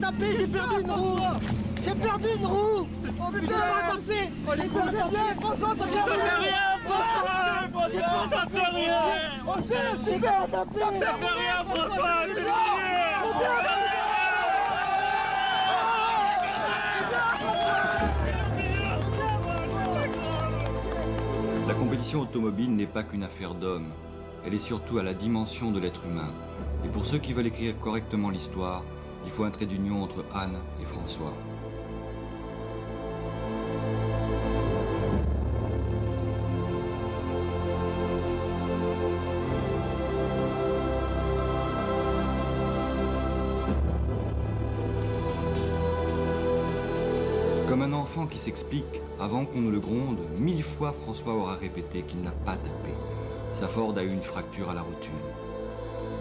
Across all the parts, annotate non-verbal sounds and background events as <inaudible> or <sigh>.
tapé, j'ai perdu une roue. J'ai perdu une roue. Oh putain, tapé J'ai perdu François, t'as bien Ça fait rien, François. Ça fait rien. Oh c'est super tapé Ça fait rien, François C'est La compétition automobile n'est pas qu'une affaire d'hommes, elle est surtout à la dimension de l'être humain. Et pour ceux qui veulent écrire correctement l'histoire, il faut un trait d'union entre Anne et François. Comme un enfant qui s'explique avant qu'on ne le gronde, mille fois François aura répété qu'il n'a pas tapé. Sa Ford a eu une fracture à la rotule.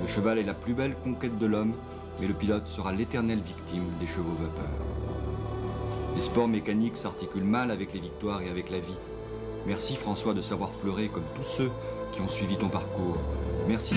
Le cheval est la plus belle conquête de l'homme, mais le pilote sera l'éternelle victime des chevaux vapeurs. Les sports mécaniques s'articulent mal avec les victoires et avec la vie. Merci François de savoir pleurer comme tous ceux qui ont suivi ton parcours. Merci.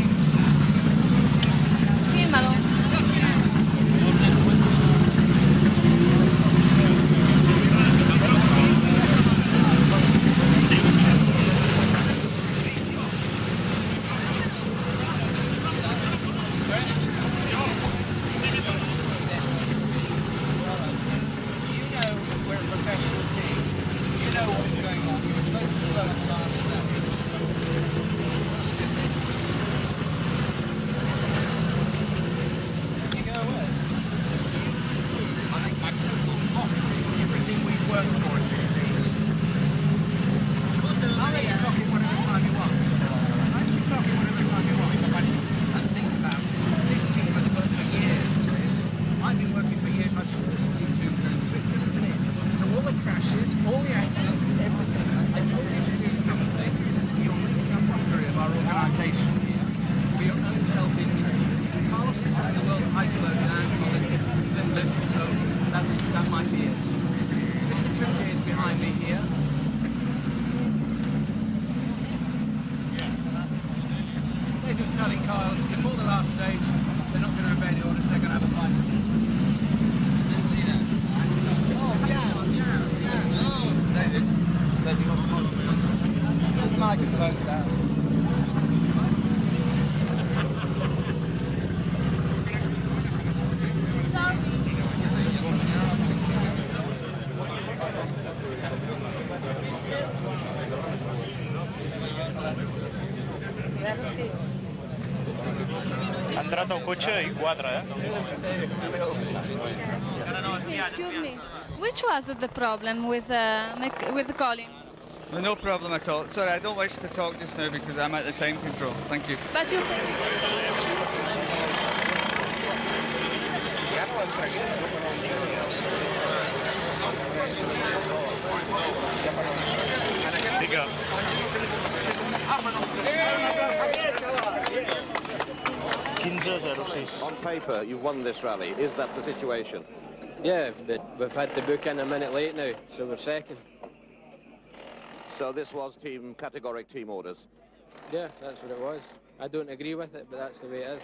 Ha entrato un cotxe i quatre, eh? Excuse me, excuse me. Which was the problem with uh, Mc- with Colin? No, no problem at all. Sorry, I don't wish to talk just now because I'm at the time control. Thank you. But you Digue. On paper, you've won this rally. Is that the situation? Yeah, but we've had the book in a minute late now, so we're second. So this was team categoric team orders. Yeah, that's what it was. I don't agree with it, but that's the way it is.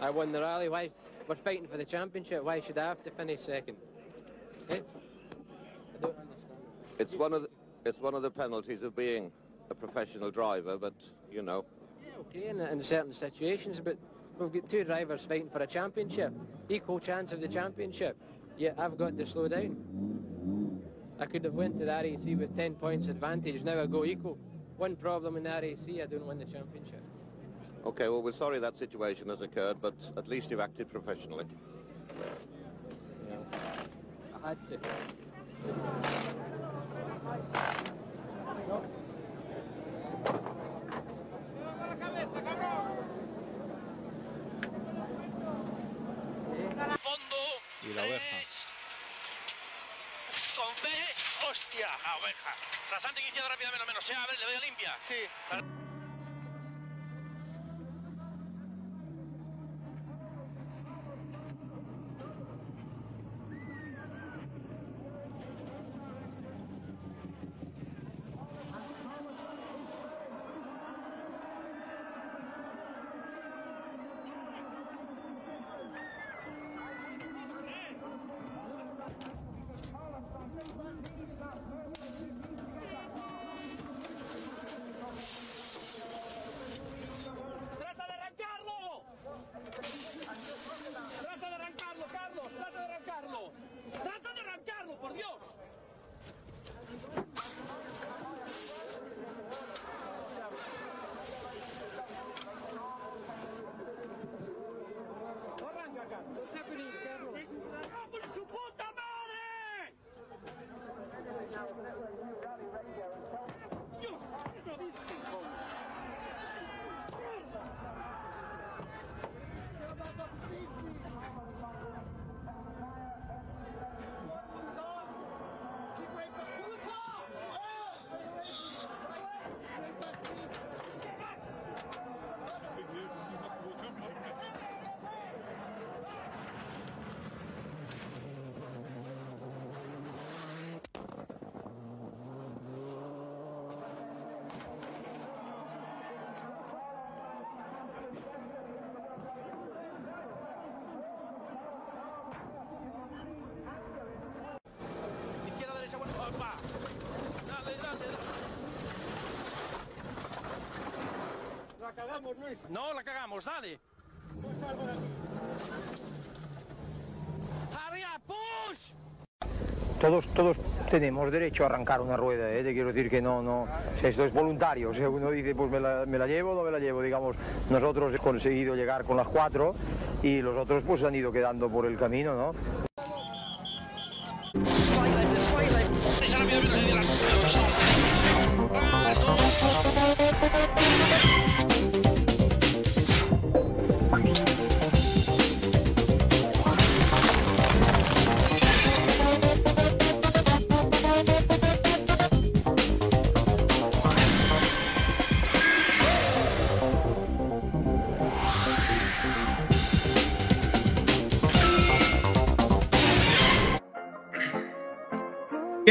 I won the rally. Why? We're fighting for the championship. Why should I have to finish second? Eh? I don't understand. It's one of the, it's one of the penalties of being a professional driver, but you know. Yeah, okay, in, in certain situations, but we've got two drivers fighting for a championship. Equal chance of the championship. Yeah, I've got to slow down. I could have went to the RAC with 10 points advantage. Now I go equal. One problem in the RAC, I don't win the championship. Okay, well we're sorry that situation has occurred, but at least you've acted professionally. I had to. Oveja. Con fe, hostia, la oveja. Rasante que izquierda rápidamente, menos sea, a ver, le doy a limpia. Sí. No, la cagamos, dale. Up, push. Todos, todos tenemos derecho a arrancar una rueda, ¿eh? te quiero decir que no, no, esto es voluntario, o sea, uno dice, pues me la, me la llevo o no me la llevo, digamos, nosotros hemos conseguido llegar con las cuatro y los otros pues han ido quedando por el camino, ¿no?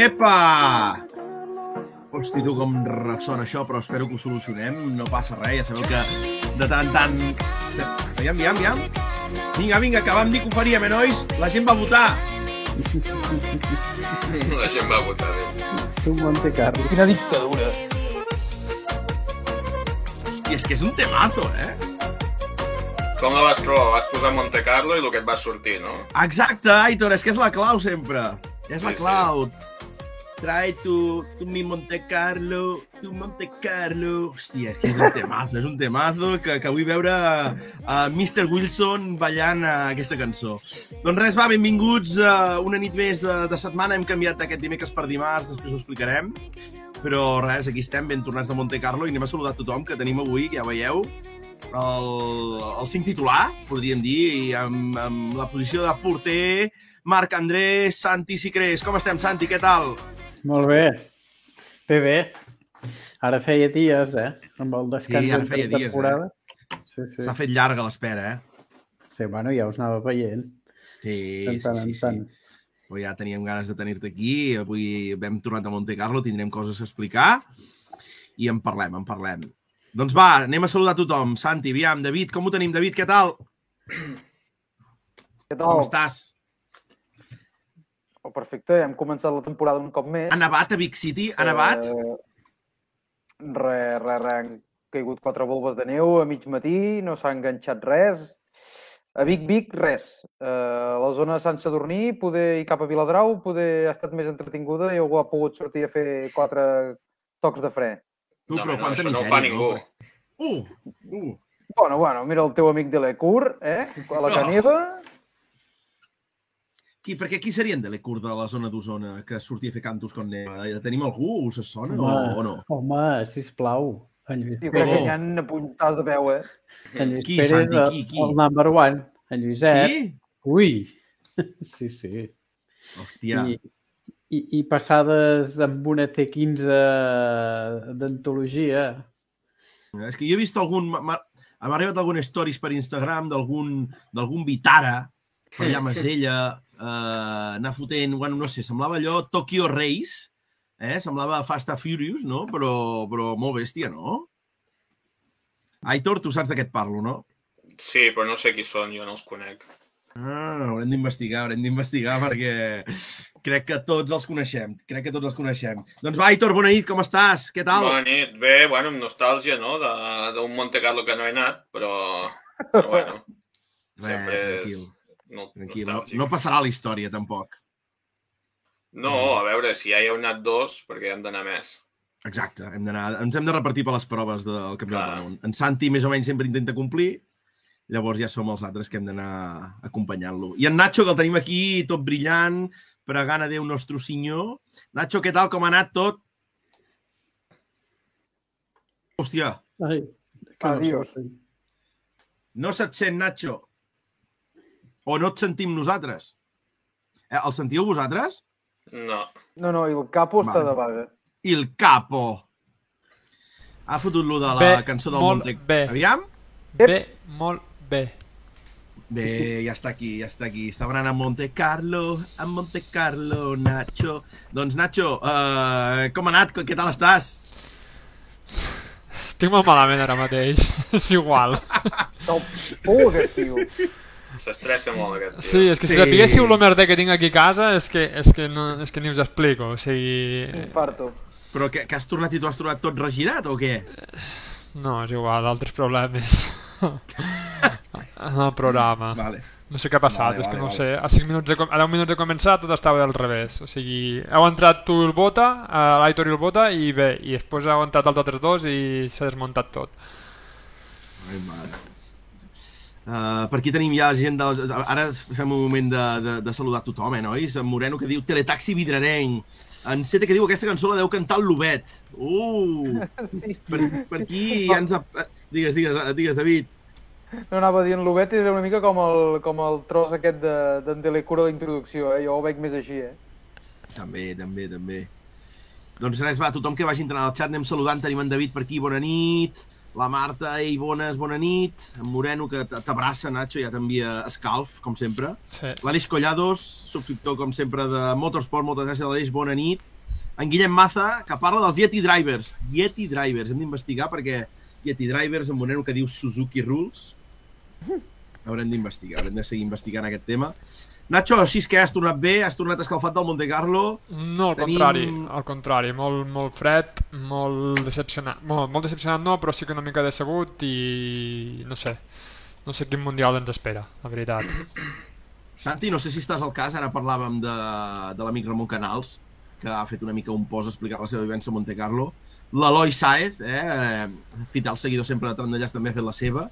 Epa! Hosti, tu com ressona això, però espero que ho solucionem. No passa res, ja sabeu que de tant en tant... Aviam, aviam, aviam. Vinga, vinga, que vam dir que ho faríem, eh, nois? La gent va votar. La gent va votar bé. Un Monte Carlo. Quina dictadura. I és que és un temazo, eh? Com la vas trobar? Vas posar Monte Carlo i el que et va sortir, no? Exacte, Aitor, és que és la clau sempre. És la Sí, sí. Trae tu, tu mi Monte Carlo, tu Monte Carlo... Hòstia, és un temazo, és un temazo que, que vull veure a Mr. Wilson ballant uh, aquesta cançó. Doncs res, va, benvinguts a una nit més de, de setmana. Hem canviat aquest dimecres per dimarts, després ho explicarem. Però res, aquí estem, ben tornats de Monte Carlo i anem a saludar tothom que tenim avui, que ja veieu, el, el cinc titular, podríem dir, i amb, amb la posició de porter Marc André Santi Sicrés. Com estem, Santi? Què tal? Molt bé. Bé, bé. Ara feia dies, eh? Amb el descans Sí, ara feia dies, eh? temporada. Sí, sí. S'ha fet llarga l'espera, eh? Sí, bueno, ja us anava veient. Sí, sí, tant sí, sí. tant. Però ja teníem ganes de tenir-te aquí. Avui vam tornar a Monte Carlo, tindrem coses a explicar i en parlem, en parlem. Doncs va, anem a saludar tothom. Santi, aviam, David, com ho tenim? David, què tal? Què tal? Com estàs? Oh, perfecte, ja hem començat la temporada un cop més. Ha nevat a Big City? Ha nevat? Eh, re, re, re, han caigut quatre volves de neu a mig matí, no s'ha enganxat res. A Vic, Vic, res. Eh, a la zona de Sant Sadurní, poder i cap a Viladrau, poder ha estat més entretinguda i algú ha pogut sortir a fer quatre tocs de fre. Tu, No, però no, això no ho fa ningú. Uh, uh. Bueno, bueno, mira el teu amic de l'Ecur, eh? A la No. Caneva. Qui, perquè qui serien de l'Ecur de la zona d'Osona que sortia a fer cantos con neva? Ja tenim algú? Us sona o, o no? home, sisplau. En Lluís Jo crec que Pérez, n'hi ha apuntats de peu, eh? en Lluís Qui, Pérez Santi, el- qui, qui? el number one. En Lluïset. Qui? Ui. <laughs> Sí, sí. Hòstia. I, i, I passades amb una T15 d'antologia. És que jo he vist algun... m'ha- arribat algun stories per Instagram d'algun d'algun Vitara, per allà a Masella, eh, anar fotent, bueno, no sé, semblava allò Tokyo Race, eh? semblava Fast and Furious, no? Però, però molt bèstia, no? Aitor, tu saps de què et parlo, no? Sí, però no sé qui són, jo no els conec. Ah, haurem d'investigar, haurem d'investigar perquè crec que tots els coneixem. Crec que tots els coneixem. Doncs va, Aitor, bona nit, com estàs? Què tal? Bona nit. Bé, bueno, amb nostàlgia, no?, de- d'un Monte Carlo que no he anat, però, però bueno, Bé, sempre és... tranquil, No, tranquil. No, no passarà la història, tampoc. No, a veure, si ja hi heu anat dos, perquè hem d'anar més. Exacte, hem ens hem de repartir per les proves del Campionat Clar. del Món. En Santi més o menys sempre intenta complir, llavors ja som els altres que hem d'anar acompanyant-lo. I en Nacho, que el tenim aquí, tot brillant, pregant a Déu nostre senyor. Nacho, què tal? Com ha anat tot? Hòstia, Ai, Adiós. no se't sent, Nacho? O no et sentim nosaltres? Eh, el sentiu vosaltres? No. No, no, i el capo està de vaga. I el capo. Ha fotut lo de la Bé, cançó del molt Monte... bé. Aviam? Bé, molt bé. Bé, ja està aquí, ja està aquí. Estava anant a Monte Carlo, a Monte Carlo, Nacho. Doncs, Nacho, uh, com ha anat? Què tal estàs? Estic molt malament ara mateix. <laughs> És igual. Por, aquest tio. S'estressa molt, aquest tio. Sí, és que si Sí. sapiguéssiu el merder que tinc aquí a casa és que, és que, no, és que ni us explico. O sigui... Infarto. Però que, que has tornat i t'ho has trobat tot regirat o què? No, és igual, altres problemes. en el programa. Vale. No sé què ha passat, Vale, és que vale, no vale. sé. A, 5 minuts de, a 10 minuts de començar tot estava del revés. O sigui, heu entrat tu i el Bota, eh, l'Aitor i el Bota, i bé, i després heu entrat els altres dos i s'ha desmuntat tot. Ai, mare. Uh, per aquí tenim ja gent de... Ara fem un moment de, de, de saludar tothom, eh, nois? En Moreno que diu Teletaxi Vidrarenc. En Sete que diu aquesta cançó la deu cantar el Lobet. Uh! <laughs> Sí. Per, per aquí ja ens... Ha... Digues, digues, digues, David. No anava dient l'Obet és una mica com el, com el tros aquest de- d'en de, Telecuro d'introducció, eh? Jo ho veig més així, eh? També, també, també. Doncs res, va, tothom que vagi entrant al xat anem saludant. Tenim en David per aquí, bona nit. La Marta, ei, bones, bona nit. En Moreno, que t'abraça, Nacho, ja t'envia escalf, com sempre. Sí. L'Aleix Collados, subscriptor, com sempre, de Motorsport. Moltes gràcies, Aleix, bona nit. En Guillem Maza, que parla dels Yeti Drivers. Yeti Drivers, hem d'investigar perquè Yeti Drivers, en Moreno, que diu Suzuki Rules. <laughs> Haurem d'investigar, haurem de seguir investigant aquest tema. Nacho, així és que has tornat bé, has tornat escalfat del Monte Carlo. No, al Tenim- contrari, al contrari, molt, molt fred, molt decepcionat, molt, molt decepcionat no, però sí que una mica decebut i no sé, no sé quin mundial ens espera, la veritat. Santi, no sé si estàs al cas, ara parlàvem de, de l'amic Ramon Canals, que ha fet una mica un post explicant la seva vivència a Monte Carlo. L'Eloi Saez, eh, fidel seguidor sempre de Trandallàs, també ha fet la seva.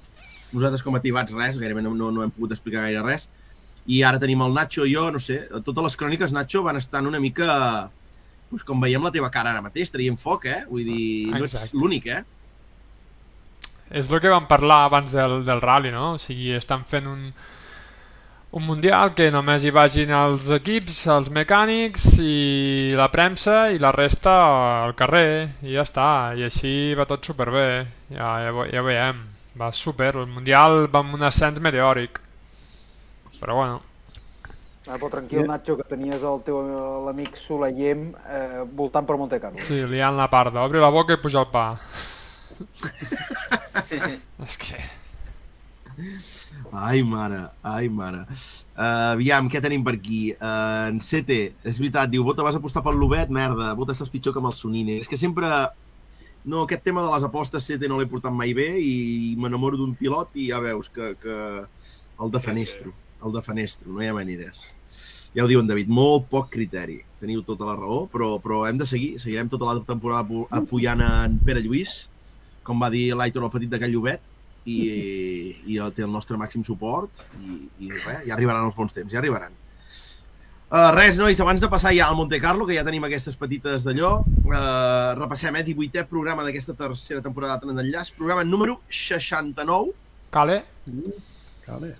Nosaltres com a tibats res, gairebé no, no, no hem pogut explicar gaire res. I ara tenim el Nacho i jo, no sé, totes les cròniques, Nacho, van estar una mica... Pues, com veiem la teva cara ara mateix, traient foc, eh? Vull dir, no ets l'únic, eh? És el que vam parlar abans del, del rally, no? O sigui, estan fent un, un mundial que només hi vagin els equips, els mecànics i la premsa i la resta al carrer i ja està, i així va tot superbé, ja, ja, ja veiem, va super, el mundial va amb un ascens meteòric, però bueno, Ah, però tranquil, Nacho, que tenies el teu l'amic Soleiem eh, voltant per Monte Carlo. sí, liant la parda, obri la boca i puja el pa. <laughs> És que... Ai, mare, ai, mare. Uh, aviam, què tenim per aquí? Uh, en Sete, és veritat, diu, Bota, vas apostar pel Lobet? Merda, Bota, estàs pitjor que amb el Sonine. És que sempre... No, aquest tema de les apostes, Sete, no l'he portat mai bé i m'enamoro d'un pilot i ja veus que, que el defenestro, el defenestro, no hi ha maneres. Ja ho diu en David, molt poc criteri. Teniu tota la raó, però, però hem de seguir. Seguirem tota la temporada apu- apoyant en Pere Lluís, com va dir l'Aitor el petit d'aquell llobet, i, i té el nostre màxim suport i, i res, ja arribaran els bons temps, ja arribaran. Uh, res, nois, abans de passar ja al Monte Carlo, que ja tenim aquestes petites d'allò, uh, repassem, eh, 18è programa d'aquesta tercera temporada de Tren d'Enllaç, programa número 69. Cale. Cale.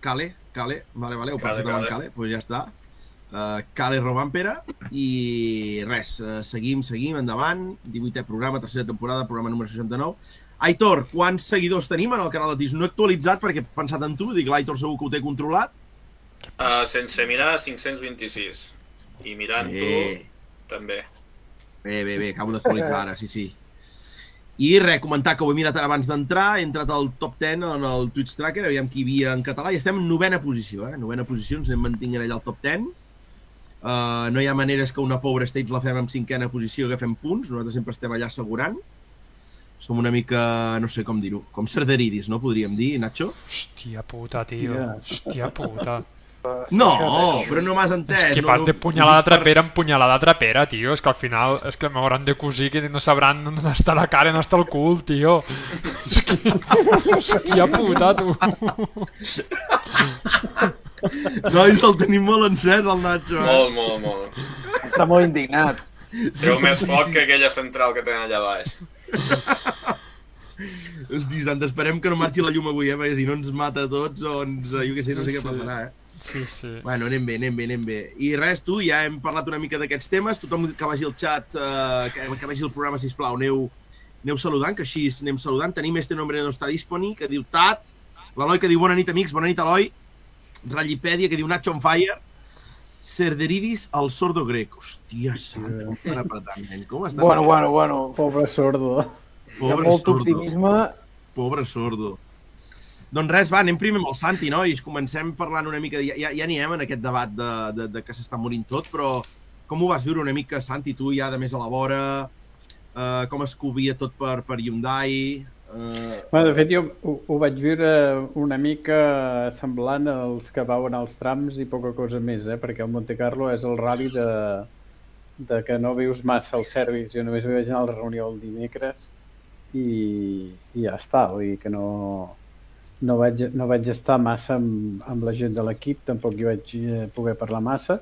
Cale, Cale, vale, vale, ho poso davant Cale. Doncs ja està. Uh, Cale Robampera i res, uh, seguim, seguim, endavant, 18è programa, tercera temporada, programa número 69. Aitor, quants seguidors tenim en el canal de Tis? No he actualitzat perquè he pensat en tu, dic l'Aitor segur que ho té controlat. Uh, sense mirar, 526. I mirant Eh. tu, també. Bé, bé, bé, acabo d'actualitzar ara, sí, sí. I res, comentar que ho he mirat ara abans d'entrar, he entrat al top 10 en el Twitch Tracker, aviam qui hi havia en català, i estem en novena posició, eh? Novena posició, ens anem mantinguent allà al top 10. Uh, no hi ha maneres que una pobra stage la fem en cinquena posició i agafem punts, nosaltres sempre estem allà assegurant. Som una mica, no sé com dir-ho, com cerderidis, no podríem dir, Nacho? Hòstia puta, tio. Hòstia puta. No, però no m'has entès. És que no, vas no, de punyalada trapera en punyalada trapera, tio. És que al final és que m'hauran de cosir que no sabran on està la cara i on està el cul, tio. És que... Hòstia puta, tu. Nois, el tenim molt encès, el Nacho. Eh? Molt, molt, molt. Està molt indignat. Treu més foc que aquella central que tenen allà baix. Hosti, sant, esperem que no marxi la llum avui, eh? Perquè si no ens mata a tots o ens... Jo què sé, no sé què Sí. passarà, eh? Sí, sí. Bueno, anem bé, anem bé, anem bé. I res, tu, ja hem parlat una mica d'aquests temes. Tothom que vagi al xat, eh, que, que vagi al programa, sisplau, aneu, aneu saludant, que així anem saludant. Tenim este nombre no està disponi, que diu Tat. L'Eloi que diu bona nit, amics, bona nit, Eloi. Rallipèdia, que diu Nacho on fire. Cerderidis, el sordo grec. Hòstia, santa, com estan apretant, nen. Com estan Bueno, apretant? bueno, bueno. Pobre sordo. Hi ha molt optimisme. Pobre sordo. Doncs res, va, anem primer amb el Santi, nois. Comencem parlant una mica... Ja, ja, ja anirem en aquest debat de, de, de que s'està morint tot, però com ho vas viure una mica, Santi, tu ja de més a la vora? Uh, com es cobia tot per, per Hyundai? Uh, Bueno, de fet, jo ho, ho vaig viure una mica semblant als que veuen als trams i poca cosa més, eh? perquè el Monte Carlo és el rally de, de que no vius massa al service. Jo només vaig anar a la reunió el dimecres i, i ja està, vull dir que no, no, vaig, no vaig estar massa amb, amb la gent de l'equip, tampoc hi vaig eh, poder parlar massa.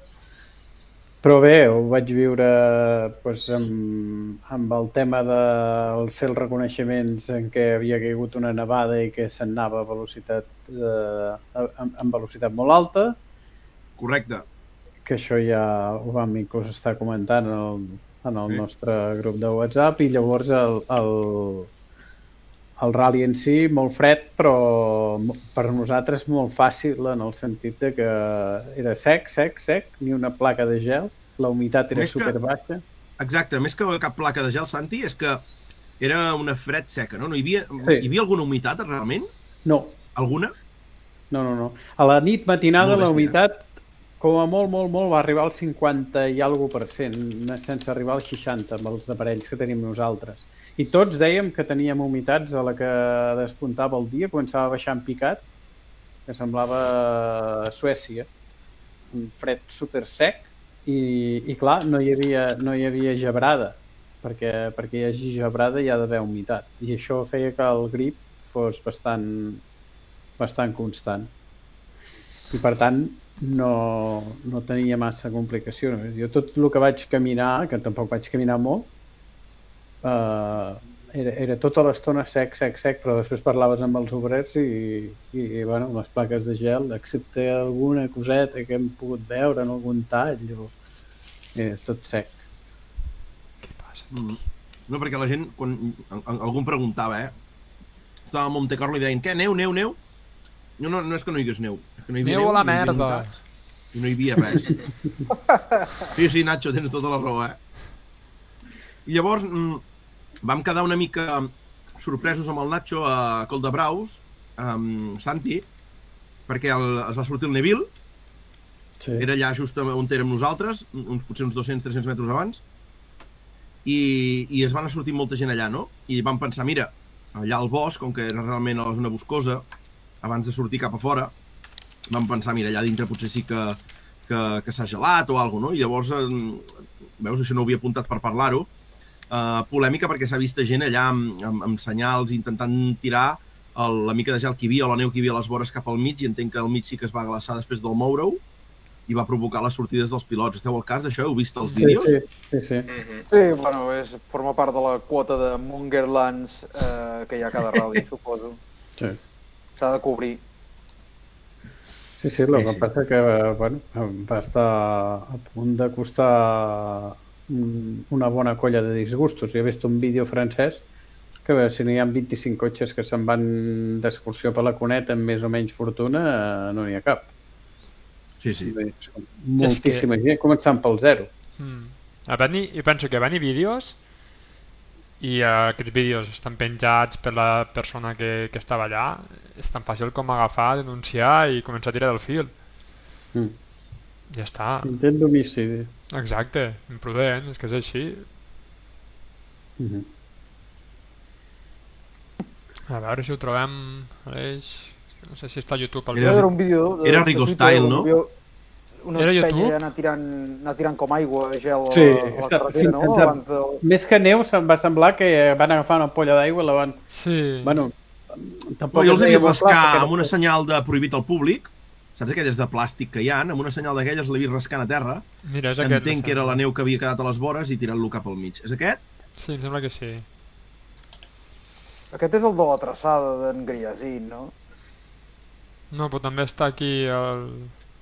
Però bé, ho vaig viure doncs, amb, amb el tema de el fer els reconeixements en què havia caigut una nevada i que se'n anava a velocitat, eh, amb, amb velocitat molt alta. Correcte. Que això ja ho vam inclús estar comentant en el, en el Sí. nostre grup de WhatsApp i llavors el, el, el rally en si molt fred però per nosaltres molt fàcil en el sentit de que era sec, sec, sec, ni una placa de gel, la humitat era Més que- super baixa. exacte, més que cap placa de gel, Santi, és que era una fred seca, no? no hi, havia, Sí. hi havia alguna humitat, realment? No. Alguna? No, no, no. A la nit matinada Molt la humitat com a molt, molt, molt va arribar al 50 i alguna per cent, sense arribar al 60 amb els aparells que tenim nosaltres. I tots dèiem que teníem humitats a la que despuntava el dia, començava a baixar en picat, que semblava Suècia. Un fred super sec i, i clar, no hi havia, no hi havia gebrada, perquè, perquè hi hagi gebrada hi ha d'haver humitat. I això feia que el grip fos bastant, bastant constant. I per tant, no, no tenia massa complicació. Jo tot el que vaig caminar, que tampoc vaig caminar molt, eh, era, era tota l'estona sec, sec, sec, però després parlaves amb els obrers i, i, i bueno, les plaques de gel, excepte alguna coseta que hem pogut veure en algun tall, o... era tot sec. Mm. No, perquè la gent, quan al- al- algú em preguntava, eh? Estava a Monte Carlo i deien, què, neu, neu, neu? No, no, no és que no hi hagués neu. És que no hi havia Neu a la merda. I no hi havia res. <laughs> Sí, sí, Nacho, tens tota la raó, eh? I llavors mm, vam quedar una mica sorpresos amb el Nacho a Col de Braus, amb Santi, perquè el, es va sortir el Neville, sí. era allà just on érem nosaltres, uns, potser uns 200-300 metres abans, i, i es van sortir molta gent allà, no? I vam pensar, mira, allà al bosc, com que era realment a la zona boscosa, abans de sortir cap a fora, vam pensar, mira, allà dintre potser sí que, que, que s'ha gelat o alguna no? I llavors, eh, veus, això no ho havia apuntat per parlar-ho, eh, polèmica perquè s'ha vist gent allà amb, amb, amb senyals intentant tirar el, la mica de gel que hi havia o la neu que hi havia a les vores cap al mig i entenc que al mig sí que es va glaçar després del moure-ho i va provocar les sortides dels pilots. Esteu al cas d'això? Heu vist els vídeos? Sí, sí, sí. Mhm. Sí, bueno, és, forma part de la quota de Mungerlands eh, que hi ha cada rally, <laughs> suposo. Sí. S'ha de cobrir. Sí, sí, el que passa que bueno, va estar a punt de costar una bona colla de disgustos. Jo he vist un vídeo francès que a veure, si no hi ha 25 cotxes que se'n van d'excursió per la cuneta amb més o menys fortuna, eh, no n'hi ha cap. Sí, sí. Moltíssima gent, començant pel zero. Mm. A venir, jo penso que van hi vídeos i uh, aquests vídeos estan penjats per la persona que, que estava allà és tan fàcil com agafar, denunciar i començar a tirar del fil Mm. Ja està Intent d'homicidi. exacte, imprudent, és que és així Mm -hmm. a veure si ho trobem Aleix, No sé si està a YouTube. Era, era un vídeo... Era Rigo Style, no? Vídeo, una Era penya YouTube? anar tirant, anar tirant com aigua, gel a Sí, la, a la carretera, no? fins a- Abans del... Més que neu, se'm va semblar que van agafar una polla d'aigua i la van... Sí. Bueno, tampoc No, jo els rascar perquè- amb una senyal de prohibit al públic, saps aquelles de plàstic que hi ha? Amb una senyal d'aquelles l'he vist rascant a terra. Mira, és aquest, Entenc em que era la neu que havia quedat a les vores i tirant-lo cap al mig. És aquest? Sí, em sembla que sí. Aquest és el de la traçada d'en Griasin, no? No, però també està aquí el...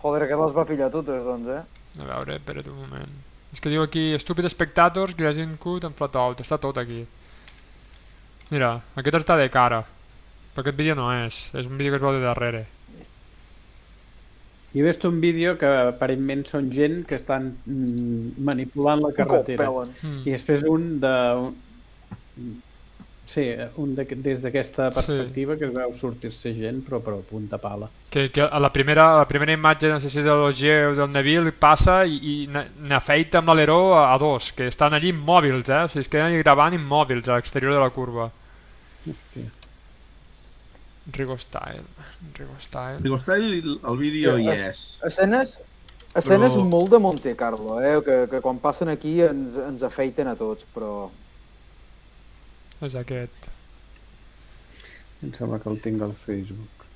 Joder, aquest les va pillar totes, doncs, eh? A veure, espera't un moment. És que diu aquí, Stupid Spectators, Grazing Cut and Flat Out. Està tot aquí. Mira, aquest està de cara. Però aquest vídeo no és. És un vídeo que es veu de darrere. Jo he vist un vídeo que aparentment són gent que estan mm, manipulant la carretera. Mm. I després un de... Sí, un de, des d'aquesta Sí. perspectiva que es veu sortir-se gent, però, però a punta pala. Que, que a la primera, a la primera imatge, no sé si és de l'Ogier o del Neville, passa i, i n'a- n'afeita amb l'aleró a, a dos, que estan allí immòbils, eh? O sigui, es queden allí gravant immòbils a l'exterior de la curva. Hòstia. Rigo Style. Rigo Style. Rigo Style, el vídeo hi és. Escenes, escenes Però- molt de Monte Carlo, eh? Que, que quan passen aquí ens, ens afeiten a tots, però... És aquest. Em sembla que el tinc al Facebook.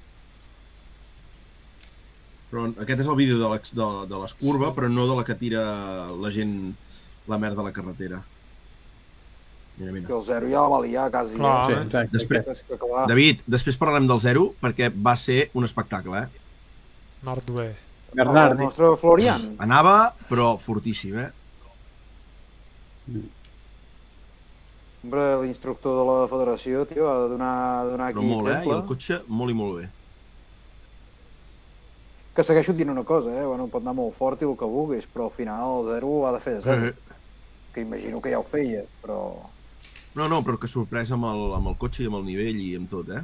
Però aquest és el vídeo de, de, de l'escurva, però no de la que tira la gent la merda a la carretera. Mira, mira. Que el zero ja la va liar, quasi. Clar, eh? Sí, exacte, Després, David, després parlarem del zero perquè va ser un espectacle, eh? Mardué. el Bernardi. nostre Florian. Anava, però fortíssim, eh? Hombre, l'instructor de la federació, tio, ha de donar, ha de donar aquí Però molt, eh? I exemple. el cotxe molt i molt bé. Que segueixo dient una cosa, eh? Bueno, pot anar molt fort i el que vulguis, però al final el zero ho ha de fer de zero. Eh. Que imagino que ja ho feia, però... No, no, però que sorprès amb el, amb el cotxe i amb el nivell i amb tot, eh?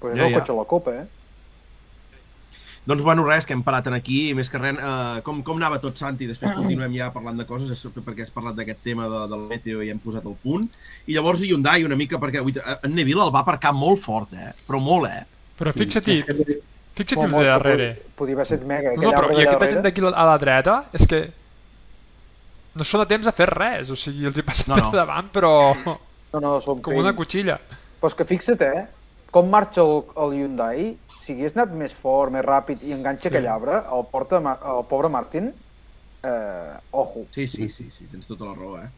Pues és Ja, el ja. cotxe a la copa, eh? Doncs bueno, res, que hem parat en aquí, i més que res, eh, com, com anava tot, Santi? Després continuem ja parlant de coses, és perquè has parlat d'aquest tema de, del meteo i hem posat el punt. I llavors Hyundai una mica, perquè ui, en Neville el va aparcar molt fort, eh? Però molt, eh? Però fixa't-hi, fixa't-hi Com el de darrere. Podia haver estat mega, No, però i aquesta gent d'aquí a la dreta és que no són a temps de fer res, o sigui, els hi passen No, no, per davant, però No, no, són com una cuchilla. Però és que fixa't, eh? Com marxa el, el Hyundai, si hagués anat més fort, més ràpid i enganxa Sí. aquell arbre, el, porta, el pobre Martin, eh, ojo. Sí, sí, sí, sí, tens tota la raó, eh?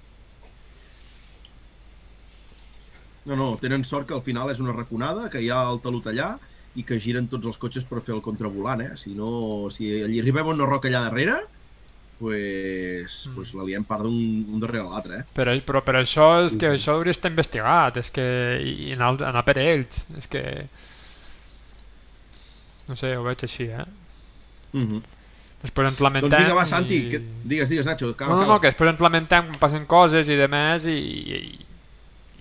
No, no, tenen sort que al final és una raconada, que hi ha el talut allà i que giren tots els cotxes per fer el contravolant, eh? Si no, si allí arribem a una roca allà darrere, pues, Mm. pues la liem part d'un un darrere l'altre, eh? Però, però per això és que això hauria d'estar investigat, és que i anar, anar per ells, és que no sé, ho veig així, eh? Mm -hmm. Després ens lamentem... Doncs vinga, va, Santi, i... que... digues, digues, Nacho, acaba, No, no, acaba. no, que després ens lamentem quan passen coses i de més i, i,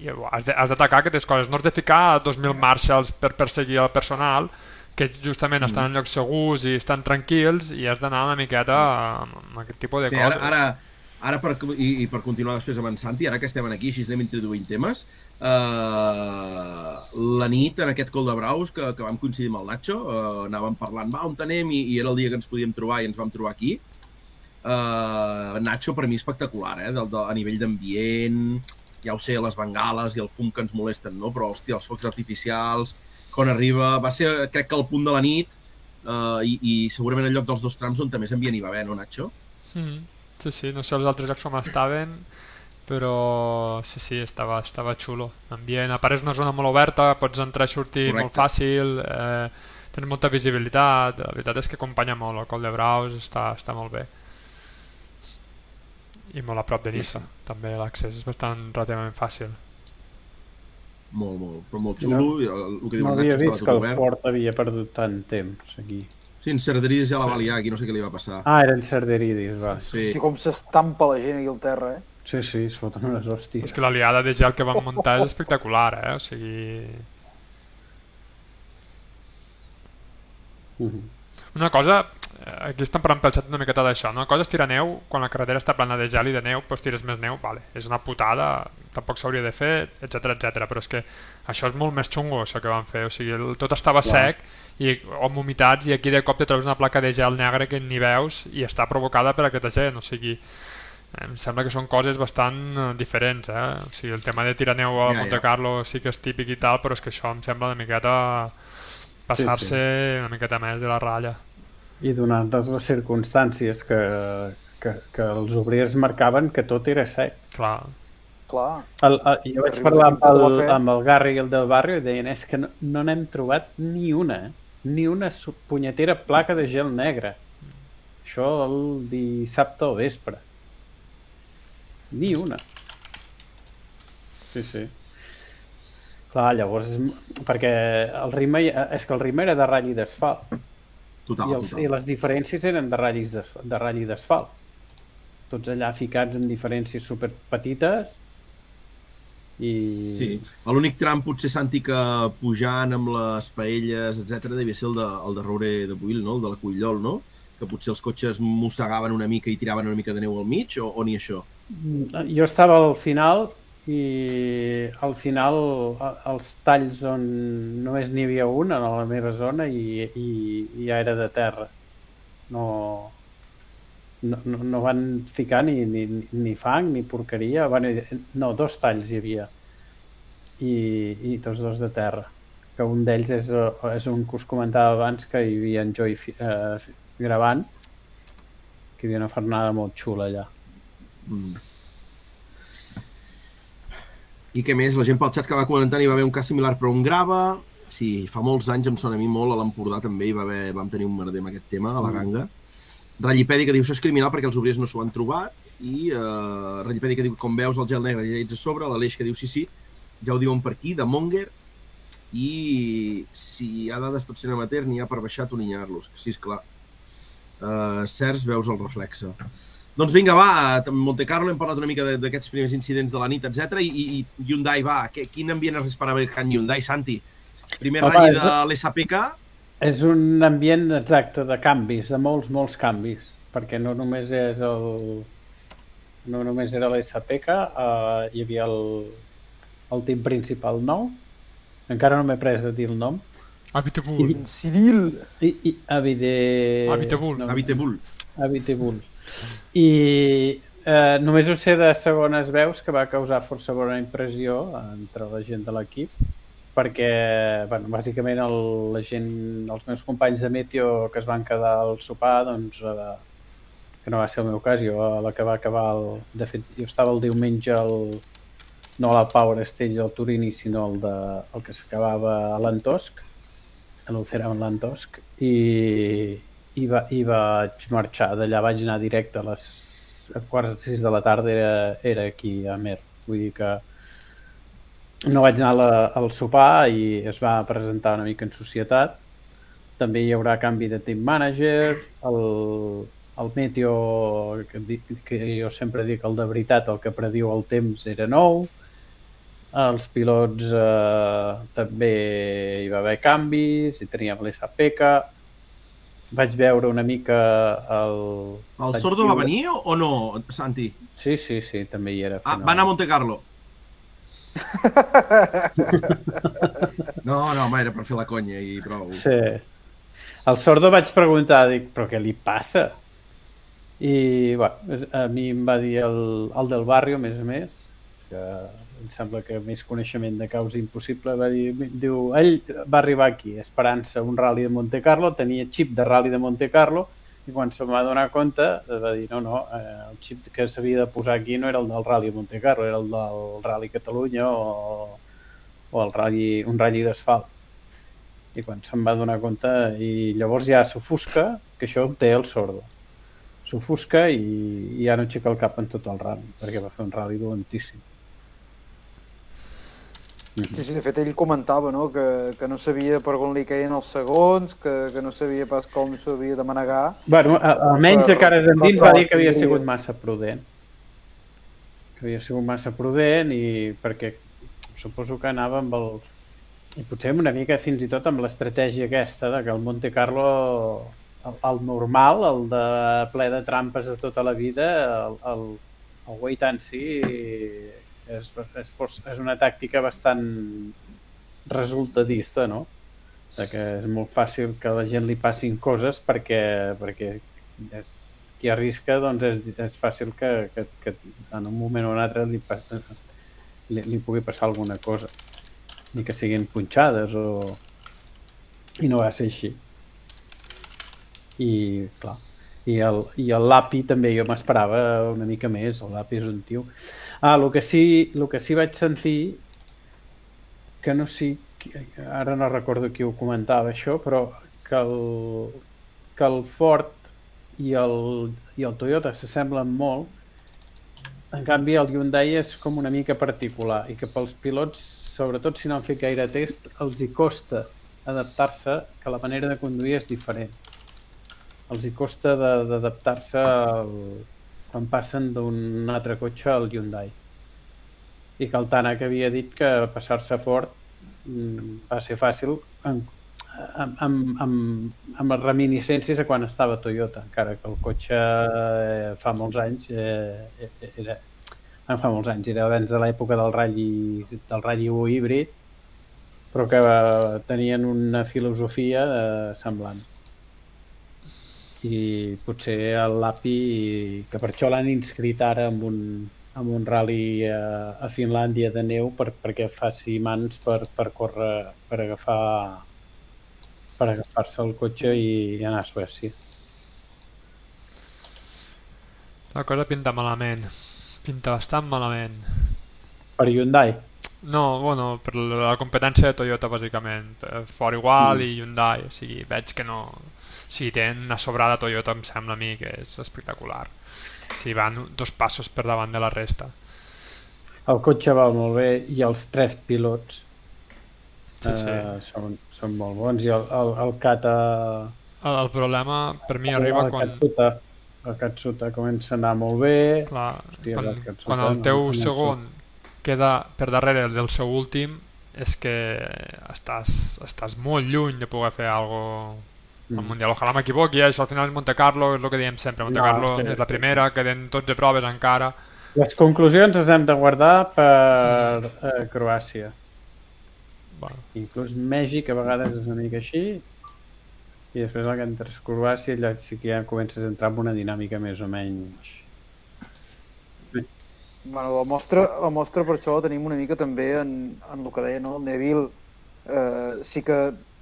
i has d'atacar aquestes coses. No has de ficar 2.000 marshals per perseguir el personal que justament Mm. estan en llocs segurs i estan tranquils i has d'anar una miqueta amb, aquest tipus de Sí, coses. ara, ara, ara per, i, i per continuar després amb en Santi, ara que estem aquí, així anem introduint temes, uh, la nit en aquest col de braus que, que vam coincidir amb el Nacho, uh, anàvem parlant, va, on anem? I, I era el dia que ens podíem trobar i ens vam trobar aquí. Uh, Nacho, per mi, espectacular, eh? Del, de, a nivell d'ambient, ja ho sé, les bengales i el fum que ens molesten, no? Però, hòstia, els focs artificials, quan arriba... Va ser, crec que al punt de la nit, uh, i, i segurament el lloc dels dos trams on també s'envien i va haver, no, Nacho? Mm. Sí, sí, no sé els altres jocs com estaven, però sí, sí, estava, estava xulo. L'ambient, a part és una zona molt oberta, pots entrar i sortir Correcte. molt fàcil, eh, tens molta visibilitat, la veritat és que acompanya molt el Col de Braus, està, està molt bé. I molt a prop de Nissa, també l'accés és bastant relativament fàcil. Molt, molt, però molt xulo. i el, el que diu No el havia vist que el obert. Ford havia perdut tant temps aquí. Sí, en Cerderidis ja la va liar, aquí no sé què li va passar. Ah, eren Cerderidis, va. Sí. Hosti, com s'estampa la gent aquí al terra, eh? Sí, sí, es foten unes hòsties. És que la liada de gel que van muntar és espectacular, eh? O sigui... Mhm. Una cosa aquí estan parlant pel xat una miqueta d'això, no? És tirar neu quan la carretera està plana de gel i de neu, doncs tires més neu, vale, és una putada, tampoc s'hauria de fer, etc etc. però és que això és molt més xungo, això que van fer, o sigui, el, tot estava Clar. sec i, o amb humitats i aquí de cop te trobes una placa de gel negre que ni veus i està provocada per aquesta gent, o sigui, em sembla que són coses bastant eh, diferents, eh? O sigui, el tema de tirar neu a Ja, Monte ja. Carlo sí que és típic i tal, però és que això em sembla una miqueta passar-se Sí, una miqueta més de la ratlla. I donades les circumstàncies que, que, que els obrers marcaven que tot era sec. Clar. Clar. El, el, jo vaig parlar amb el, amb el Garri i el del barri i deien és que no no n'hem trobat ni una, ni una su- punyetera placa de gel negre. Això el dissabte al vespre. Ni una. Sí, sí. Clar, llavors, és, perquè el ritme, és que el ritme era de ratll i d'asfalt. Total, I, els, total. I les diferències eren de ratllis de ratll i d'asfalt. Tots allà ficats en diferències super petites i... Sí, l'únic tram potser Santi que pujant amb les paelles, etc devia ser el de, el de Roure de Buil, no? el de la Cullol, no? Que potser els cotxes mossegaven una mica i tiraven una mica de neu al mig, o, o ni això? Mm, Jo estava al final i al final els talls on només n'hi havia un a la meva zona i, i, i ja era de terra. No, no, no, van ficar ni, ni, ni fang ni porqueria. Bueno, no, dos talls hi havia i, i tots dos de terra. Que un d'ells és, és un que us comentava abans que hi havia en Joy eh, gravant que hi havia una fornada molt xula allà. Mm. I què més? La gent pel xat que va comentant hi va haver un cas similar però un grava. Sí, fa molts anys em sona a mi molt, a l'Empordà també hi va haver, vam tenir un merder amb aquest tema, a la Mm. ganga. Rallipedi que diu això és criminal perquè els obrers no s'ho han trobat i uh, Rallipedi que diu com veus el gel negre ja ets a sobre, l'Aleix que diu sí, sí, ja ho diuen per aquí, de Monger i si hi ha dades tot sent amateur n'hi ha per baixar toninyar-los, sí, és clar. Uh, certs veus el reflexe. Doncs vinga, va, a Monte Carlo hem parlat una mica de- d'aquests primers incidents de la nit, etc. I, i, i Hyundai, va, que, quin ambient es esperava que en Hyundai, Santi? Primer Home, ratll de l'SPK, És un ambient exacte de canvis, de molts, molts canvis, perquè no només és el... No només era l'SPK, uh, hi havia el, el team principal nou, encara no m'he pres a dir el nom. Habitable. I, Civil. I, i Habite... Habitable. Habitable. Habitable. I eh, només ho sé de segones veus que va causar força bona impressió entre la gent de l'equip perquè, bueno, bàsicament el, la gent, els meus companys de Meteo que es van quedar al sopar, doncs, eh, que no va ser el meu cas, jo a la que va acabar, el, de fet, jo estava el diumenge al, no a la Power Stage del Turini, sinó el, de, el que s'acabava a l'Antosc, a l'Ulceram l'Antosc, i, i, va, i vaig marxar. D'allà, vaig anar directe a les a quarts de sis de la tarda, era, era aquí a Mer, vull dir que no vaig anar la, al sopar i es va presentar una mica en societat. També hi haurà canvi de team manager, el, el Meteo, que, que jo sempre dic el de veritat, el que prediu el temps era nou, els pilots eh, també hi va haver canvis, i teníem l'SPK, vaig veure una mica el... el Sordo va venir o, no, Santi? Sí, sí, sí, també hi era. Ah, va anar a Monte Carlo. <laughs> No, no, home, era per fer la conya i prou. Sí. Al sordo vaig preguntar, dic, però què li passa? I, bueno, a mi em va dir el, el del barri, a més a més, que em sembla que més coneixement de causa impossible, va dir, diu, ell va arribar aquí esperant-se un rally de Monte Carlo, tenia xip de rally de Monte Carlo, i quan se'm va donar compte va dir, no, no, eh, el xip que s'havia de posar aquí no era el del rally de Monte Carlo, era el del rally Catalunya o, o el rally, un rally d'asfalt. I quan se'n va donar compte i llavors ja s'ofusca que això té el sordo. S'ofusca i, i ja no aixeca el cap en tot el rally perquè va fer un rally dolentíssim Sí, sí, de fet ell comentava no? que, que no sabia per on li queien els segons, que, que no sabia pas com s'havia de manegar. bueno, a- almenys a cares endins va dir que havia sigut massa prudent que havia sigut massa prudent i perquè suposo que anava amb el i potser una mica fins i tot amb l'estratègia aquesta de que el Monte Carlo el, el normal, el de ple de trampes de tota la vida, el, el, el wait and see és, és, és una tàctica bastant resultadista, no? De que és molt fàcil que a la gent li passin coses perquè, perquè és, qui arrisca doncs és, és fàcil que, que, que en un moment o un altre li, pas, li, li pugui passar alguna cosa. Ni que siguin punxades o... i no va ser així. I clar i el, i el Lapi també jo m'esperava una mica més. El Lapi és un tio ah, el que sí, el que sí vaig sentir que no sé ara no recordo qui ho comentava això però que el, que el Ford i el, i el Toyota s'assemblen molt en canvi el Hyundai és com una mica particular i que pels pilots, sobretot si no han fet gaire test, els hi costa adaptar-se, que la manera de conduir és diferent. Els hi costa d'adaptar-se al- quan passen d'un altre cotxe al Hyundai. I que el Tanak havia dit que passar-se fort mm, va ser fàcil en, amb, amb, amb, amb reminiscències a quan estava Toyota, encara que el cotxe eh, fa molts anys eh, eh, era, no fa molts anys, era abans de l'època del Rally, del Rally 1 híbrid, però que eh, tenien una filosofia eh, semblant. I potser l'API, que per això l'han inscrit ara amb un, amb un rally a, a Finlàndia de neu per, perquè faci mans per, per córrer, per agafar per agafar-se el cotxe i, i anar a Suècia. La cosa pinta malament. Pinta bastant malament. Per Hyundai? No, bueno, per la competència de Toyota, bàsicament. Eh, Ford igual Mm. i Hyundai. O sigui, veig que no... Si tenen una sobrada Toyota, em sembla a mi que és espectacular. Si van dos passos per davant de la resta. El cotxe va molt bé i els tres pilots Sí, sí. eh, són, són molt bons i el, el, el Kata El, el problema per mi el, arriba el quan, Katsuta, el Katsuta comença a anar molt bé Clar, Hòstia, quan, el Katsuta quan el teu no segon queda per darrere del seu últim és que estàs, estàs molt lluny de poder fer algo al Mm. Mundial. Ojalà m'equivoqui, eh? això al final és Monte Carlo, és el que diem sempre. Monte No, Carlo sí. és la primera, queden 12 proves encara. Les conclusions les hem de guardar per eh, Croàcia. Bueno. Inclús Mèxic a vegades és una mica així i després el que entres Croàcia allà sí que ja comences a entrar en una dinàmica més o menys Bueno, la mostra, la mostra per això la tenim una mica també en, en el que deia, no? El Neville eh, sí que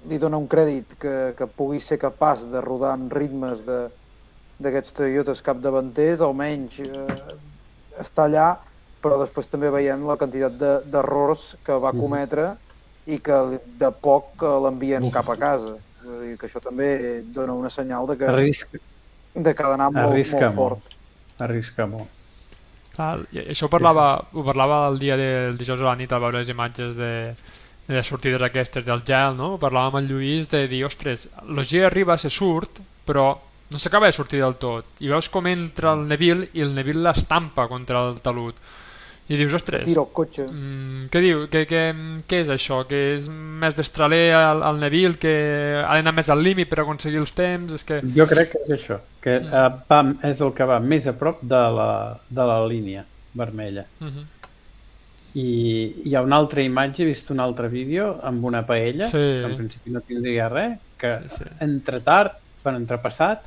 li dona un crèdit que, que pugui ser capaç de rodar amb ritmes de- d'aquests Toyotas capdavanters, almenys eh, està allà, però després també veiem la quantitat de- d'errors que va Mhm. cometre i que de poc eh, l'envien cap a casa. Vull dir que això també dona una senyal de que, Arrisca. de que ha d'anar molt, arrisca molt fort. arrisca molt i això ho parlava, ho parlava el dia del dijous a la nit al veure les imatges de, de les sortides aquestes del gel, no? Parlàvem amb el Lluís de dir, ostres, G arriba, se surt, però no s'acaba de sortir del tot. I veus com entra el Neville i el Neville l'estampa contra el talut. I dius, ostres, Tira el cotxe. mm, què diu? Què, què, què és això? Que és més destraler al, al Neville, que ha d'anar més al límit per aconseguir els temps? És que... Jo crec que és això, que eh, va, és el que va més a prop de la, de la línia vermella. Mhm. I hi ha una altra imatge, he vist un altre vídeo amb una paella, Sí. que en principi no tindria res, que Sí, sí. entre tard, per entrepassat,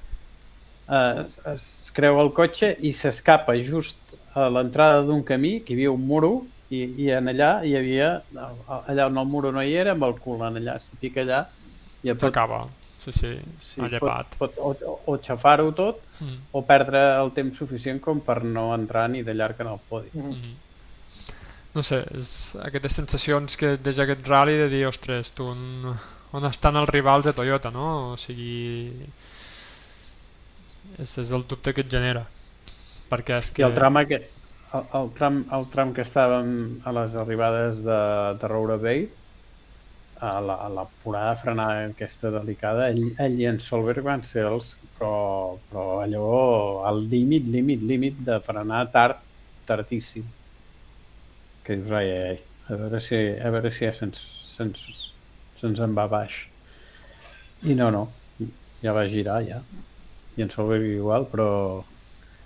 eh, es, es creu el cotxe i s'escapa just a l'entrada d'un camí, que hi havia un muro, i, i en allà hi havia, allà on el muro no hi era, amb el cul en allà, s'hi pica allà, i pot, S'acaba. Sí, sí, sí, ha llepat. pot, pot o, o xafar-ho tot, Mm. o perdre el temps suficient com per no entrar ni de llarg en el podi. Mhm. No sé, és aquestes sensacions que et deixa aquest rally de dir, ostres, tu, on, on estan els rivals de Toyota, no? O sigui... És, és el dubte que et genera. Perquè és que... I el tram, aquest, el, el, tram, el tram que estàvem a les arribades de, de Roura Bay, a la, a la porada frenada aquesta delicada, ell, ell i en Solberg van ser els, però, però allò al límit, límit, límit de frenar tard, tardíssim. Que dius, ai, ai, ai, a veure si, a veure si ja se'ns se se'ns en va baix. I no, no, ja va girar, ja. i en Solberg igual, però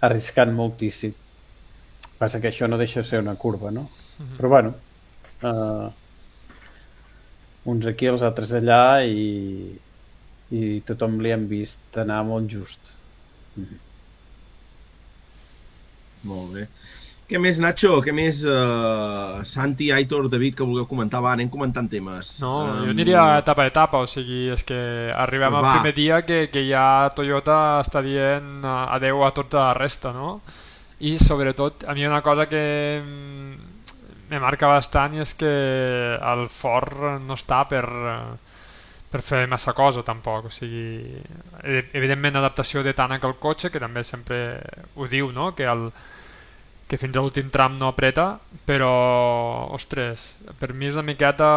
arriscant moltíssim. Passa que això no deixa de ser una curva, no? Mhm. Però bueno, uh, uns aquí, els altres allà i, i tothom li han vist anar molt just. Mhm. Molt bé. Què més, Nacho? Què més, uh, Santi, Aitor, David, que vulgueu comentar? Va, anem comentant temes. No, Um, jo diria etapa a etapa, o sigui, és que arribem Pues al va. primer dia que, que ja Toyota està dient eh, adeu a tota la resta, no? I sobretot, a mi una cosa que me marca bastant i és que el Ford no està per, per fer massa cosa tampoc, o sigui, e- evidentment adaptació de Tanak al cotxe, que també sempre ho diu, no? Que el, que fins a l'últim tram no apreta, però, ostres, per mi és una miqueta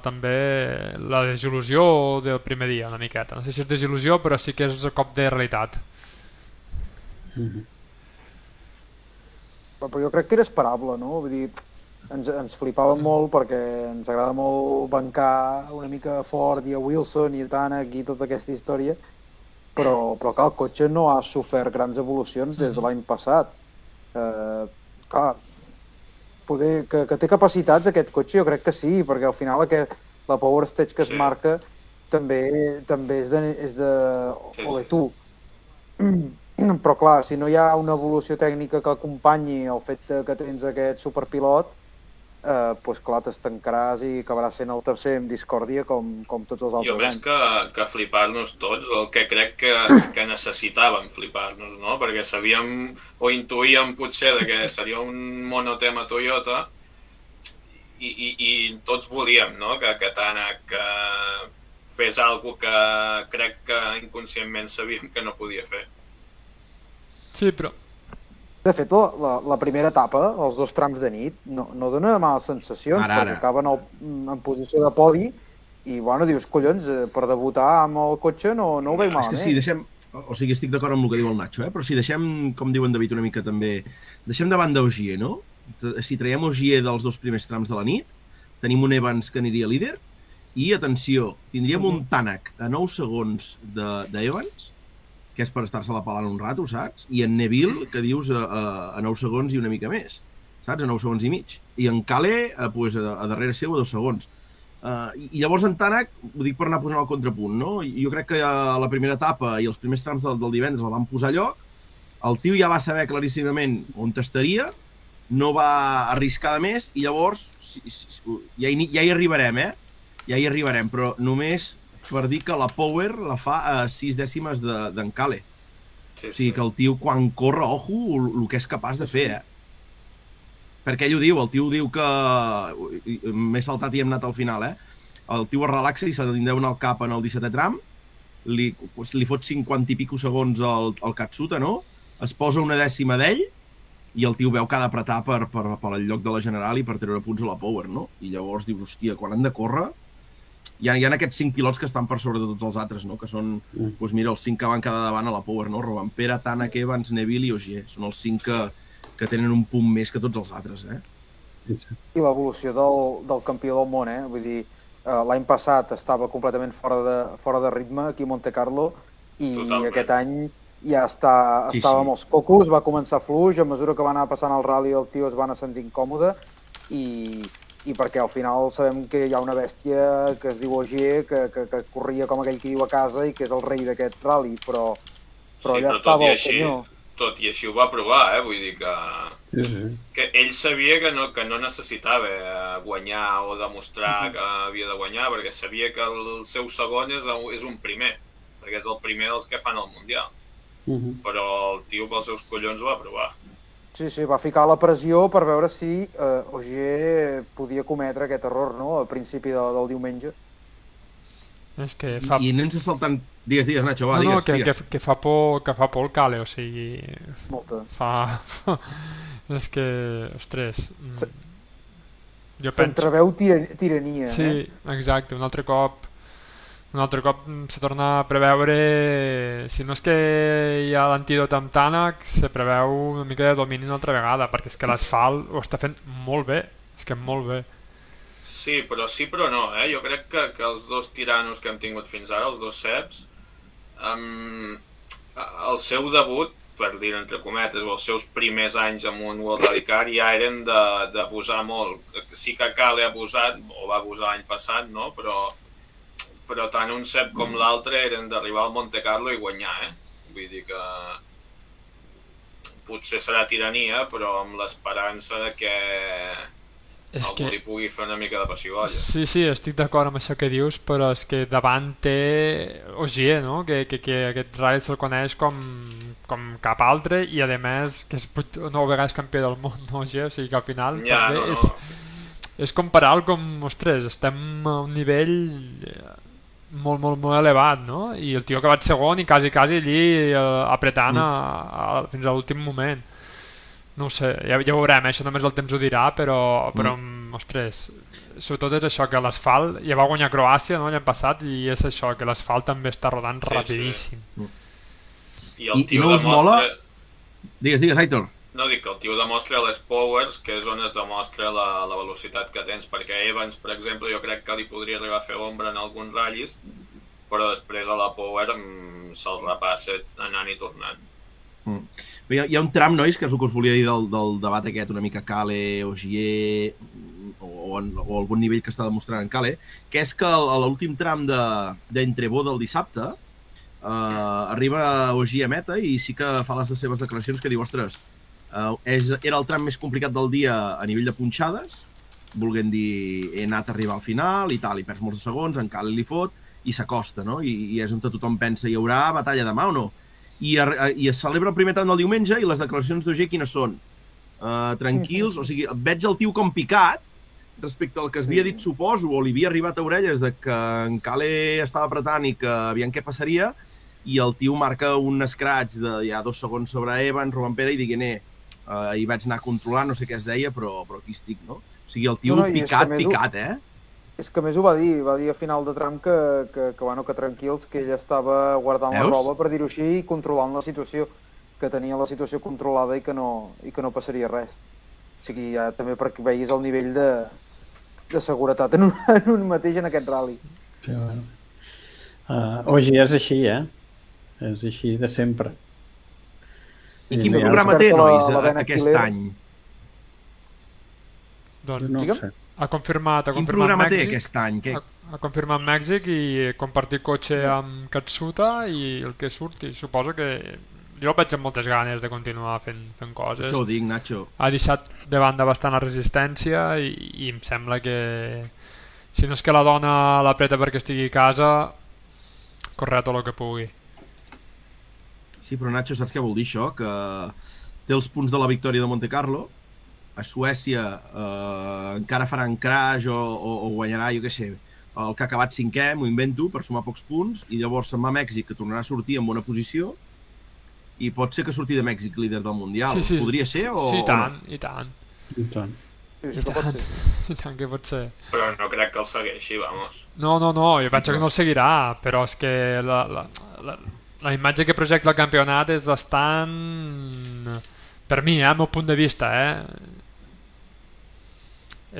també la desil·lusió del primer dia, una miqueta. No sé si és desil·lusió, però sí que és un cop de realitat. Però jo crec que era esperable, no? Vull dir, ens, ens flipava sí. molt perquè ens agrada molt bancar una mica a Ford i a Wilson i a Tanak i tota aquesta història, però, però clar, el cotxe no ha sofert grans evolucions des de l'any passat. Eh, clar, poder, que, que té capacitats aquest cotxe, jo crec que sí, perquè al final aquest, la Power Stage que es Sí. marca també, també és de, és de Sí, ole tu. <clears throat> Però clar, si no hi ha una evolució tècnica que acompanyi el fet que tens aquest superpilot, eh, pues clar, t'estancaràs i acabaràs sent el tercer amb discòrdia com, com tots els Jo altres més anys. que, que flipar-nos tots, el que crec que, que necessitàvem flipar-nos, no? Perquè sabíem o intuïem potser de que seria un monotema Toyota i, i, i tots volíem, no? Que, que Tanak que fes alguna que crec que inconscientment sabíem que no podia fer. Sí, però... De fet, la, la, la primera etapa, els dos trams de nit, no, no dona males sensacions, Ara, perquè ara. acaben al, en posició de podi i, bueno, dius, collons, eh, per debutar amb el cotxe no, no ho veig És que malament. sí, deixem... O sigui, estic d'acord amb el que diu el Nacho, eh? però si deixem, com diu en David una mica també, deixem de banda Ogier, no? Si traiem Ogier dels dos primers trams de la nit, tenim un Evans que aniria líder, i atenció, tindríem un Tanak a 9 segons de- d'Evans, que és per estar-se-la pelant un rato, saps? I en Neville, que dius a, a, a 9 segons i una mica més, saps? A 9 segons i mig. I en Cale, a, pues, a, a darrere seu, a 2 segons. Uh, I llavors en Tanak, ho dic per anar posant el contrapunt, no? Jo crec que a la primera etapa i els primers trams del, del divendres el van posar a lloc, el tio ja va saber claríssimament on estaria, no va arriscar de més, i llavors si, si, ja, hi, ja hi arribarem, eh? Ja hi arribarem, però només per dir que la Power la fa a 6 dècimes de- d'en Cale. Sí, O sigui que el tio, quan corre, ojo, el, el que és capaç de fer, eh? Perquè ell ho diu, el tio diu que... M'he saltat i hem anat al final, eh? El tio es relaxa i se li deuen al cap en el 17è tram, li, pues, li fot 50 i pico segons al, al Katsuta, no? Es posa una dècima d'ell i el tio veu que ha d'apretar per, per, per el lloc de la General i per treure punts a la Power, no? I llavors dius, hòstia, quan han de córrer hi ha, hi ha aquests cinc pilots que estan per sobre de tots els altres, no? que són, mm. doncs mira, els cinc que van quedar davant a la Power, no? Robampera, Tanak, Evans, Neville i Ogier. Són els cinc que, que tenen un punt més que tots els altres, eh? I l'evolució del, del campió del món, eh? Vull dir, eh, l'any passat estava completament fora de, fora de ritme aquí a Monte Carlo i Totalment. aquest any ja està, Sí, estava sí. amb els cocos, va començar fluix, a mesura que va anar passant el rally el tio es va anar sentint còmode i, i perquè al final sabem que hi ha una bèstia que es diu Ogier, que, que, que corria com aquell que diu a casa i que és el rei d'aquest rally, però, però sí, allà però tot estava el així, senyor. tot i així ho va provar, eh? Vull dir que, Sí, sí. que ell sabia que no, que no necessitava eh, guanyar o demostrar que havia de guanyar, perquè sabia que el seu segon és, el- és un primer, perquè és el primer dels que fan el Mundial. Mhm. Però el tio pels seus collons ho va provar. Sí, sí, va ficar la pressió per veure si eh, Ogier podia cometre aquest error, no?, al principi de, del diumenge. És que fa... I, i anem saltant... Digues, digues, Nacho, va, no, no, digues, que, digues. que, que, fa por, que fa por el Cale, o sigui... Molta. Fa... <laughs> és que, ostres... mm, Jo penso... S'entreveu tir tirania, Sí, eh? exacte, un altre cop un altre cop se torna a preveure si no és que hi ha l'antídot amb Tànec se preveu una mica de domini una altra vegada perquè és que l'asfalt ho està fent molt bé és que molt bé Sí, però sí, però no, eh? Jo crec que, que els dos tiranos que hem tingut fins ara, els dos ceps, um, el seu debut, per dir entre cometes, o els seus primers anys amb un World Rally Car ja eren d'abusar molt. Sí que Cale ha abusat, o va abusar l'any passat, no? Però, però tant un Seb com l'altre eren d'arribar al Monte Carlo i guanyar, eh? Vull dir que potser serà tirania, però amb l'esperança de que És algú que- li pugui fer una mica de pessigolles. Sí, sí, estic d'acord amb això que dius, però és que davant té Ogier, no? Que, que, que aquest rally se'l coneix com, com cap altre i a més que és nou vegades campió del món, no Ogier? O sigui que al final Ja, també no, no. és, és comparar com, ostres, estem a un nivell eh, molt, molt, molt elevat, no? I el tio que va segon i quasi, quasi allí eh, apretant Mm. a, a, fins a l'últim moment. No ho sé, ja, ja ho veurem, eh? això només el temps ho dirà, però, però mm. ostres, sobretot és això, que l'asfalt, ja va guanyar Croàcia no, l'any passat, i és això, que l'asfalt també està rodant Sí, sí. rapidíssim. I el I, tio i no us demostra... mola... Digues, digues, Aitor. No, dic que el tio demostra les powers, que és on es demostra la, la velocitat que tens, perquè Evans, per exemple, jo crec que li podria arribar a fer ombra en alguns ratllis, però després a la power mm, se'l repassa anant i tornant. Mm. Bé, Hi ha, un tram, nois, que és el que us volia dir del, del debat aquest, una mica Cale, Ogier, o, o, en- o algun nivell que està demostrant en Cale, que és que a l'últim tram de- d'Entrebó del dissabte eh, arriba Ogier a meta i sí que fa les de seves declaracions que diu, ostres, eh, és, era el tram més complicat del dia a nivell de punxades, volent dir, he anat a arribar al final i tal, i perds molts segons, en Cale li fot, i s'acosta, no? I, I és on tothom pensa, hi haurà batalla demà o no? I, ar- i es celebra el primer tram del diumenge i les declaracions d'Ogier quines són? Uh, tranquils, o sigui, veig el tio com picat respecte al que es havia dit, suposo, o li havia arribat a orelles de que en Cale estava apretant i que aviam què passaria, i el tio marca un scratch de ja dos segons sobre Evan, Roman Pere, i diguent, eh, uh, hi vaig anar a controlar, no sé què es deia, però, però aquí estic, no? O sigui, el tio No, no, picat, que més ho- picat, eh? És que més ho va dir, va dir a final de tram que, que, que, bueno, que tranquils, que ell estava guardant Veus? la roba, per dir-ho així, i controlant la situació, que tenia la situació controlada i que no, i que no passaria res. O sigui, ja també perquè veguis el nivell de, de seguretat en un, <laughs> en un mateix en aquest rally. Sí, bueno. Uh, Ogier és així, eh? És així de sempre. I quin ja- programa té, la- nois, la a- vena aquest quilera. any? Doncs No sé. ha confirmat, ha Quin confirmat programa té Mèxic, aquest any? Què? ha, ha confirmat Mèxic i compartir cotxe amb Katsuta i el que surti. Suposo que jo el veig amb moltes ganes de continuar fent, fent coses. Això ho dic, Nacho. ha deixat de banda bastant la resistència i, i em sembla que si no és que la dona l'apreta perquè estigui a casa corre tot el que pugui Sí, però Nacho, saps què vol dir això? Que té els punts de la victòria de Monte Carlo, a Suècia eh, encara faran crash o, o, o guanyarà, jo què sé, el que ha acabat cinquè, m'ho invento, per sumar pocs punts, i llavors se'n va a Mèxic, que tornarà a sortir en bona posició, i pot ser que surti de Mèxic líder del Mundial. sí, sí, Podria ser o, sí, i o tant, no? i tant I tant. Sí, i tant, <laughs> i tant que pot ser Però no crec que el segueixi, vamos. no, no, no, jo penso que no el seguirà però és que la, la, la, la imatge que projecta el campionat és bastant per mi, eh, al meu punt de vista eh,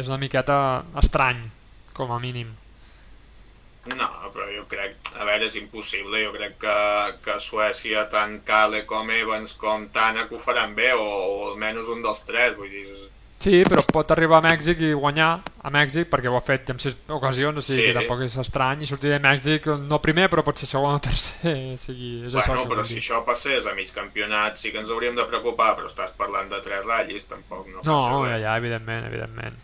és una miqueta estrany com a mínim No, però jo crec... A veure, és impossible. Jo crec que, que Suècia, tant Kale com Evans com Tanak ho faran bé, o, o almenys un dels tres. Vull dir, és- Sí, però pot arribar a Mèxic i guanyar a Mèxic perquè ho ha fet en sis ocasions, o sigui Sí. que tampoc és estrany, i sortir de Mèxic no primer, però pot ser segon o tercer, <laughs> o sigui, és això bueno, que però si dir. això passés a mig campionat sí que ens hauríem de preocupar, però estàs parlant de tres ratllis, tampoc no, No, passa ja, res. ja, evidentment, evidentment.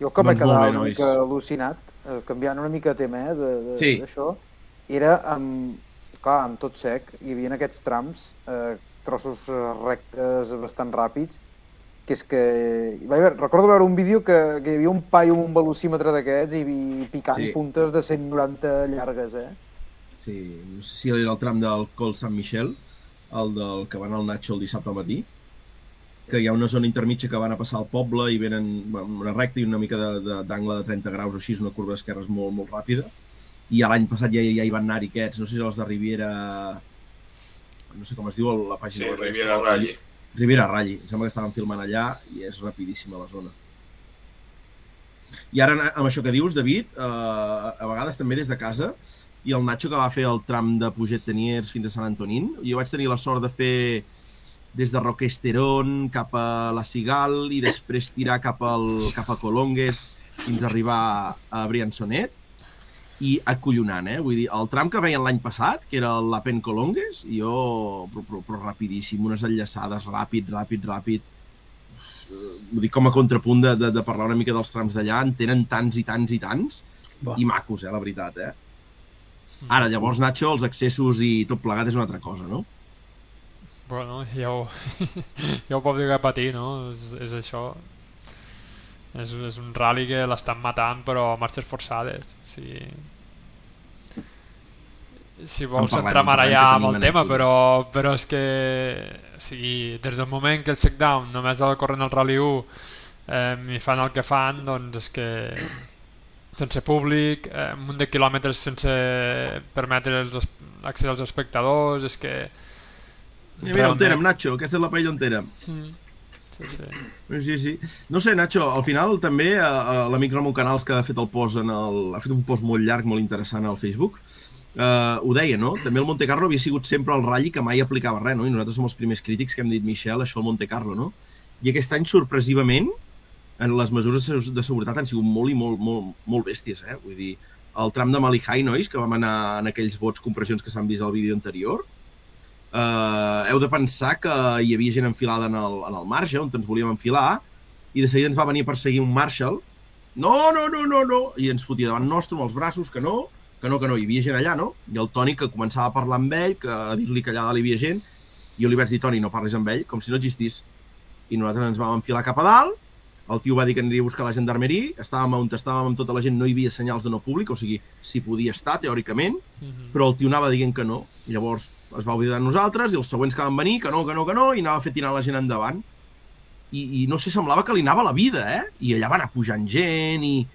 Jo que m'he Doncs quedat bé, una nois. mica al·lucinat, eh, canviant una mica de tema, eh, de- de- Sí. d'això, era amb, clar, amb tot sec, hi havia aquests trams, eh, trossos eh, rectes bastant ràpids, que és que... Veure, recordo veure un vídeo que, que hi havia un paio amb un velocímetre d'aquests i, i picant Sí. puntes de 190 llargues, eh? Sí, no sé si era el tram del Col Sant Michel, el del que van al Nacho el dissabte al matí, que hi ha una zona intermitja que van a passar al poble i venen una recta i una mica de- de- d'angle de, de 30 graus o així, una curva d'esquerres molt, molt ràpida. I l'any passat ja, ja hi van anar-hi aquests, no sé si els de Riviera... No sé com es diu la pàgina Sí, web. Riviera. Rally. Riviera Rally, em sembla que estaven filmant allà i és rapidíssima la zona. I ara, amb això que dius, David, eh, a vegades també des de casa i el Nacho que va fer el tram de Puget Teniers fins a Sant Antonín. Jo vaig tenir la sort de fer des de Roquesterón cap a la Cigal i després tirar cap, al, cap a Colongues fins a arribar a Briançonet i acollonant, eh? Vull dir, el tram que veien l'any passat, que era l'Apen Colongues, jo, però, però, però rapidíssim, unes enllaçades, ràpid, ràpid, ràpid. Vull dir, com a contrapunt de, de, de parlar una mica dels trams d'allà, en tenen tants i tants i tants, Va. i macos, eh, la veritat, eh? Ara, llavors, Nacho, els accessos i tot plegat és una altra cosa, no? Bueno, ja ho, <laughs> ja ho podria patir, no? És, és això. És, és un rally que l'estan matant, però a marxes forçades. Si, si vols parlem, entrar en parlem, ja amb el tema, però, però és que o sigui, des del moment que el checkdown només el corrent al Rally 1 eh, i fan el que fan, doncs és que sense públic, eh, un munt de quilòmetres sense permetre els als espectadors, és que... Mira, mira on érem, Nacho, aquesta és la paella on érem. Mm. Sí, sí. Sí, sí. No sé, Nacho, al final també eh, eh, l'amic Ramon Canals que ha fet el post en el, ha fet un post molt llarg, molt interessant al Facebook, eh, ho deia, no? També el Monte Carlo havia sigut sempre el ratll que mai aplicava res, no? I nosaltres som els primers crítics que hem dit, Michel, això al Monte Carlo, no? I aquest any, sorpresivament, en les mesures de seguretat han sigut molt i molt, molt, molt bèsties, eh? Vull dir, el tram de Malihai, nois, que vam anar en aquells vots compressions que s'han vist al vídeo anterior, eh, heu de pensar que hi havia gent enfilada en el, en el marge, on ens volíem enfilar, i de seguida ens va venir a perseguir un Marshall. No, no, no, no, no! I ens fotia davant nostre amb els braços, que no, que no, que no. Hi havia gent allà, no? I el Toni que començava a parlar amb ell, que a dir-li que allà dalt hi havia gent, i jo li vaig dir, Toni, no parlis amb ell, com si no existís. I nosaltres ens vam enfilar cap a dalt, el tio va dir que aniria a buscar la gendarmeria, estàvem on estàvem amb tota la gent, no hi havia senyals de no públic, o sigui, s'hi podia estar, teòricament, Mhm. però el tio anava dient que no. I llavors es va oblidar de nosaltres i els següents que van venir, que no, que no, que no, i anava a fer tirar la gent endavant. I, i no sé, semblava que li anava la vida, eh? I allà va anar pujant gent i,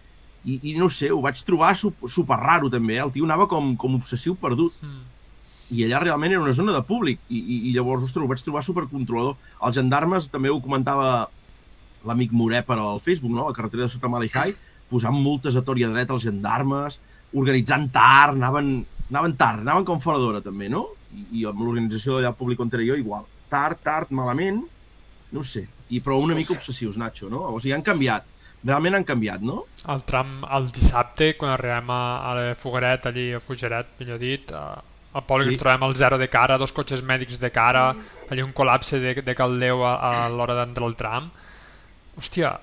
i, i no sé, ho vaig trobar super, super raro també, eh? El tio anava com, com obsessiu perdut. Mm. I allà realment era una zona de públic i, i, i llavors, ostres, ho vaig trobar supercontrolador. Els gendarmes, també ho comentava l'amic Moré per al Facebook, no? la carretera de Sota Malihai, posant multes a tor i a dret als gendarmes, organitzant tard, anaven, anaven tard, anaven com fora d'hora també, no? I, i amb l'organització d'allà públic on era jo igual. Tard, tard, malament, no sé. I però una mica obsessius, Nacho, no? O sigui, han canviat. Realment han canviat, no? El tram el dissabte, quan arribem a, a la Fogueret, allí a Fugeret, millor dit, a, al poble Sí. trobem el zero de cara, dos cotxes mèdics de cara, allí un col·lapse de, de caldeu a, a l'hora d'entrar al tram. Hòstia,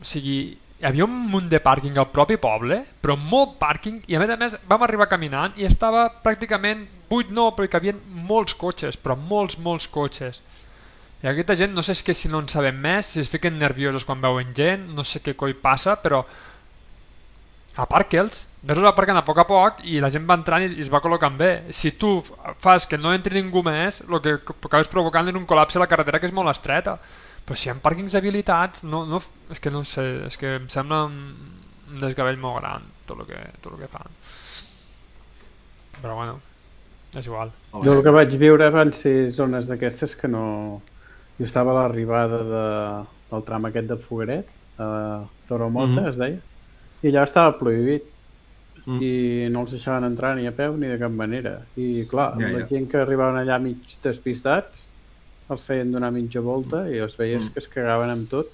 o sigui, hi havia un munt de pàrquing al propi poble, però molt pàrquing, i a més a més vam arribar caminant i estava pràcticament buit no, perquè hi havia molts cotxes, però molts, molts cotxes. I aquesta gent, no sé és que si no en sabem més, si es fiquen nerviosos quan veuen gent, no sé què coi passa, però aparca'ls, ves-los aparcant a poc a poc i la gent va entrant i, i es va col·locant bé. Si tu fas que no entri ningú més, el que acabes provocant és un col·lapse a la carretera que és molt estreta. Però si hi ha pàrquings habilitats, no, no, és que no sé, és que em sembla un desgavell molt gran tot el que, tot el que fan. Però bueno, és igual. Jo el que vaig viure van ser zones d'aquestes que no... Jo estava a l'arribada de, del tram aquest de Fogueret, a Toromota, mm -hmm. es deia, i allà estava prohibit. Mm. I no els deixaven entrar ni a peu ni de cap manera. I clar, Ja, ja, la gent que arribaven allà mig despistats els feien donar mitja volta i els veies Mm. que es cagaven amb tot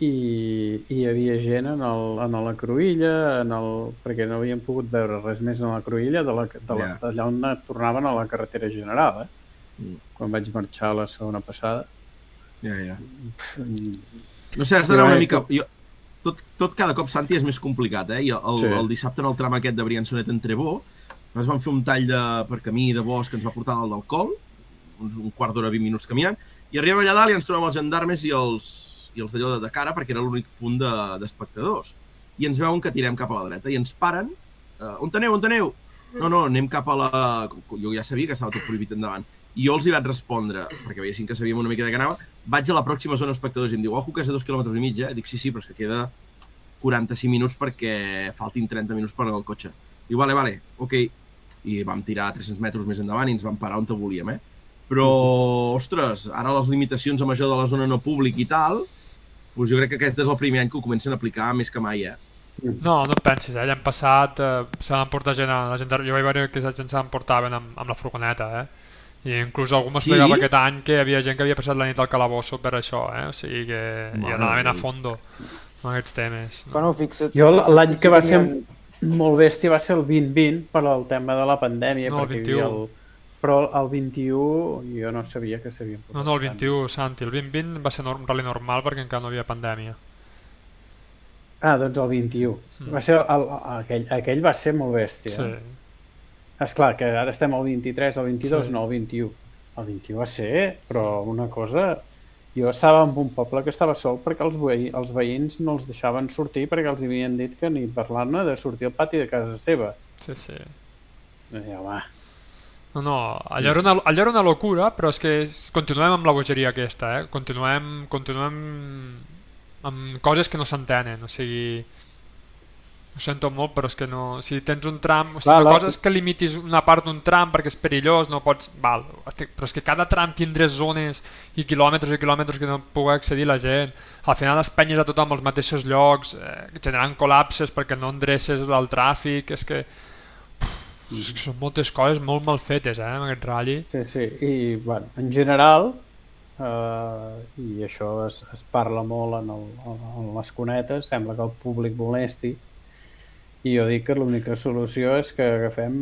i, i hi havia gent en, el, en la cruïlla, en el, perquè no havien pogut veure res més en la cruïlla de la, de la, Ja. d'allà on tornaven a la carretera general, eh? Quan vaig marxar la segona passada. Ja, ja. Mm, No sé, has d'anar una eh, mica... Jo, tot, tot cada cop, Santi, és més complicat, eh? I el, Sí. el dissabte en el tram aquest de Briançonet en Trebó, ens vam fer un tall de, per camí de bosc que ens va portar al d'alcohol, uns, un quart d'hora, 20 minuts caminant, i arribem allà dalt i ens trobem els gendarmes i els, i els d'allò de, de cara, perquè era l'únic punt de- d'espectadors. I ens veuen que tirem cap a la dreta i ens paren. Uh, on aneu, on aneu? No, no, anem cap a la... Jo ja sabia que estava tot prohibit endavant. I jo els hi vaig respondre, perquè veiessin que sabíem una mica de què anava, vaig a la pròxima zona espectadors i em diu, ojo que és a dos quilòmetres i mig, eh? Dic, sí, sí, però és que queda 45 minuts perquè faltin 30 minuts per al cotxe. Diu, vale, vale, ok. I vam tirar 300 metres més endavant i ens vam parar on te volíem, eh? Però, ostres, ara les limitacions amb això de la zona no públic i tal, doncs jo crec que aquest és el primer any que ho comencen a aplicar més que mai, eh? No, no et pensis, eh? l'any passat eh, se van portar gent, la gent, jo vaig veure que la gent se l'emportaven amb, amb la furgoneta, eh? I inclús algú m'explicava Sí? aquest any que hi havia gent que havia passat la nit al calabosso per això, eh? O sigui que hi Mare anaven a fondo amb aquests temes. No? Bueno, fixa't... Jo l'any que va ser tenien- molt bèstia va ser el 2020 per al tema de la pandèmia. No, el perquè hi havia 21. Però el 21 jo no sabia que s'havien No, no, el 21, Santi, el 2020 va ser un rally normal perquè encara no hi havia pandèmia. Ah, doncs el 21. Mm. Va ser el, aquell, aquell va ser molt bèstia. Sí. És clar que ara estem al 23, el 22, Sí. no, el 21. El 21 va ser, però una cosa... Jo estava en un poble que estava sol perquè els, veï, els veïns no els deixaven sortir perquè els havien dit que ni parlar-ne de sortir al pati de casa seva. Sí, sí. I, home, No, no, allò era, una, allò era una locura, però és que és- continuem amb la bogeria aquesta, eh? Continuem, continuem amb coses que no s'entenen, o sigui... Ho sento molt, però és que no... Si tens un tram... O sigui, Clar, una cosa és que limitis una part d'un tram perquè és perillós, no pots... Val, però és que cada tram tindrà zones i quilòmetres i quilòmetres que no pugui accedir la gent. Al final les penyes a tothom als mateixos llocs, eh, generant col·lapses perquè no endreces el tràfic, és que... És que són moltes coses molt mal fetes, eh, amb aquest rally. Sí, sí, i bueno, en general, eh, i això es, es parla molt en, el, en les cunetes, sembla que el públic molesti, i jo dic que l'única solució és que agafem,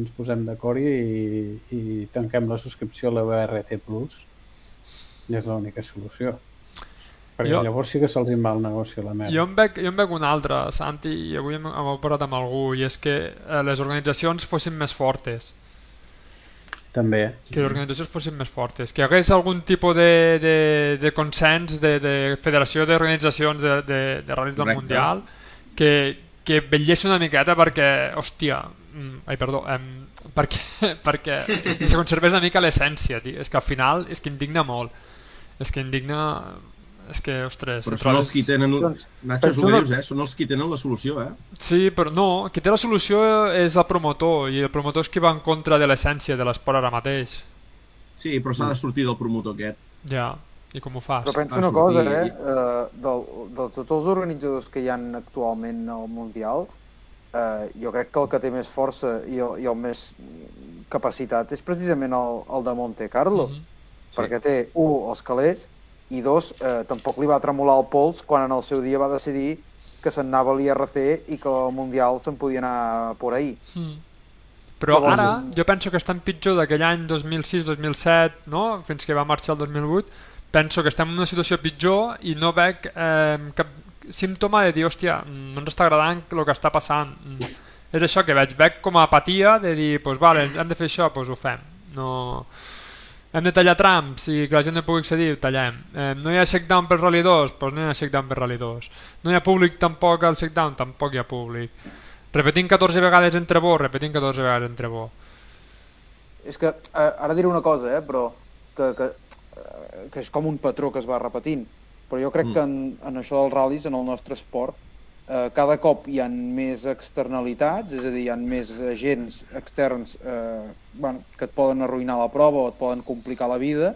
ens posem d'acord i, i tanquem la subscripció a la BRT Plus, i és l'única solució. Perquè Jo- llavors sí que se'ls va el negoci a la merda. Jo en veig, jo en veig una altra, Santi, i avui hem, hem parlat amb algú, i és que eh, les organitzacions fossin més fortes. També. Que les organitzacions fossin més fortes. Que hi hagués algun tipus de, de, de consens de, de federació d'organitzacions de, de, de ral·lis del Correcte. Mundial que, que vetllés una miqueta perquè, hòstia, mm, ai, perdó, em, perquè, <laughs> perquè <laughs> se conservés una mica l'essència, tio. És que al final és que indigna molt. És que indigna... És que, ostres... Però són els qui tenen... Doncs, Nacho, una- dius, eh? Són els qui tenen la solució, eh? Sí, però no, qui té la solució és el promotor i el promotor és qui va en contra de l'essència de l'esport ara mateix. Sí, però s'ha de sortir del promotor aquest. Ja, i com ho fas? Però pensa Va una cosa, eh? i- Uh, del, de tots els organitzadors que hi han actualment al Mundial, uh, jo crec que el que té més força i el, i el més capacitat és precisament el, el de Monte Carlo, Mhm. perquè té, un, els calés, i dos, eh, tampoc li va tremolar el pols quan en el seu dia va decidir que se'n anava a l'IRC i que el Mundial se'n podia anar por ahí. Mm. Però Llavors, ara jo penso que estan pitjor d'aquell any 2006-2007, no? fins que va marxar el 2008, penso que estem en una situació pitjor i no veig eh, cap símptoma de dir, hòstia, no ens està agradant el que està passant. Mm. És això que veig, veig com a apatia de dir, pues vale, hem de fer això, pues ho fem. No... Hem de tallar trams i que la gent no pugui accedir, tallem. Eh, no hi ha shakedown per Rally 2? Doncs no hi ha shakedown per Rally 2. No hi ha públic tampoc al shakedown? Tampoc hi ha públic. Repetint 14 vegades entre bo, repetint 14 vegades entre bo. És que, eh, ara diré una cosa, eh, però que, que, que és com un patró que es va repetint. Però jo crec Mm. que en, en això dels ral·lis, en el nostre esport, eh, cada cop hi han més externalitats, és a dir, hi han més agents externs eh, bueno, que et poden arruïnar la prova o et poden complicar la vida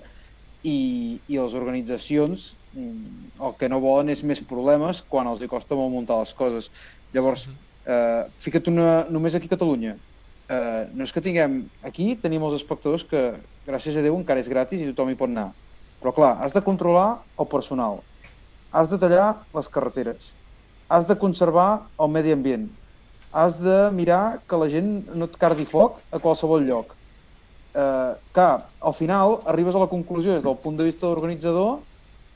i, i les organitzacions mm, el que no volen és més problemes quan els hi costa molt muntar les coses. Llavors, eh, fica't una, només aquí a Catalunya, eh, no és que tinguem... Aquí tenim els espectadors que, gràcies a Déu, encara és gratis i tothom hi pot anar. Però clar, has de controlar el personal, has de tallar les carreteres, has de conservar el medi ambient, has de mirar que la gent no et cardi foc a qualsevol lloc. Eh, clar, al final arribes a la conclusió des del punt de vista de l'organitzador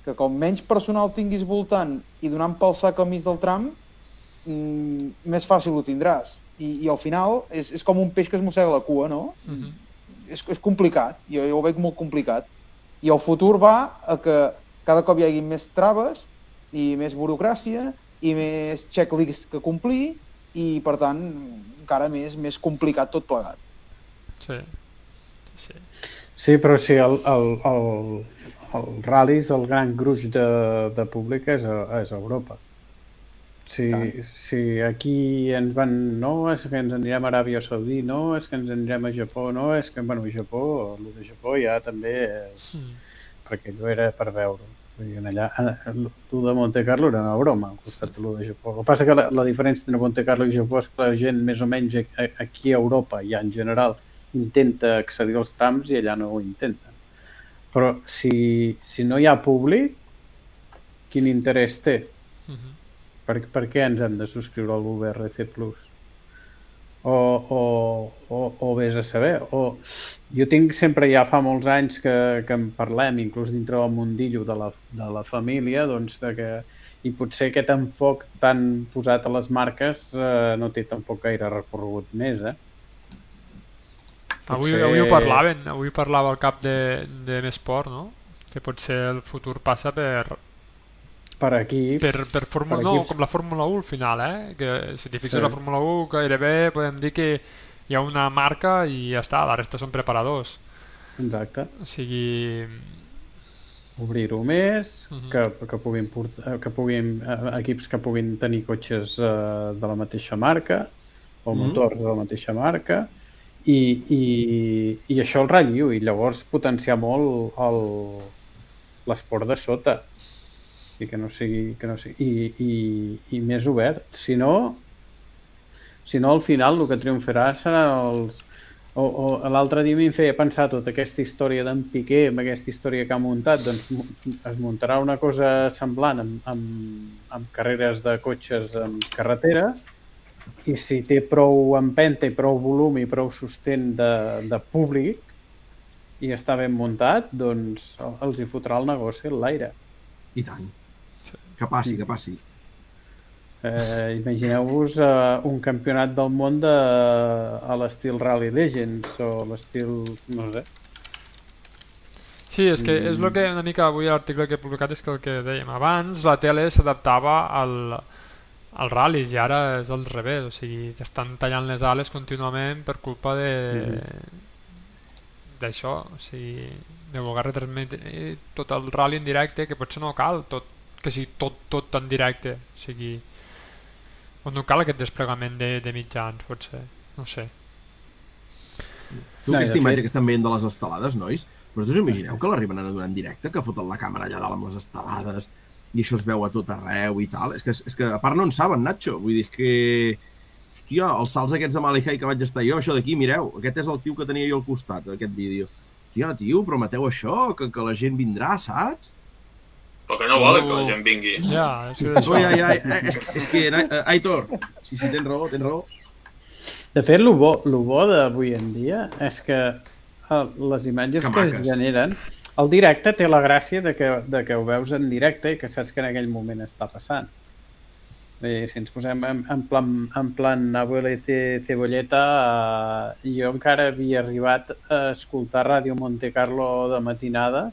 que com menys personal tinguis voltant i donant pel sac al mig del tram, mm, més fàcil ho tindràs. I, i al final és, és com un peix que es mossega la cua, no? Uh -huh. és, és complicat, jo, jo ho veig molt complicat. I el futur va a que cada cop hi hagi més traves i més burocràcia i més checklist que complir i, per tant, encara més, més complicat tot plegat. Sí. sí. Sí, però sí, el, el, el, el ral·lis, el gran gruix de, de públic és a, és a Europa. Si, si aquí ens van, no, és que ens anirem a Aràbia Saudí, no, és que ens anirem a Japó, no, és que, bueno, a Japó, el de Japó ja també, és, Mm. perquè allò era per veure. Vull dir, allà, tu de Monte Carlo era una broma al costat de lo de Japó. El que passa que la, la diferència entre Monte Carlo i Japó és que la gent més o menys aquí a Europa i en general intenta accedir als trams i allà no ho intenten. Però si, si no hi ha públic, quin interès té? Mhm. Per, per què ens hem de subscriure al VRC Plus? O, o, o, o vés a saber. O, jo tinc sempre, ja fa molts anys que, que en parlem, inclús dintre del mundillo de la, de la família, doncs de que, i potser aquest enfoc tan posat a les marques eh, no té tampoc gaire recorregut més, eh? Avui, avui ho parlaven, avui parlava el cap de, de Mesport, no? Que potser el futur passa per, Per aquí... per, per Fórmula, per com la Fórmula 1 al final, eh? Que si t'hi fixes Sí. la Fórmula 1 gairebé podem dir que hi ha una marca i ja està, la resta són preparadors. Exacte. O sigui... obrir-ho més, Mhm. que, que puguin, portar, que puguin eh, equips que puguin tenir cotxes eh, de la mateixa marca o Mhm. motors de la mateixa marca i, i, i això el relliu i llavors potenciar molt l'esport de sota i que no sigui, que no sigui i, i, i més obert si no si no al final el que triomfarà serà els o, o l'altre dia m'hi feia pensar tota aquesta història d'en Piqué amb aquesta història que ha muntat doncs es muntarà una cosa semblant amb, amb, amb carreres de cotxes en carretera i si té prou empenta i prou volum i prou sostén de, de públic i està ben muntat, doncs el- els hi fotrà el negoci en l'aire. I tant. Que passi, que passi. Eh, Imagineu-vos eh, un campionat del món de, a l'estil Rally Legends o l'estil, no sé. Sí, és que és el Mm. que una mica avui l'article que he publicat és que el que dèiem abans, la tele s'adaptava al, als ral·lis i ara és al revés, o sigui, t'estan tallant les ales contínuament per culpa de d'això, o sigui, de voler retransmetre tot el rally en directe, que potser no cal tot, que sigui tot, tot en directe, o sigui, o no cal aquest desplegament de, de mitjans, potser, no sé. Tu No, aquesta imatge fet- que estan veient de les estelades, nois, vosaltres imagineu que l'arriben a donar en directe, que foten la càmera allà dalt amb les estelades i això es veu a tot arreu i tal? És que, és que a part no en saben, Nacho. Vull dir que... Hòstia, els salts aquests de Malihai que vaig estar jo, això d'aquí, mireu, aquest és el tio que tenia jo al costat, aquest vídeo. Hòstia, tio, prometeu això, que, que la gent vindrà, saps? Però que no volen que la gent vingui. Ja, és que ja, ja, eh, és, és que, Aitor, sí, sí, tens raó, tens raó. De fet, el bo, lo bo d'avui en dia és que eh, les imatges Que que, es generen... El directe té la gràcia de que, de que ho veus en directe i que saps que en aquell moment està passant. Bé, si ens posem en, en plan, en plan abuelete cebolleta, eh, jo encara havia arribat a escoltar Ràdio Monte Carlo de matinada,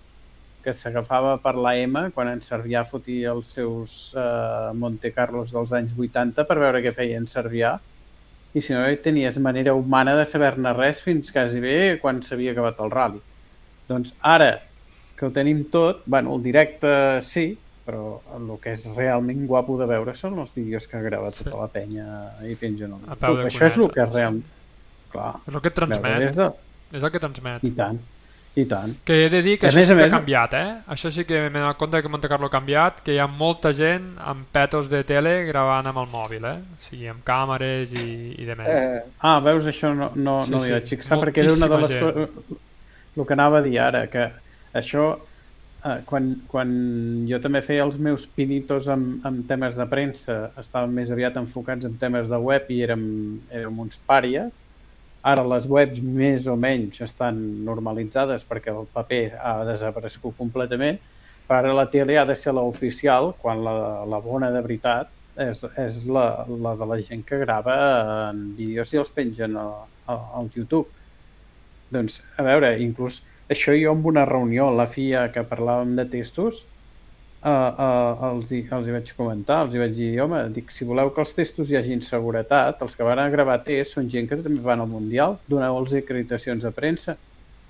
que s'agafava per la M quan en Servià fotia els seus eh, Monte Carlos dels anys 80 per veure què feien Servià i si no tenies manera humana de saber-ne res fins quasi bé quan s'havia acabat el rally. Doncs ara que ho tenim tot, bueno, el directe sí, però el que és realment guapo de veure són els vídeos que grava tota la penya i pengen de YouTube. Això és el que és sí. real. Clar. És el que et transmet. De... És el que transmet. I tant, i tant. Que he de dir que A això més sí que ha més- canviat, eh? Això sí que m'he donat compte que Monte Carlo ha canviat, que hi ha molta gent amb petos de tele gravant amb el mòbil, eh? O sigui, amb càmeres i, i de més. Eh, ah, veus, això no, no, Sí, no sí, vaig fixar, perquè era una de les coses... El que anava a dir ara, que això, eh, quan, quan jo també feia els meus pinitos amb, amb temes de premsa, estàvem més aviat enfocats en temes de web i érem, érem uns pàries, Ara les webs més o menys estan normalitzades perquè el paper ha desaparegut completament, però la tele ha de ser l'oficial quan la, la bona de veritat és, és la, la de la gent que grava en vídeos i els pengen a, a, al YouTube. Doncs, a veure, inclús això jo en una reunió la FIA que parlàvem de testos, uh, uh, els, hi, els hi vaig comentar, els hi vaig dir, home, dic, si voleu que els testos hi hagin seguretat, els que van a gravar tests són gent que també van al Mundial, doneu-los acreditacions de premsa,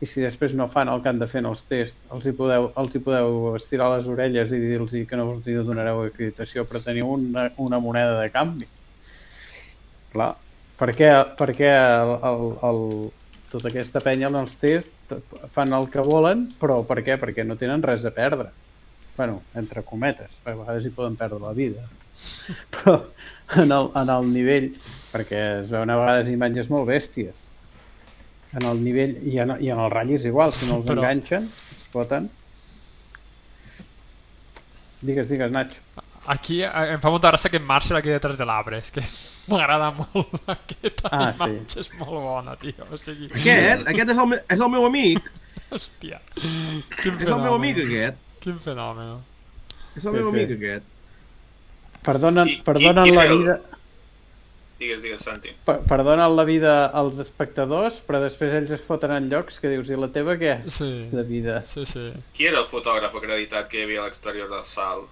i si després no fan el que han de fer en els tests, els hi podeu, els hi podeu estirar les orelles i dir-los que no us hi donareu acreditació, però teniu una, una moneda de canvi. Clar, per què, per què el, el, el, tota aquesta penya en els tests fan el que volen, però per què? Perquè no tenen res a perdre. Bueno, entre cometes, a vegades hi poden perdre la vida. Però en el, en el nivell, perquè es veuen a vegades imatges molt bèsties, en el nivell, i en, i en el ratll és igual, si no els Però- enganxen, es foten. Digues, digues, Nacho. Aquí eh, em fa molta gràcia aquest Marshall aquí detrás de l'arbre, és que <laughs> m'agrada molt <laughs> aquesta Ah, sí. imatge, és molt bona, tio. O sigui... Aquest, aquest és el, és el meu amic. Hòstia. Quin És el meu amic, aquest. Quin fenomen. És el Sí, meu sí. amic, aquest. Perdonen, Qui- qui- perdonen qui la era el- vida... Digues, digues, Santi. Per- Perdonen la vida als espectadors, però després ells es foten en llocs que dius, i la teva què? Sí. De vida. Sí, sí. Qui era el fotògraf acreditat que hi havia a l'exterior del salt?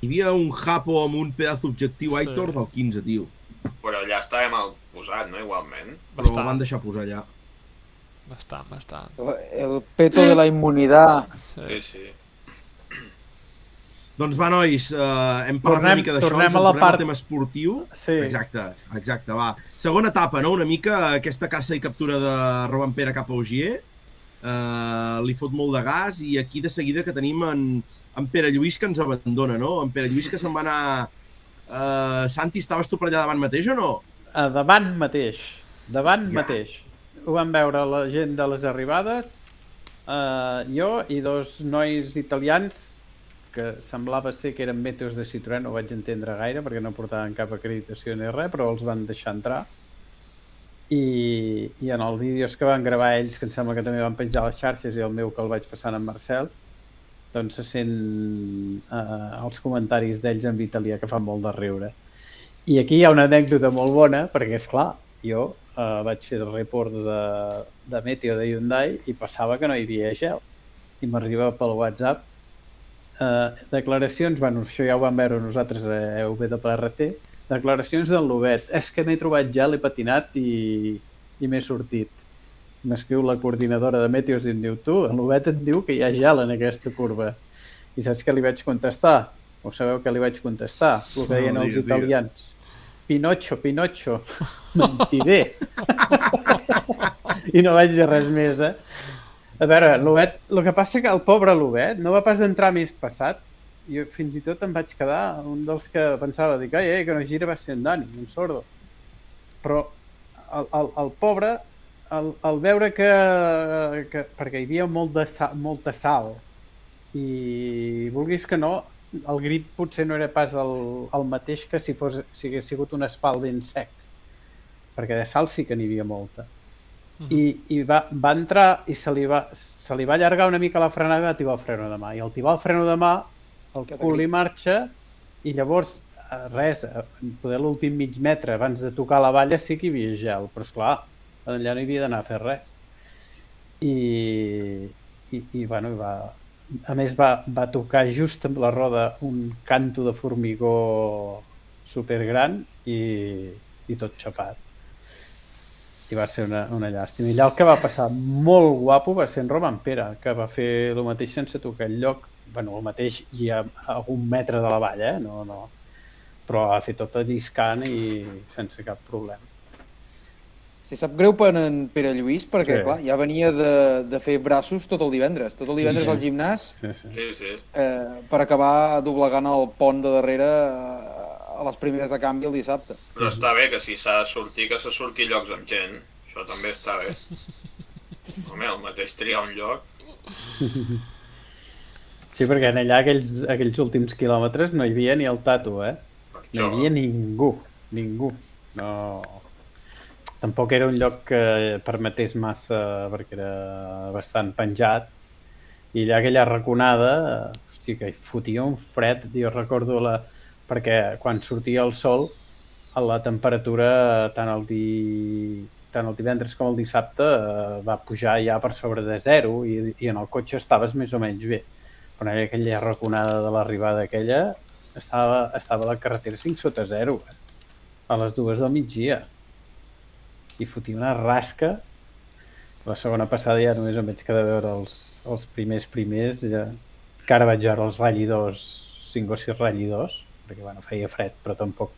Hi havia un japo amb un pedaç objectiu Sí. Aitor del 15, tio. Però allà estava mal posat, no? Igualment. Però el van deixar posar allà. Bastant, bastant. El peto de la inmunidad. Sí, sí. Doncs va, nois, uh, hem parlat Tornem- una mica d'això, tornem ens a la tornem part- al tema esportiu. Sí. Exacte, exacte, va. Segona etapa, no? Una mica aquesta caça i captura de Roban Pere cap a Ogier. Uh, li fot molt de gas i aquí de seguida que tenim en, en Pere Lluís que ens abandona, no? En Pere Lluís que se'n va anar... Uh, Santi, estaves tu per allà davant mateix o no? A davant mateix. Davant mateix. Ho van veure la gent de les arribades, eh, jo i dos nois italians que semblava ser que eren meteos de Citroën, no ho vaig entendre gaire perquè no portaven cap acreditació ni res, però els van deixar entrar. I, i en els vídeos que van gravar ells, que em sembla que també van penjar les xarxes i el meu que el vaig passar en Marcel, doncs se sent eh, els comentaris d'ells en italià que fan molt de riure. I aquí hi ha una anècdota molt bona, perquè és clar, jo eh, vaig fer el report de, de Meteo de Hyundai i passava que no hi havia gel. I m'arriba pel WhatsApp eh, declaracions, bueno, això ja ho vam veure nosaltres a EWRT, declaracions d'en Lobet. És que m'he trobat gel, he patinat i, i m'he sortit. M'escriu la coordinadora de Meteos i em diu, tu, en Lobet et diu que hi ha gel en aquesta curva. I saps què li vaig contestar? Ho sabeu què li vaig contestar? El que deien els italians. Pinocho, Pinocho, mentider. I no vaig dir res més, eh? A veure, l'Obet, el que passa que el pobre l'Obet no va pas entrar més passat. Jo fins i tot em vaig quedar, un dels que pensava, dic, ai, ai, que no gira va ser en Dani, un sordo. Però el, el, el pobre, el, el veure que, que, perquè hi havia molt de sal, molta sal, i vulguis que no, el grip potser no era pas el, el mateix que si, fos, si hagués sigut un espal ben sec, perquè de sal sí que n'hi havia molta. I, i va, va entrar i se li va, se li va allargar una mica la frenada i va tibar el freno de mà. I al tibar el freno de mà, el cul li marxa i llavors, eh, res, eh, poder l'últim mig metre abans de tocar la valla sí que hi havia gel, però esclar, allà no hi havia d'anar a fer res. I, i, i bueno, i va, a més va, va tocar just amb la roda un canto de formigó supergran i, i tot xapat i va ser una, una llàstima. I allà el que va passar molt guapo va ser en Roman Pere, que va fer el mateix sense tocar el lloc, bueno, el mateix i a, a un metre de la valla, eh? no, no. però va fer tot a discant i sense cap problema. Si sap greu per en Pere Lluís, perquè Sí. clar, ja venia de, de fer braços tot el divendres. Tot el divendres Sí. al gimnàs Sí, sí. Eh, per acabar doblegant el pont de darrere eh, a les primeres de canvi el dissabte. Però està bé que si s'ha de sortir, que se surti llocs amb gent. Això també està bé. <laughs> Home, el mateix triar un lloc. Sí, perquè en allà aquells, aquells últims quilòmetres no hi havia ni el Tato, eh? No hi havia ningú, ningú. No... Tampoc era un lloc que permetés massa, perquè era bastant penjat. I allà aquella raconada, hosti, que fotia un fred, jo recordo la... perquè quan sortia el sol, a la temperatura tant el, di... tant el divendres com el dissabte eh, va pujar ja per sobre de zero i, i en el cotxe estaves més o menys bé però aquella raconada de l'arribada aquella estava, estava la carretera 5 sota 0 eh? a les dues del migdia i fotia una rasca la segona passada ja només em vaig quedar a veure els, els primers primers ja... que ara vaig veure els ratllidors 5 o 6 ratllidors perquè bueno, feia fred però tampoc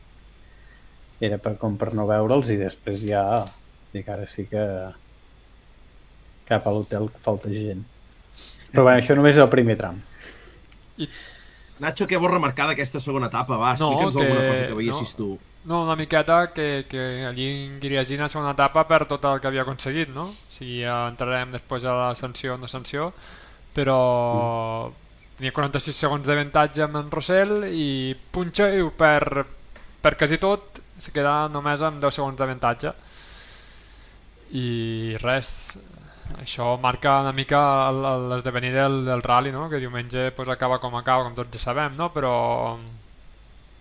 era per, com per no veure'ls i després ja dic ara sí que cap a l'hotel falta gent però bueno, això només és el primer tram Nacho, què vols remarcar d'aquesta segona etapa? Va, No, explica'ns que- alguna cosa que veiessis no. tu. No, una miqueta que, que allí en Griasina segona etapa per tot el que havia aconseguit, no? O sigui, ja entrarem després a la sanció o no sanció, però tenia 46 segons d'avantatge amb en Rossell i punxa i ho perd per quasi tot, se queda només amb 10 segons d'avantatge. I res, això marca una mica l'esdevenir del, del rally, no? que diumenge pues, acaba com acaba, com tots ja sabem, no? però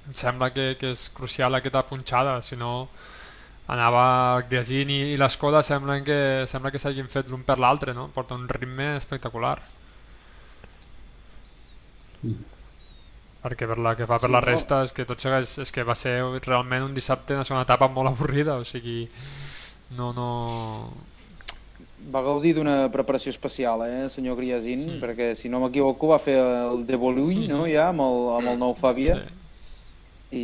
em sembla que, que és crucial aquesta punxada, si no anava Griasin i, i l'Escoda semblen que, sembla que s'hagin fet l'un per l'altre, no? porta un ritme espectacular. Perquè per la que fa per Sí, la no? resta és que tot segueix, és que va ser realment un dissabte una segona etapa molt avorrida, o sigui, no, no... Va gaudir d'una preparació especial, eh, senyor Griasin, sí. perquè si no m'equivoco va fer el de Volull, Sí, sí. no?, ja, amb el, amb el nou Fàbia, Sí. I,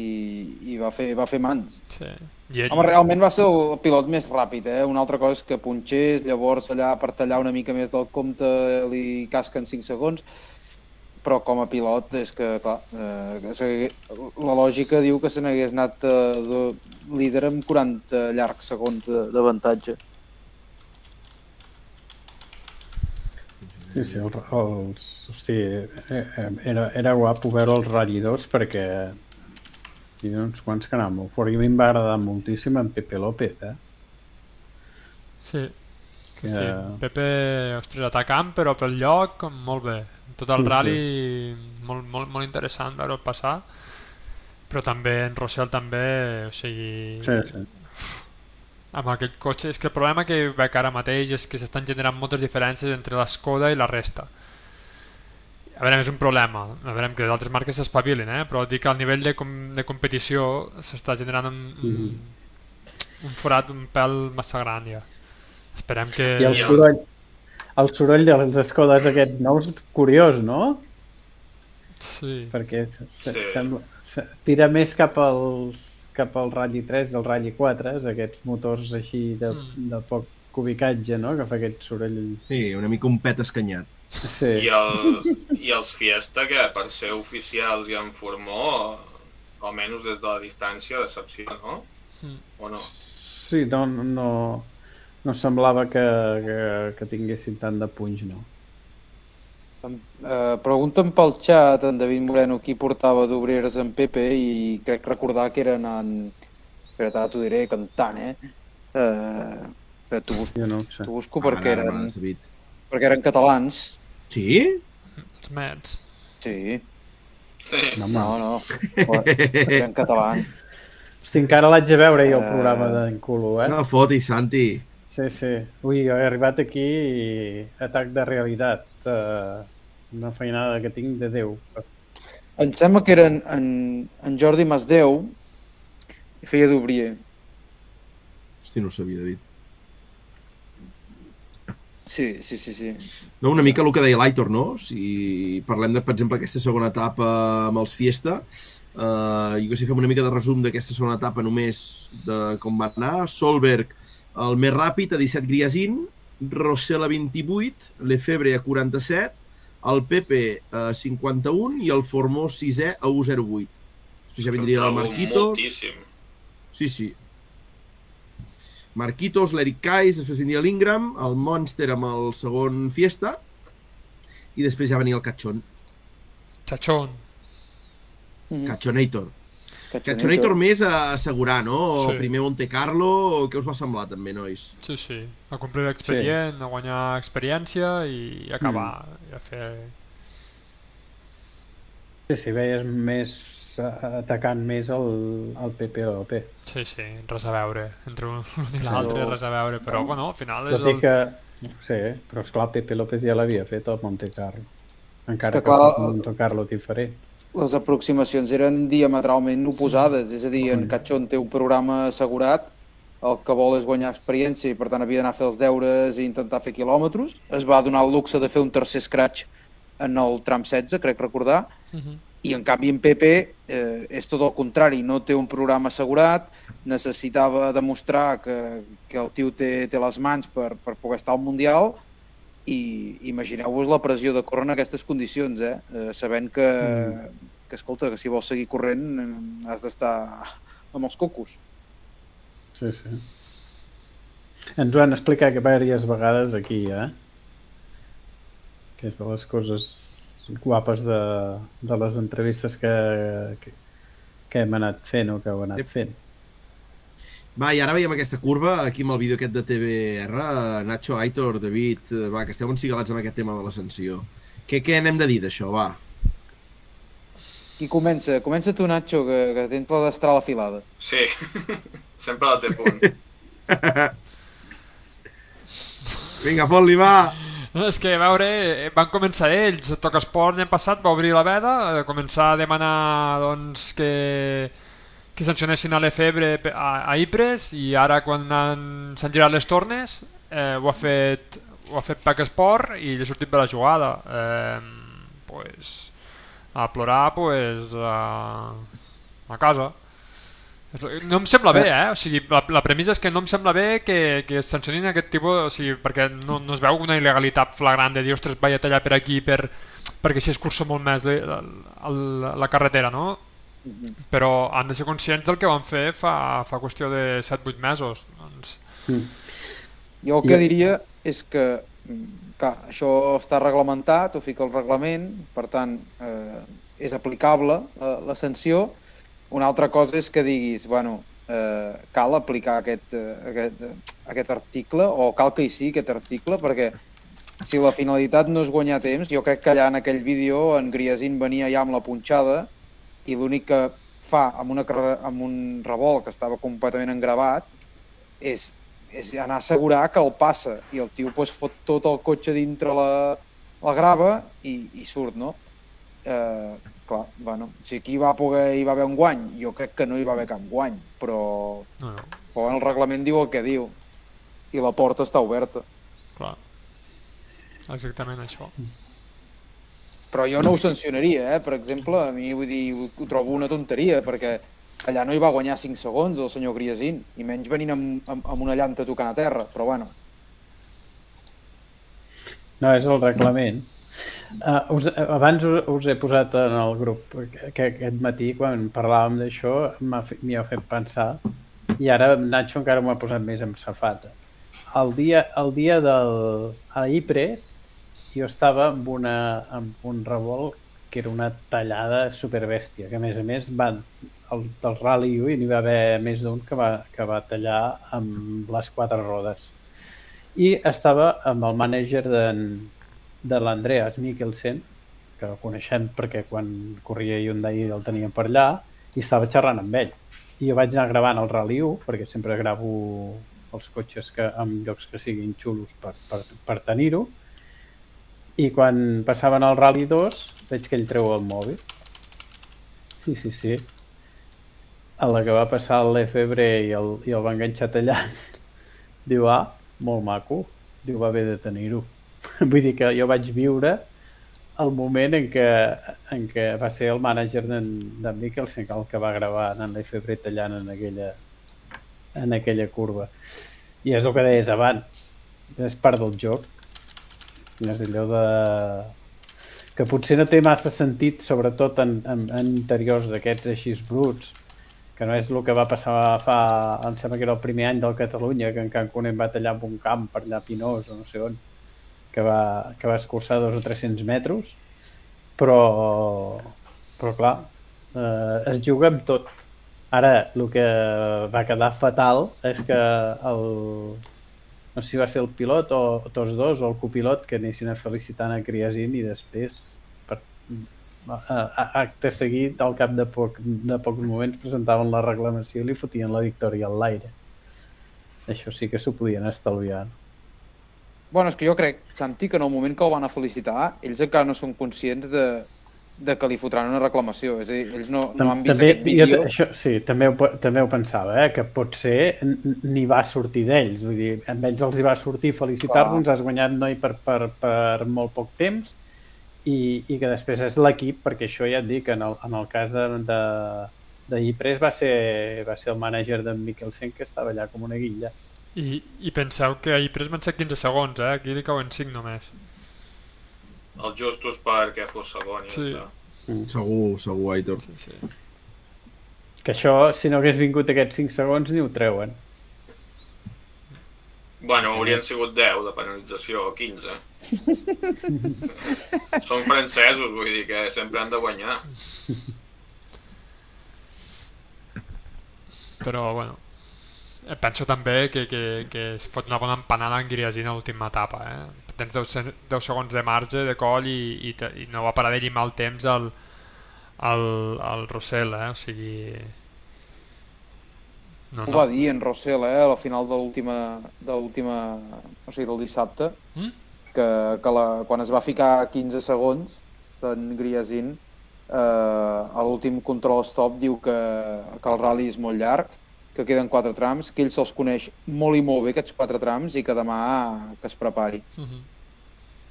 i va, fer, va fer mans. Sí. I ell... Home, realment va ser el pilot més ràpid, eh? Una altra cosa és que punxés, llavors allà per tallar una mica més del compte li casquen 5 segons, però com a pilot és que, clar, eh, la lògica diu que se n'hagués anat eh, de líder amb 40 llargs segons de- d'avantatge. Sí, sí, el, els, hosti, eh, eh, era, era guapo veure els ratllidors perquè hi havia uns quants que anaven molt fort. I a mi em va agradar moltíssim en Pepe López, eh? Sí, sí, sí. Pepe, ostres, atacant, però pel lloc, molt bé. Tot el Sí, sí. rally, molt, molt, molt interessant veure'l passar. Però també en Rossell també, o sigui... Sí, sí. Amb aquell cotxe, és que el problema que veig ara mateix és que s'estan generant moltes diferències entre l'Skoda i la resta. A veure, és un problema. A veure, que d'altres marques s'espavilin, eh? però dic que al nivell de, com, de competició s'està generant un, un, un forat un pèl massa gran ja. Esperem que... I el soroll, el soroll de les escodes aquest nous curiós, no? Sí. Perquè se, Sí. sembla, se, tira més cap als cap al Rally 3 i al Rally 4, és aquests motors així de, Mm. de poc cubicatge, no? Que fa aquest soroll... Sí, una mica un pet escanyat. Sí. I, el, I els Fiesta, que per ser oficials i en formó, almenys des de la distància, decepció, no? Mm. O no? Sí, no, no, no semblava que, que, que tinguessin tant de punys, no? Eh, pregunten pel xat en David Moreno qui portava d'obreres en Pepe i crec recordar que eren en... Espera, ara t'ho diré cantant, eh? eh espera, t'ho busco, jo no ho sé. busco Ara, perquè ara, eren, perquè eren catalans. Sí? Els Mets. Sí. Sí. No, No, no, eren catalans. Hosti, encara l'haig de veure jo el Eh. programa d'en Culo, eh? No fotis, Santi. Sí, sí. Ui, jo he arribat aquí i atac de realitat. Uh, una feinada que tinc de Déu. Em sembla que eren en, en Jordi Masdeu i feia d'obrier. Hosti, no ho sabia, David. Sí, sí, sí, sí. No, una mica el que deia l'Aitor, no? Si parlem de, per exemple, aquesta segona etapa amb els Fiesta, eh, jo que sé, fem una mica de resum d'aquesta segona etapa només de com va anar. Solberg, el més ràpid, a 17 Griasin, Rossell a 28, Lefebvre a 47, el Pepe a 51 i el Formó 6è a 1.08. Després ja vindria el Marquitos. Moltíssim. Sí, sí. Marquitos, l'Eric Kais, després vindria l'Ingram, el Monster amb el segon Fiesta, i després ja venia el Cachón. Chachón. Mhm. Cachonator. Cachonator. Més a assegurar, no? O Sí. primer Monte Carlo, què us va semblar també, nois? Sí, sí. A complir l'expedient, a guanyar experiència i acabar. Mm. I a fer... Sí, sí, veies més atacant més el, el PPOP. Sí, sí, res a veure. Entre un <laughs> i l'altre, Però- res a veure. Però, bueno, al final és el... que... Sí, però esclar, Pepe López ja l'havia fet al Monte Carlo. Encara És que, que, clar, Monte Carlo diferent. les aproximacions eren diametralment oposades, és a dir, en Cachón té un programa assegurat, el que vol és guanyar experiència i per tant havia d'anar a fer els deures i intentar fer quilòmetres. Es va donar el luxe de fer un tercer scratch en el tram 16, crec recordar, Mhm. I en canvi en Pepe eh, és tot el contrari, no té un programa assegurat, necessitava demostrar que, que el tio té, té les mans per, per poder estar al Mundial i imagineu-vos la pressió de córrer en aquestes condicions, eh? eh sabent que, mm. que, escolta, que si vols seguir corrent eh, has d'estar amb els cocos. Sí, sí. Ens ho han explicat que diverses vegades aquí, eh? Que és de les coses guapes de, de les entrevistes que, que, que hem anat fent o que heu anat fent. Va, i ara veiem aquesta curva, aquí amb el vídeo aquest de TVR, Nacho, Aitor, David, eh, va, que esteu encigalats amb aquest tema de l'ascensió. Què, què n'hem de dir d'això, va? Qui comença? Comença tu, Nacho, que, que tens la d'estrar la filada. Sí, <laughs> sempre la té punt. <laughs> Vinga, fot-li, va! No, és que, a veure, van començar ells. Toca Esport l'any passat va obrir la veda, a començar a demanar doncs, que, que sancionessin a l'Efebre a, a Ipres i ara quan s'han girat les tornes eh, ho ha fet ho ha fet Pac Esport i li ha sortit per la jugada. Eh, pues, a plorar pues, a, a casa. No em sembla bé, eh? O sigui, la, la premissa és que no em sembla bé que, que es sancionin aquest tipus... O sigui, perquè no, no es veu una il·legalitat flagrant de dir, ostres, vaig a tallar per aquí per, perquè si es cursa molt més la, la, la carretera, no? Però han de ser conscients del que van fer fa, fa qüestió de 7-8 mesos. Doncs... Mm. Jo el que diria és que clar, això està reglamentat, ho fica el reglament, per tant, eh, és aplicable eh, la sanció, una altra cosa és que diguis, bueno, eh, cal aplicar aquest, eh, aquest, eh, aquest article o cal que hi sigui aquest article perquè si la finalitat no és guanyar temps, jo crec que allà en aquell vídeo en Griasin venia ja amb la punxada i l'únic que fa amb, una, amb un revolt que estava completament engravat és, és anar a assegurar que el passa i el tio pues, fot tot el cotxe dintre la, la grava i, i surt, no? Eh, clar, bueno, si aquí va poder hi va haver un guany, jo crec que no hi va haver cap guany, però, no, no. però el reglament diu el que diu i la porta està oberta. Clar, exactament això. Però jo no ho sancionaria, eh? per exemple, a mi vull dir, ho trobo una tonteria, perquè allà no hi va guanyar 5 segons el senyor Griasin, i menys venint amb, amb, amb una llanta tocant a terra, però bueno. No, és el reglament. Uh, us, abans us, us he posat en el grup que, que aquest matí, quan parlàvem d'això, m'hi ha fet pensar i ara Nacho encara m'ho ha posat més amb safata. El dia, el dia del a Ipres jo estava amb, una, amb un revolt que era una tallada superbèstia, que a més a més van el, del Rally 1 i n'hi va haver més d'un que, va, que va tallar amb les quatre rodes. I estava amb el mànager d'en de l'Andreas Mikkelsen, que el coneixem perquè quan corria Hyundai el teníem per allà, i estava xerrant amb ell. I jo vaig anar gravant el Rally 1, perquè sempre gravo els cotxes que, en llocs que siguin xulos per, per, per tenir-ho, i quan passaven al Rally 2 veig que ell treu el mòbil. Sí, sí, sí. A la que va passar el Lefebvre i el, i el va enganxar tallant, <laughs> diu, ah, molt maco, diu, va haver de tenir-ho. <laughs> Vull dir que jo vaig viure el moment en què, en què va ser el mànager d'en Mikkelsen el que va gravar en l'Efebre tallant en aquella, en aquella curva. I és el que deies abans, és part del joc. És allò de... que potser no té massa sentit, sobretot en, en, en interiors d'aquests així bruts, que no és el que va passar fa, em sembla que era el primer any del Catalunya, que en Can Cunem va tallar amb un camp per allà Pinós o no sé on que va, que va escurçar dos o 300 metres, però, però clar, eh, es juga amb tot. Ara, el que va quedar fatal és que el, no sé si va ser el pilot o tots dos o el copilot que anessin a felicitant a Criasin i després per, a, a, acte seguit al cap de, poc, de pocs moments presentaven la reclamació i li fotien la victòria al l'aire això sí que s'ho podien estalviar no? Bueno, és que jo crec, Santi, que en el moment que el van a felicitar, ells encara no són conscients de, de que li fotran una reclamació. És a dir, ells no, no han vist també, aquest vídeo. Jo, això, sí, també ho, també ho pensava, eh? que potser ni va sortir d'ells. Vull dir, amb ells els hi va sortir felicitar-nos, has guanyat noi per, per, per molt poc temps, i, i que després és l'equip, perquè això ja et dic, en el, en el cas de, de, de Ypres va ser, va ser el mànager d'en Mikkelsen que estava allà com una guilla. I, I penseu que ahir pres van ser 15 segons, eh? Aquí li cauen 5 només. Els justos perquè fos segon i Sí. ja està. Segur, segur, Aitor. Sí, sí. Que això, si no hagués vingut aquests 5 segons, ni ho treuen. Bueno, haurien sigut 10 de penalització, o 15. <laughs> Són francesos, vull dir que sempre han de guanyar. Però, bueno, penso també que, que, que es fot una bona empanada en Griasin a l'última etapa, eh? Tens 10, se- 10 segons de marge de coll i, i, i no va parar de llimar el temps al, al, al Rossell, eh? O sigui... No, Ho va dir en Rossell, eh, a la final de l'última... de l'última... o sigui, del dissabte, Mm? que, que la, quan es va ficar a 15 segons d'en Griasin, eh, a l'últim control stop diu que, que el rally és molt llarg, que queden quatre trams, que ell se'ls coneix molt i molt bé, aquests quatre trams, i que demà que es prepari. Mhm.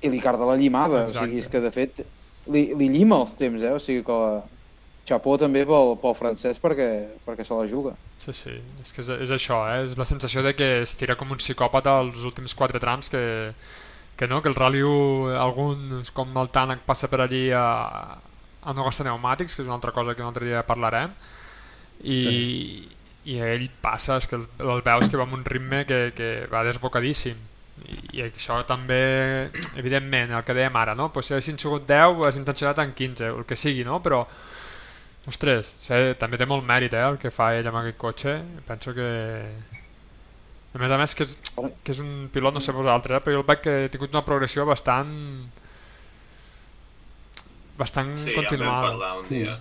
I li carda la llimada, o Exacte. sigui, és que de fet li, li llima els temps, eh? o sigui que xapó també pel, pel francès perquè, perquè se la juga. Sí, sí, és que és, és això, eh? és la sensació de que es tira com un psicòpata els últims quatre trams que, que no, que el Rally 1, algun com el Tànec passa per allí a, a no gastar pneumàtics, que és una altra cosa que un altre dia parlarem, i, i ell passa, és que el, el veus que va amb un ritme que, que va desbocadíssim. I, i això també, evidentment, el que dèiem ara, no? Pues si haguessin sigut 10, has intencionat en 15, el que sigui, no? Però, ostres, sé, també té molt mèrit, eh, el que fa ell amb aquest cotxe. Penso que... A més a més, que és, que és un pilot, no sé vosaltres, eh, però jo el veig que ha tingut una progressió bastant... bastant Sí, ja continuada. parlar un dia.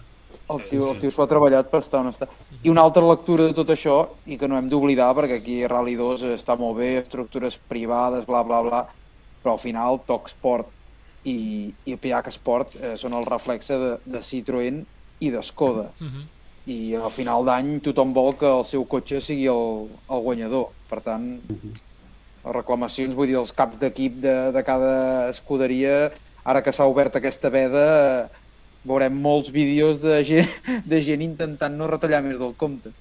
El tio, el tio s'ho ha treballat per estar on està. I una altra lectura de tot això, i que no hem d'oblidar, perquè aquí Rally 2 està molt bé, estructures privades, bla, bla, bla, però al final Toc Sport i, i PH Sport eh, són el reflexe de, de Citroën i de Skoda. Mhm. I al final d'any tothom vol que el seu cotxe sigui el, el guanyador. Per tant, les reclamacions, vull dir, els caps d'equip de, de cada escuderia, ara que s'ha obert aquesta veda, eh, veurem molts vídeos de gent, de gent intentant no retallar més del compte.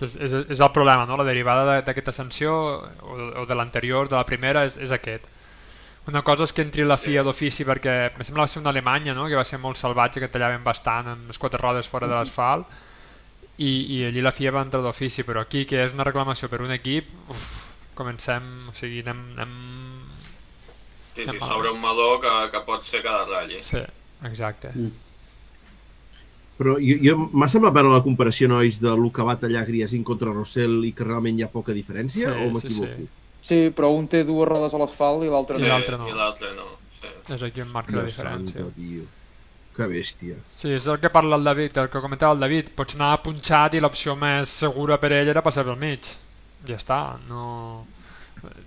És, és, és el problema, no? La derivada de- d'aquesta sanció o, o de l'anterior, de la primera, és, és aquest. Una cosa és que entri la FIA d'ofici perquè em sembla que va ser una Alemanya, no? que va ser molt salvatge, que tallaven bastant amb les quatre rodes fora de l'asfalt i, i allí la FIA va entrar d'ofici, però aquí que és una reclamació per un equip, uf, comencem, o sigui, anem... anem... Sí, sí, sobre un meló que, que pot ser cada ratll. Sí, exacte. Però jo, jo m'ha semblat veure la comparació, nois, de lo que va tallar Griasin contra Rossell i que realment hi ha poca diferència, Sí, o sí, m'equivoco? sí. Sí, però un té dues rodes a l'asfalt i l'altre I l'altre no. I l'altre no. Sí. És aquí on marca la Dios diferència. santo, tio. Que bèstia. Sí, és el que parla el David, el que comentava el David. Pots anar punxat i l'opció més segura per ell era passar pel mig. Ja està, no...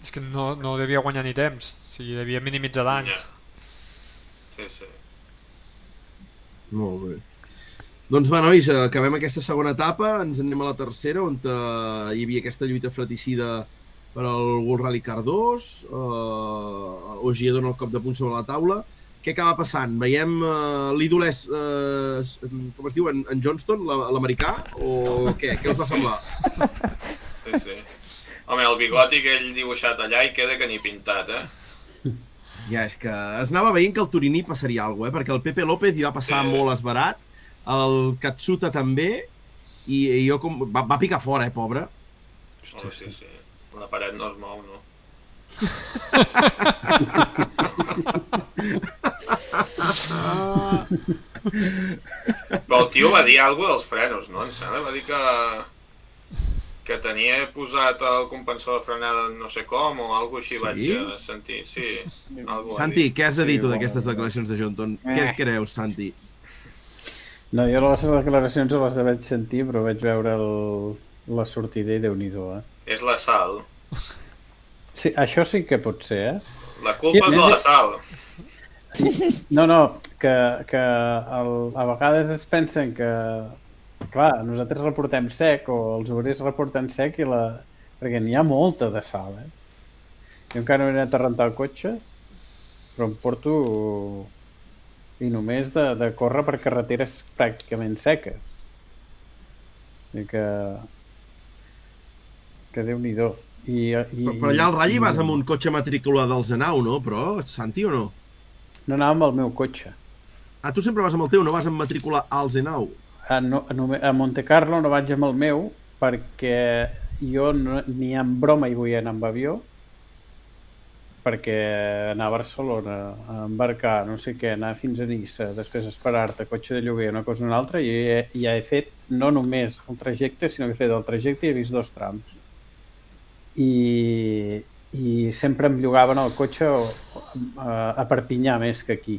És que no, no devia guanyar ni temps, o sigui, devia minimitzar danys. Sí, sí. Molt bé. Doncs va, nois, acabem aquesta segona etapa, ens en anem a la tercera, on eh, hi havia aquesta lluita fratricida per al World Rally Car 2, eh, Ogier dona el cop de punt sobre la taula. Què acaba passant? Veiem eh, l'ídol és, eh, com es diu, en, en Johnston, la- l'americà, o què? Què us va semblar? Sí, sí. Home, el bigoti que ell dibuixat allà i queda que ni pintat, eh? Ja, és que es anava veient que el Turiní passaria alguna cosa, eh? perquè el Pepe López hi va passar Sí. molt esbarat, el Katsuta també, i, i jo com... Va, va picar fora, eh, pobre. Oh, sí, sí. La paret no es mou, no? <laughs> Però el tio va dir alguna dels frenos, no? Em sembla, va dir que que tenia posat el compensador de frenada no sé com o alguna així Sí? vaig eh, sentir. Sí, Santi, dir. què has de dir Sí, tu d'aquestes declaracions de Johnston? Eh. Què creus, Santi? No, jo les declaracions les vaig sentir, però vaig veure el, la sortida i déu nhi eh? És la sal. Sí, això sí que pot ser, eh? La culpa és de la sal. No, no, que, que el, a vegades es pensen que, clar, nosaltres reportem sec o els obrers reporten sec i la... perquè n'hi ha molta de sal, eh? Jo encara no he anat a rentar el cotxe, però em porto i només de, de córrer per carreteres pràcticament seques. I que... que déu nhi I, i, Però, però allà al Rally vas amb un cotxe matrícula del Zenau, no? Però, Santi, o no? No anava amb el meu cotxe. Ah, tu sempre vas amb el teu, no vas amb matrícula al Zenau. A, no, a, Nome- a Monte Carlo no vaig amb el meu perquè jo no, ni en broma hi vull anar amb avió perquè anar a Barcelona, a embarcar, no sé què, anar fins a Nissa, després esperar-te, cotxe de lloguer, una cosa o una altra, i ja, ja he fet no només el trajecte, sinó que he fet el trajecte i he vist dos trams. I, i sempre em llogaven el cotxe a, a Perpinyà més que aquí.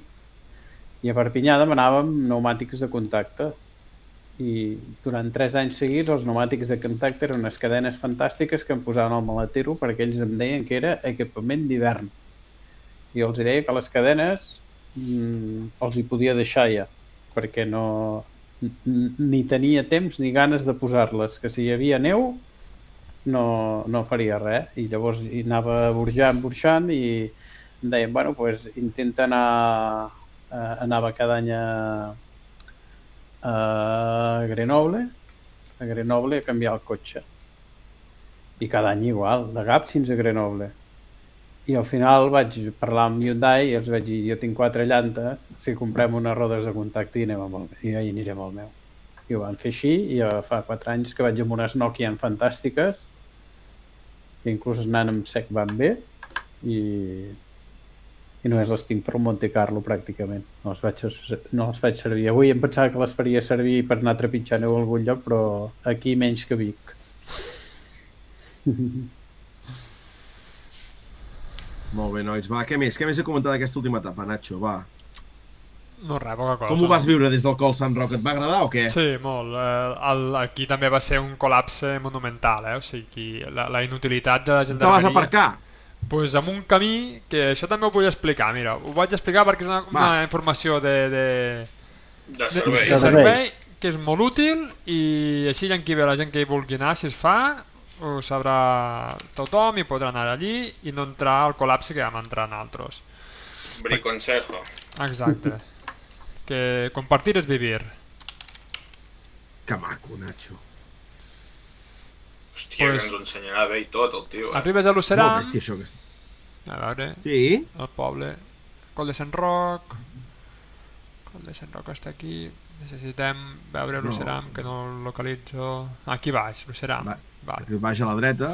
I a Perpinyà demanàvem pneumàtics de contacte i durant 3 anys seguits els pneumàtics de contacte eren unes cadenes fantàstiques que em posaven al maletero perquè ells em deien que era equipament d'hivern. I els deia que les cadenes mm, els hi podia deixar ja perquè no ni tenia temps ni ganes de posar-les que si hi havia neu no, no faria res. I llavors hi anava burjant, burxant i em deien, bueno, pues intenta anar eh, anava cada any a, a Grenoble. A Grenoble a canviar el cotxe. I cada any igual, de Gap fins a Grenoble. I al final vaig parlar amb Hyundai i els vaig dir, jo tinc quatre llantes si comprem unes rodes de contacte i, anem amb el, i hi anirem al meu. I ho van fer així i fa 4 anys que vaig amb unes Nokia fantàstiques que inclús anant amb sec van bé i, i només les tinc per Monte Carlo pràcticament no les, vaig, no les faig servir avui em pensava que les faria servir per anar trepitjant a algun lloc però aquí menys que Vic <laughs> Molt bé, nois. Va, què més? Què més he comentat d'aquesta última etapa, Nacho? Va. No res, poca cosa. Com ho vas viure des del Col Sant Roc? Et va agradar o què? Sí, molt. Eh, el, aquí també va ser un col·lapse monumental, eh? o sigui, la, la inutilitat de la Te vas aparcar? Pues amb un camí que això també ho vull explicar, mira, ho vaig explicar perquè és una, una informació de, de, De servei. de, servei que és molt útil i així en qui ve la gent que hi vulgui anar, si es fa, ho sabrà tothom i podrà anar allí i no entrar al col·lapse que vam entrar nosaltres. Briconsejo. Exacte. <laughs> que compartir és vivir. Que maco, Nacho. Hòstia, Pues- que ens ho ensenyarà bé i tot, el tio. Eh? Arribes a Luceram... Molt bèstia, això, que- A veure... Sí? El poble. Col de Sant Roc... Col de Sant Roc està aquí... Necessitem veure No. Luceram, que no el localitzo... Aquí baix, Luceram. Va. Vale. Que Baix a la dreta.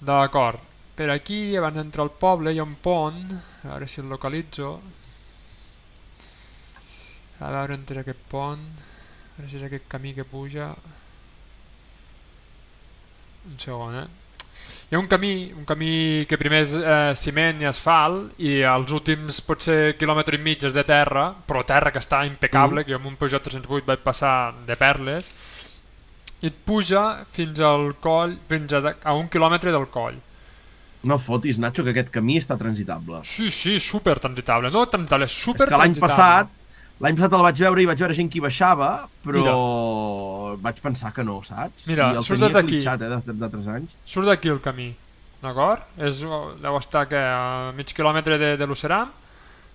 D'acord. Per aquí, abans d'entrar al poble, hi ha un pont. A veure si el localitzo. A veure entre aquest pont. A veure si és aquest camí que puja. Un segon, eh? Hi ha un camí, un camí que primer és eh, ciment i asfalt i els últims potser quilòmetre i mig és de terra, però terra que està impecable, Mm. que jo amb un Peugeot 308 vaig passar de perles, i et puja fins al coll, fins a, a un quilòmetre del coll. No fotis, Nacho, que aquest camí està transitable. Sí, sí, super transitable. No transitable, super És que l'any transitable. passat, l'any passat el vaig veure i vaig veure gent que hi baixava, però vaig pensar que no, saps? Mira, I el tenia d'aquí. eh, de- d'altres anys. Surt d'aquí el camí, d'acord? Deu estar que, a mig quilòmetre de, de Luceram,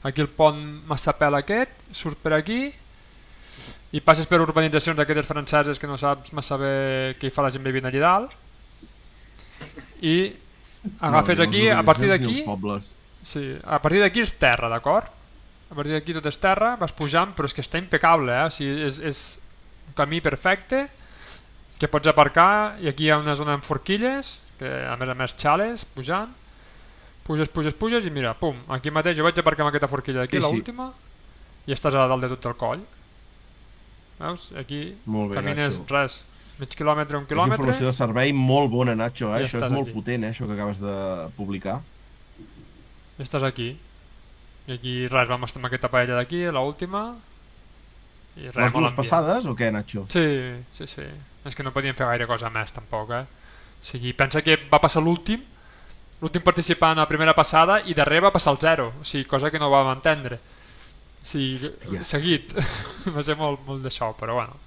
aquí el pont Massapel aquest, surt per aquí, i passes per urbanitzacions d'aquestes franceses que no saps massa bé què hi fa la gent vivint allà dalt, i agafes No, ni aquí, les a partir d'aquí... Sí, a partir d'aquí és terra, d'acord? A partir d'aquí tot és terra, vas pujant, però és que està impecable, eh? O sigui, és, és un camí perfecte que pots aparcar i aquí hi ha una zona amb forquilles, que a més a més xales, pujant, puges, puges, puges i mira, pum, aquí mateix jo vaig aparcar amb aquesta forquilla d'aquí, Sí, sí. l'última, i estàs a dalt de tot el coll. Veus? Aquí Molt bé, camines Nacho. res, mig quilòmetre, un És quilòmetre, informació de servei molt bona, Nacho, eh? Això és molt aquí. potent, eh? això que acabes de publicar. i estàs aquí. I aquí res, vam estar amb aquesta paella d'aquí, l'última, i res, Les dues passades o què, Nacho? Sí, sí, sí. És que no podíem fer gaire cosa més, tampoc, eh? O sigui, pensa que va passar l'últim, l'últim participant a la primera passada i darrere va passar el zero, o sigui, cosa que no vam entendre. O sigui, Hòstia. seguit. <laughs> va ser molt, molt d'això, però bueno.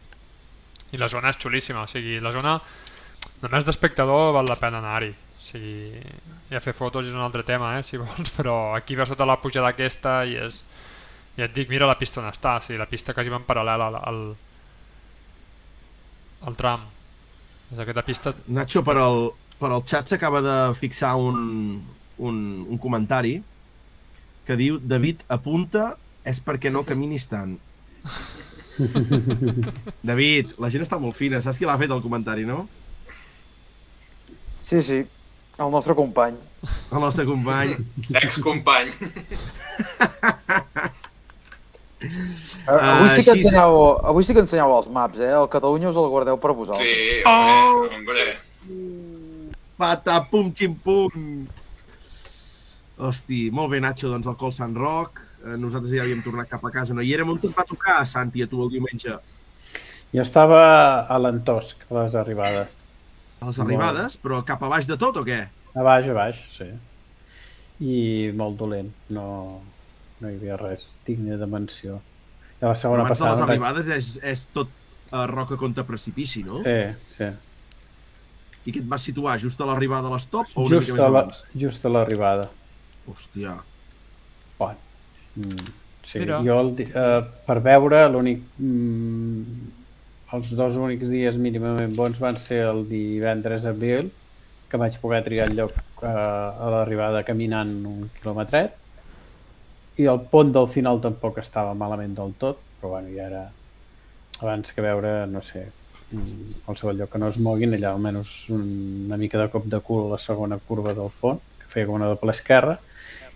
I la zona és xulíssima, o sigui, la zona només d'espectador val la pena anar-hi. Sigui, ja fer fotos és un altre tema, eh, si vols, <laughs> però aquí veus tota la pujada aquesta i és... Ja et dic, mira la pista on està, o sigui, la pista quasi va en paral·lel al, al, al tram. És aquesta pista... Nacho, per al, per al xat s'acaba de fixar un, un, un comentari que diu David apunta és perquè no caminis tant. <laughs> David, la gent està molt fina. Saps qui l'ha fet el comentari, no? Sí, sí, el nostre company. El nostre company. Ex-company. Uh, avui, sí que ensenyeu, avui sí que ensenyeu els maps, eh? El Catalunya us el guardeu per vosaltres. Sí, Oh! hombre, hombre. Patapum, ximpum. Hosti, molt bé, Nacho, doncs el Col Sant Roc. Eh, Nosaltres ja havíem tornat cap a casa, no hi érem. On et va tocar, Santi, a tu el diumenge? Jo estava a l'Antosc, a les arribades. A les arribades, però cap a baix de tot o què? A baix, a baix, sí. I molt dolent, no, no hi havia res digne de menció. I la segona Abans de passada... les arribades és, és tot uh, roca contra precipici, no? Sí, sí. I que et vas situar just a l'arribada de l'estop o una Just mica a, la, just a l'arribada. Hòstia. Bueno, mm, sí, Mira. jo el, eh, per veure l'únic... Mm, els dos únics dies mínimament bons van ser el divendres abril, que vaig poder triar el lloc eh, a l'arribada caminant un quilòmetret, i el pont del final tampoc estava malament del tot, però bueno, ja era abans que veure, no sé, mm, qualsevol lloc que no es moguin, allà almenys una mica de cop de cul a la segona curva del pont, que feia com una doble esquerra,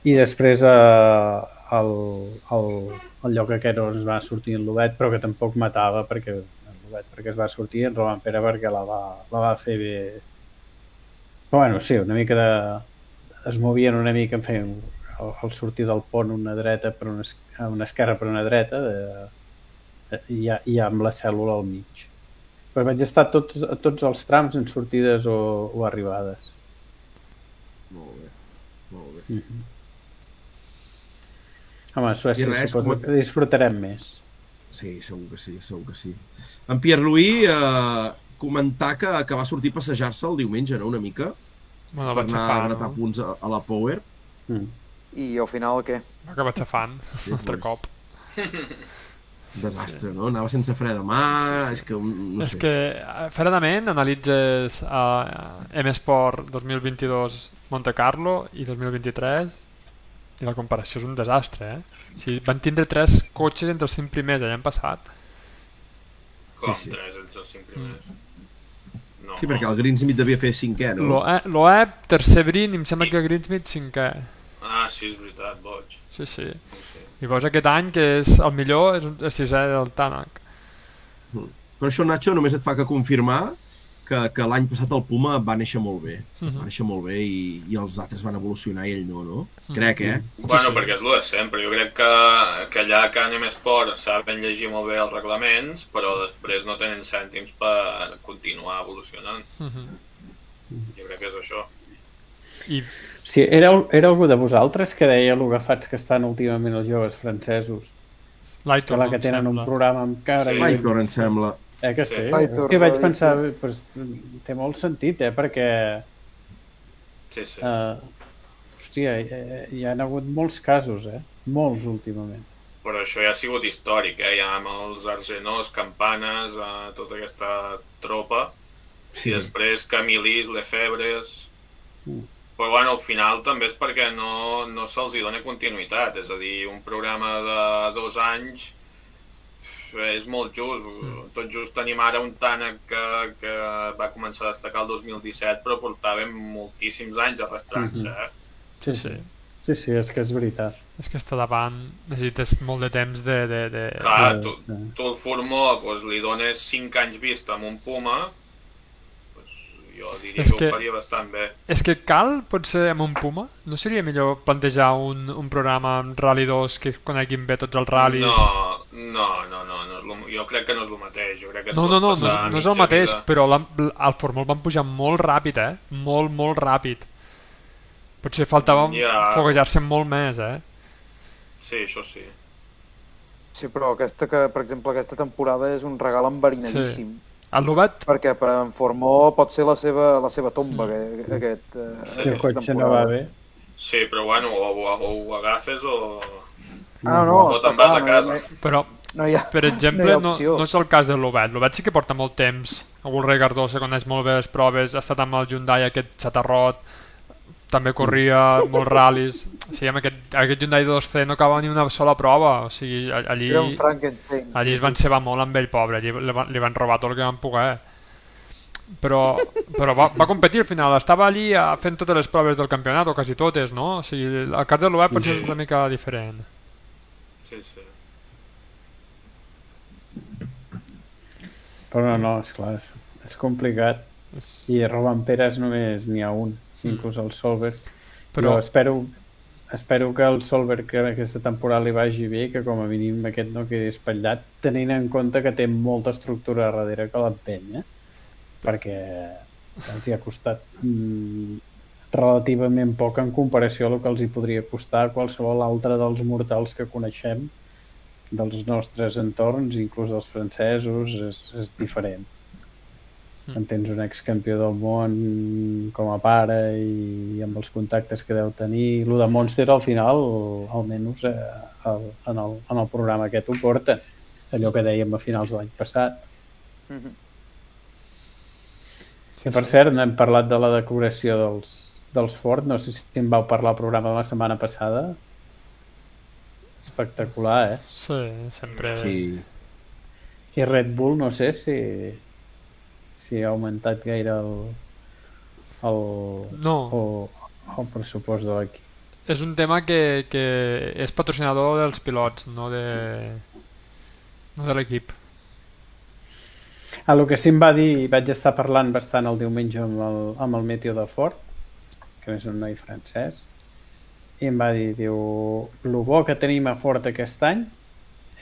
i després eh, el, el, el lloc aquest on es va sortir en l'Obet, però que tampoc matava perquè en l'Obet perquè es va sortir en Roman Pere perquè la va, la va fer bé. Però bueno, sí, una mica de... es movien una mica, en feien al, al sortir del pont una dreta per una, una esquerra per una dreta de, de, i, i amb la cèl·lula al mig. Però vaig estar tots, a tots els trams en sortides o, o arribades. Molt bé. Molt bé. Mm -hmm. Home, a Suècia res, suposo com- que disfrutarem més. Sí, segur que sí, segur que sí. En Pierre-Louis eh, comentar que, que va sortir a passejar-se el diumenge, no?, una mica, Bueno, per vaig anar a xafar, gratar no? punts a, a la Power. Mm. I al final què? Va acabar xafant, Sí, <laughs> un altre cop. <laughs> Desastre, no? Anava sense fre de mà, Sí, sí. és que... No és sé. que, eh, fredament, analitzes a M-Sport 2022 Monte Carlo i 2023 i la comparació és un desastre, eh? O sigui, van tindre tres cotxes entre els cinc primers l'any passat. Com Sí, sí. tres entre els cinc primers. No. Sí, perquè el Greensmith devia fer cinquè, no? L'Oeb, Loeb, tercer Brin, i em sembla que Greensmith cinquè. Ah, sí, és veritat, boig. Sí, sí. I veus aquest any que és el millor, és el sisè del Tanak. Però això, Nacho, només et fa que confirmar que, que l'any passat el Puma va néixer molt bé. Mhm. Va néixer molt bé i, i els altres van evolucionar i ell no, no? Mhm. Crec, eh? Bueno, perquè és el de sempre. Jo crec que, que allà a Canem Esport saben llegir molt bé els reglaments, però després no tenen cèntims per continuar evolucionant. Mhm. Jo crec que és això. I Sí, era, era algú de vosaltres que deia el agafats que estan últimament els joves francesos. L'Aitor, Que, la que tenen un programa amb cara... Sí. i- L'Aitor, em sembla. Eh que Sí. sí? Aitor, que vaig pensar, pues, té molt sentit, eh? Perquè, Sí, sí. eh, hòstia, hi, hi ha hagut molts casos, eh? Molts últimament. Però això ja ha sigut històric, eh? Ja amb els argenors, campanes, eh, tota aquesta tropa. Sí. I després Camilis, Lefebvres... Mm. Però bueno, al final també és perquè no, no se'ls hi dona continuïtat. És a dir, un programa de dos anys és molt just. Tot just tenim ara un Tànec que, que va començar a destacar el 2017, però portàvem moltíssims anys arrastrant-se. Mhm. Eh? Sí, sí. Sí, sí, és que és veritat. és que està davant, necessites molt de temps de... de, de... Clar, Sí, tu, sí. tu el Formó doncs, li dones 5 anys vista amb un Puma, jo diria És que, que- ho faria bastant bé. És que cal, potser, amb un Puma? No seria millor plantejar un, un programa amb Rally 2 que coneguin bé tots els ral·lis? No, no, no, no, no és lo, jo crec que no és el mateix. Jo crec que No, no, no, no, no és el mateix, vida. però la, el el van pujar molt ràpid, eh? Molt, molt ràpid. Potser faltava Ja. foguejar-se molt més, eh? Sí, això sí. Sí, però aquesta que, per exemple, aquesta temporada és un regal enverinadíssim. El Lobat, Perquè per en Formó pot ser la seva, la seva tomba, sí. aquest, eh, Sí, el cotxe no va bé. Sí, però bueno, o, o, o ho agafes o, Ah, no, o te'n vas a casa. no, però no hi ha, Per exemple, no no, no és el cas de l'Obet. L'Obet sí que porta molt temps. El Gurre Cardoso coneix molt bé les proves, ha estat amb el Hyundai aquest xatarrot, també corria molts ral·lis. O sigui, amb aquest, aquest Hyundai 2C no acaba ni una sola prova. O sigui, allí, Era un Frankenstein. allí es van cebar molt amb ell, pobre. Allí li, van- li van robar tot el que van poder. Però, però va, va competir al final. Estava allí eh, fent totes les proves del campionat, o quasi totes, no? O sigui, el cas de l'Obet potser és una mica diferent. Sí, sí. Però no, no, esclar, és, és complicat. I Roban Peres només n'hi ha un, inclús el Solberg. Però... Però- espero, espero que el Solberg que aquesta temporada li vagi bé, que com a mínim aquest no quedi espatllat, tenint en compte que té molta estructura darrere que l'empeny, eh? perquè els hi ha costat mm, relativament poc en comparació a el que els hi podria costar a qualsevol altre dels mortals que coneixem dels nostres entorns, inclús dels francesos, és, és diferent. Mm. En tens un excampió del món com a pare i amb els contactes que deu tenir. Lo de Monster al final, almenys eh, el, en, el, en el programa aquest ho porta. Allò que dèiem a finals de l'any passat. Mhm. Que per cert, n'hem parlat de la decoració dels, dels Ford, no sé si en vau parlar al programa de la setmana passada. Espectacular, eh? Sí, sempre... Sí. I Red Bull, no sé si, si ha augmentat gaire el, el, No. o, el pressupost de l'equip. És un tema que, que és patrocinador dels pilots, no de, no de l'equip. A lo que sí em va dir, vaig estar parlant bastant el diumenge amb el, amb el Meteo de Ford, que és un noi francès, i em va dir, diu, el bo que tenim a Ford aquest any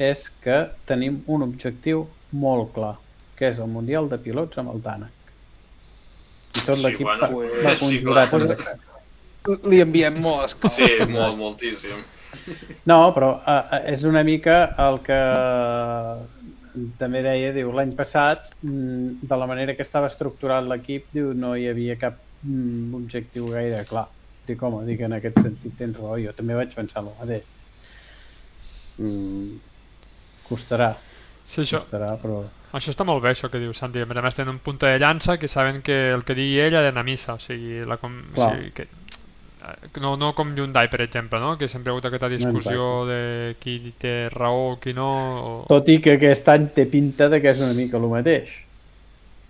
és que tenim un objectiu molt clar, que és el Mundial de Pilots amb el Dànec. I tot Sí, l'equip bueno, va, va sí, clar. amb això. Li enviem molt esclar. Sí, molt, moltíssim. No, però uh, uh, és una mica el que també deia, diu, l'any passat, mm, de la manera que estava estructurat l'equip, diu, no hi havia cap mm, objectiu gaire clar. Dic, home, dic, en aquest sentit tens raó, jo també vaig pensar el mateix. Mm, costarà. Sí, això, Costarà, però... això està molt bé, això que diu Santi. A més, tenen un punt de llança que saben que el que digui ell ha d'anar a missa. O sigui, la com... o sigui que... eh, No, no com Hyundai, per exemple, no? que sempre ha hagut aquesta discussió de qui té raó, qui no... O... Tot i que aquest any té pinta de que és una mica el mateix.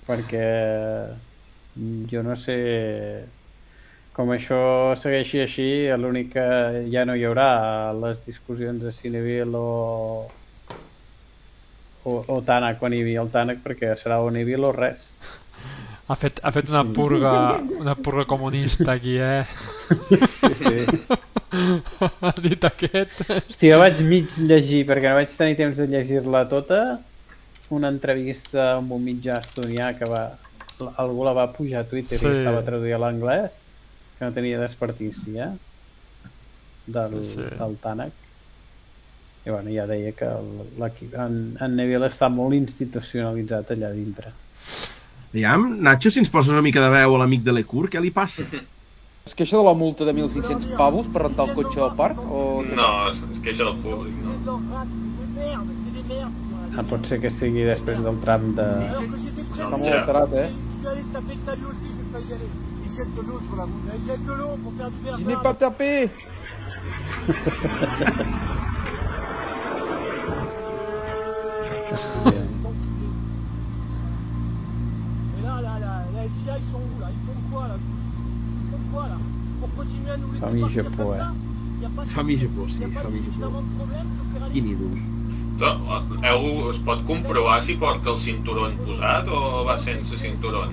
Perquè mm, jo no sé com això segueixi així, l'únic que ja no hi haurà les discussions de Cineville o, o, o Tànec quan hi havia el Tànec perquè serà o Neville o res. Ha fet, ha fet una purga, una purga comunista aquí, eh? Sí. ha dit aquest. Hòstia, jo vaig mig llegir, perquè no vaig tenir temps de llegir-la tota, una entrevista amb un mitjà estonià que va, algú la va pujar a Twitter Sí. i estava traduïda a l'anglès, que no tenia desperdici, eh? Del, Sí, sí. del Tànec. I bueno, ja deia que l'equip, en, en Neville està molt institucionalitzat allà dintre. Aviam, Nacho, si ens poses una mica de veu a l'amic de l'Ecur, què li passa? <laughs> És que això de la multa de 1.500 pavos per rentar el cotxe al parc? O... No, és, és que això del públic, no? Ah, pot ser que sigui després del tram de... Està molt alterat, eh? Je n'ai pas tapé Et là, là, là, la FIA, ils sont où là Ils font quoi là Ils font quoi là Pour continuer à nous laisser Famille partir comme eh? ça pas Famille Japó, sí, Famille Japó. Quin ídol. Heu, es pot comprovar si porta el cinturó posat o va sense cinturó?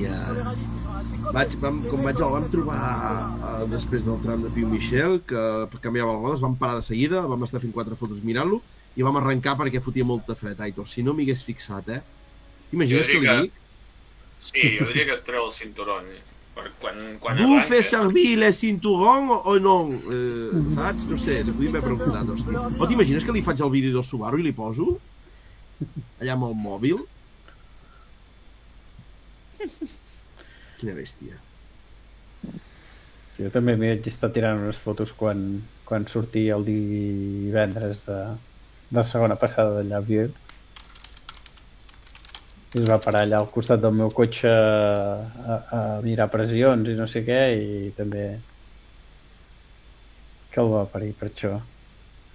Ja... Vaig, vam, com vaig, el vam trobar uh, després del tram de Piu Michel, que canviava les rodes, vam parar de seguida, vam estar fent quatre fotos mirant-lo, i vam arrencar perquè fotia molta fred, Aitor. Si no m'hi hagués fixat, eh? T'imagines que li diria dic? Sí, jo diria que es treu el cinturó. eh? Per quan, quan arranca... faites servir les cinturons o, o no? Eh, saps? No sé, li podíem haver preguntat, hòstia. O t'imagines que li faig el vídeo del Subaru i li poso? Allà amb el mòbil? Quina bèstia. Jo també m'hi vaig estar tirant unes fotos quan, quan sortia el divendres de, de segona passada d'allà, Vier. I es va parar allà al costat del meu cotxe a, a, a mirar pressions i no sé què, i també que el va parir per això.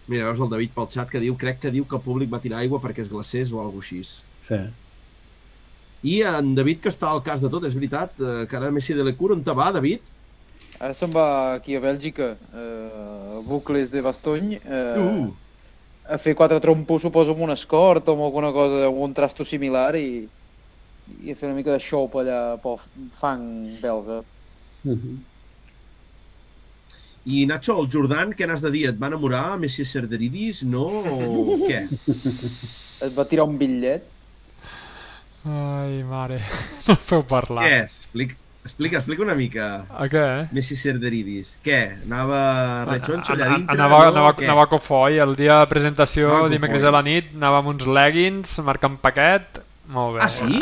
Mira, veus el David pel xat que diu, crec que diu que el públic va tirar aigua perquè es glacés o alguna així. Sí. I en David, que està al cas de tot, és veritat, eh, que ara Messi de Lecur, on te va, David? Ara se'n va aquí a Bèlgica, eh, bucles de bastony, eh, Uh. A fer quatre trompos, suposo, amb un escort o amb alguna cosa, amb un trasto similar i, i a fer una mica de show per allà, pel fang belga. I Nacho, el Jordan, què n'has de dir? Et va enamorar Messi Cerderidis? No? O <laughs> què? Et va tirar un bitllet? Ai, mare, <laughs> no feu parlar. Què? Explica, explica, explica una mica. A què? Messi Cerderidis. Què? Anava rechoncho allà dintre? Anava, no? anava, Què? anava a cofoi, el dia de presentació, Anava dimecres cofoi. a la nit, anava amb uns leggings, marcant paquet, molt bé. Ah, sí?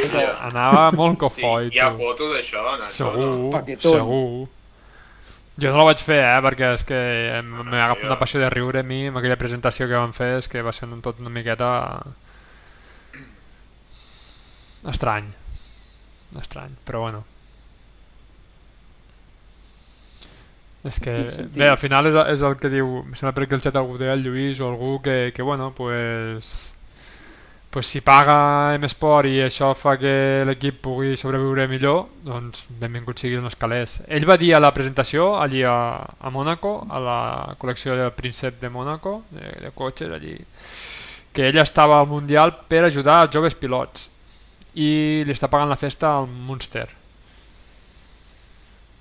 Anava molt cofoi, Hi ha tu. foto d'això, Nacho, Segur, no? segur. Jo no la vaig fer, eh, perquè és que m'he agafat una passió de riure a mi amb aquella presentació que van fer, és que va ser un tot una miqueta... estrany. Estrany, però bueno. És que, bé, al final és, és el que diu, em sembla per aquí el xat algú deia el Lluís o algú que, que bueno, pues, pues si paga M-Sport i això fa que l'equip pugui sobreviure millor, doncs benvingut sigui els calés. Ell va dir a la presentació allí a, a Mónaco, a la col·lecció del Príncep de Mónaco, de, de cotxes allí, que ell estava al Mundial per ajudar els joves pilots i li està pagant la festa al Munster.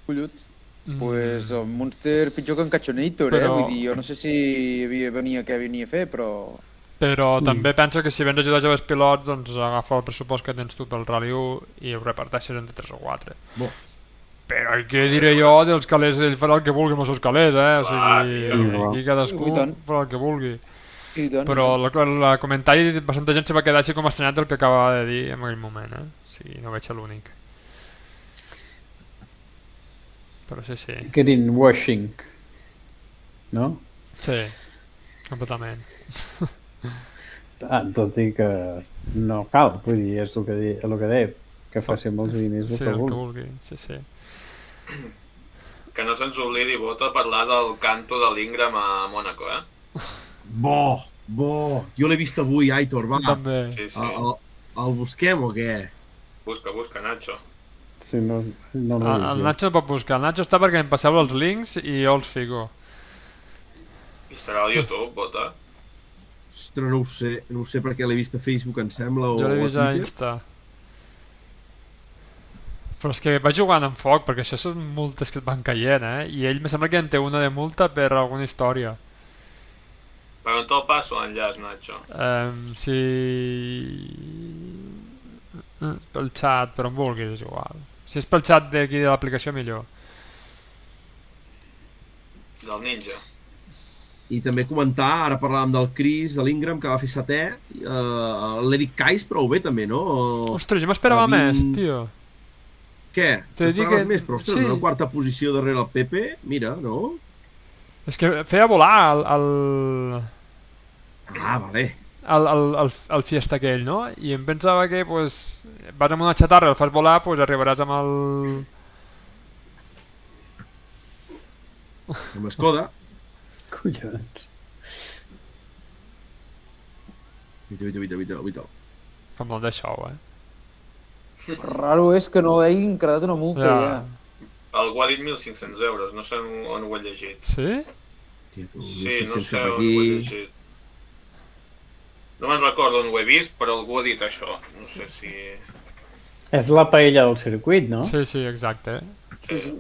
Collons. Mm. Pues el Monster pitjor que en Cachonator, Però- eh? Vull dir, jo no sé si havia, venia què venia a fer, però... Però Mm. també penso que si vens a ajudar joves pilots, doncs agafa el pressupost que tens tu pel Rally 1 i ho reparteixes entre 3 o 4. Bo. Però què diré jo dels calés? Ell farà el que vulgui amb els seus calés, eh? O sigui, tio. aquí cadascú farà el que vulgui. I tant, Però el, el comentari, bastanta gent se va quedar així com estranyat del que acabava de dir en aquell moment, eh? O sigui, no veig l'únic. Però sí, sí. Greenwashing. No? Sí, completament. Ah, tot i que no cal, vull dir, és el que, di, el que deia, que faci els diners el Sí, que el que vulgui. vulgui, sí, sí. Que no se'ns oblidi, Bota, parlar del canto de l'Ingram a Mónaco, eh? Bo, bo. Jo l'he vist avui, Aitor, va. També. Sí, sí. El, el busquem o què? Busca, busca, Nacho. Sí, no, no El, el. Nacho no pot buscar. El Nacho està perquè em passeu els links i jo els fico. I serà al YouTube, Bota. Ostres, no ho sé. No ho sé perquè l'he vist a Facebook, em sembla, o Jo l'he vist a. Insta. Però és que va jugant amb foc, perquè això són multes que et van caient, eh? I ell me sembla que en té una de multa per alguna història. Per on te'l passo l'enllaç, Nacho? Um, si... Pel xat, per on vulguis, és igual. Si és pel xat d'aquí de l'aplicació, millor. Del ninja. I també comentar, ara parlàvem del Chris, de l'Ingram, que va fer setè, uh, l'Eric Kais prou bé també, no? Ostres, jo m'esperava A vint- més, tio. Què? T'esperaves que- més, però ostres, sí. una quarta posició darrere el Pepe, mira, no? És que feia volar el, el, Ah, vale. El, el, el, el fiesta aquell, no? I em pensava que, pues, vas amb una xatarra, el fas volar, pues arribaràs amb el... Amb l'Escoda. Collons. Vita, vita, vita, vita, vita. Com el de show, eh? Raro és que no hagin creat una multa Ja. ja. Algú ha dit 1.500 euros, no sé on, ho he llegit. Sí? Sí, no 1.500 sé on ho he llegit. No me'n recordo on ho he vist, però algú ha dit això. No sé si... És la paella del circuit, no? Sí, sí, exacte. Sí.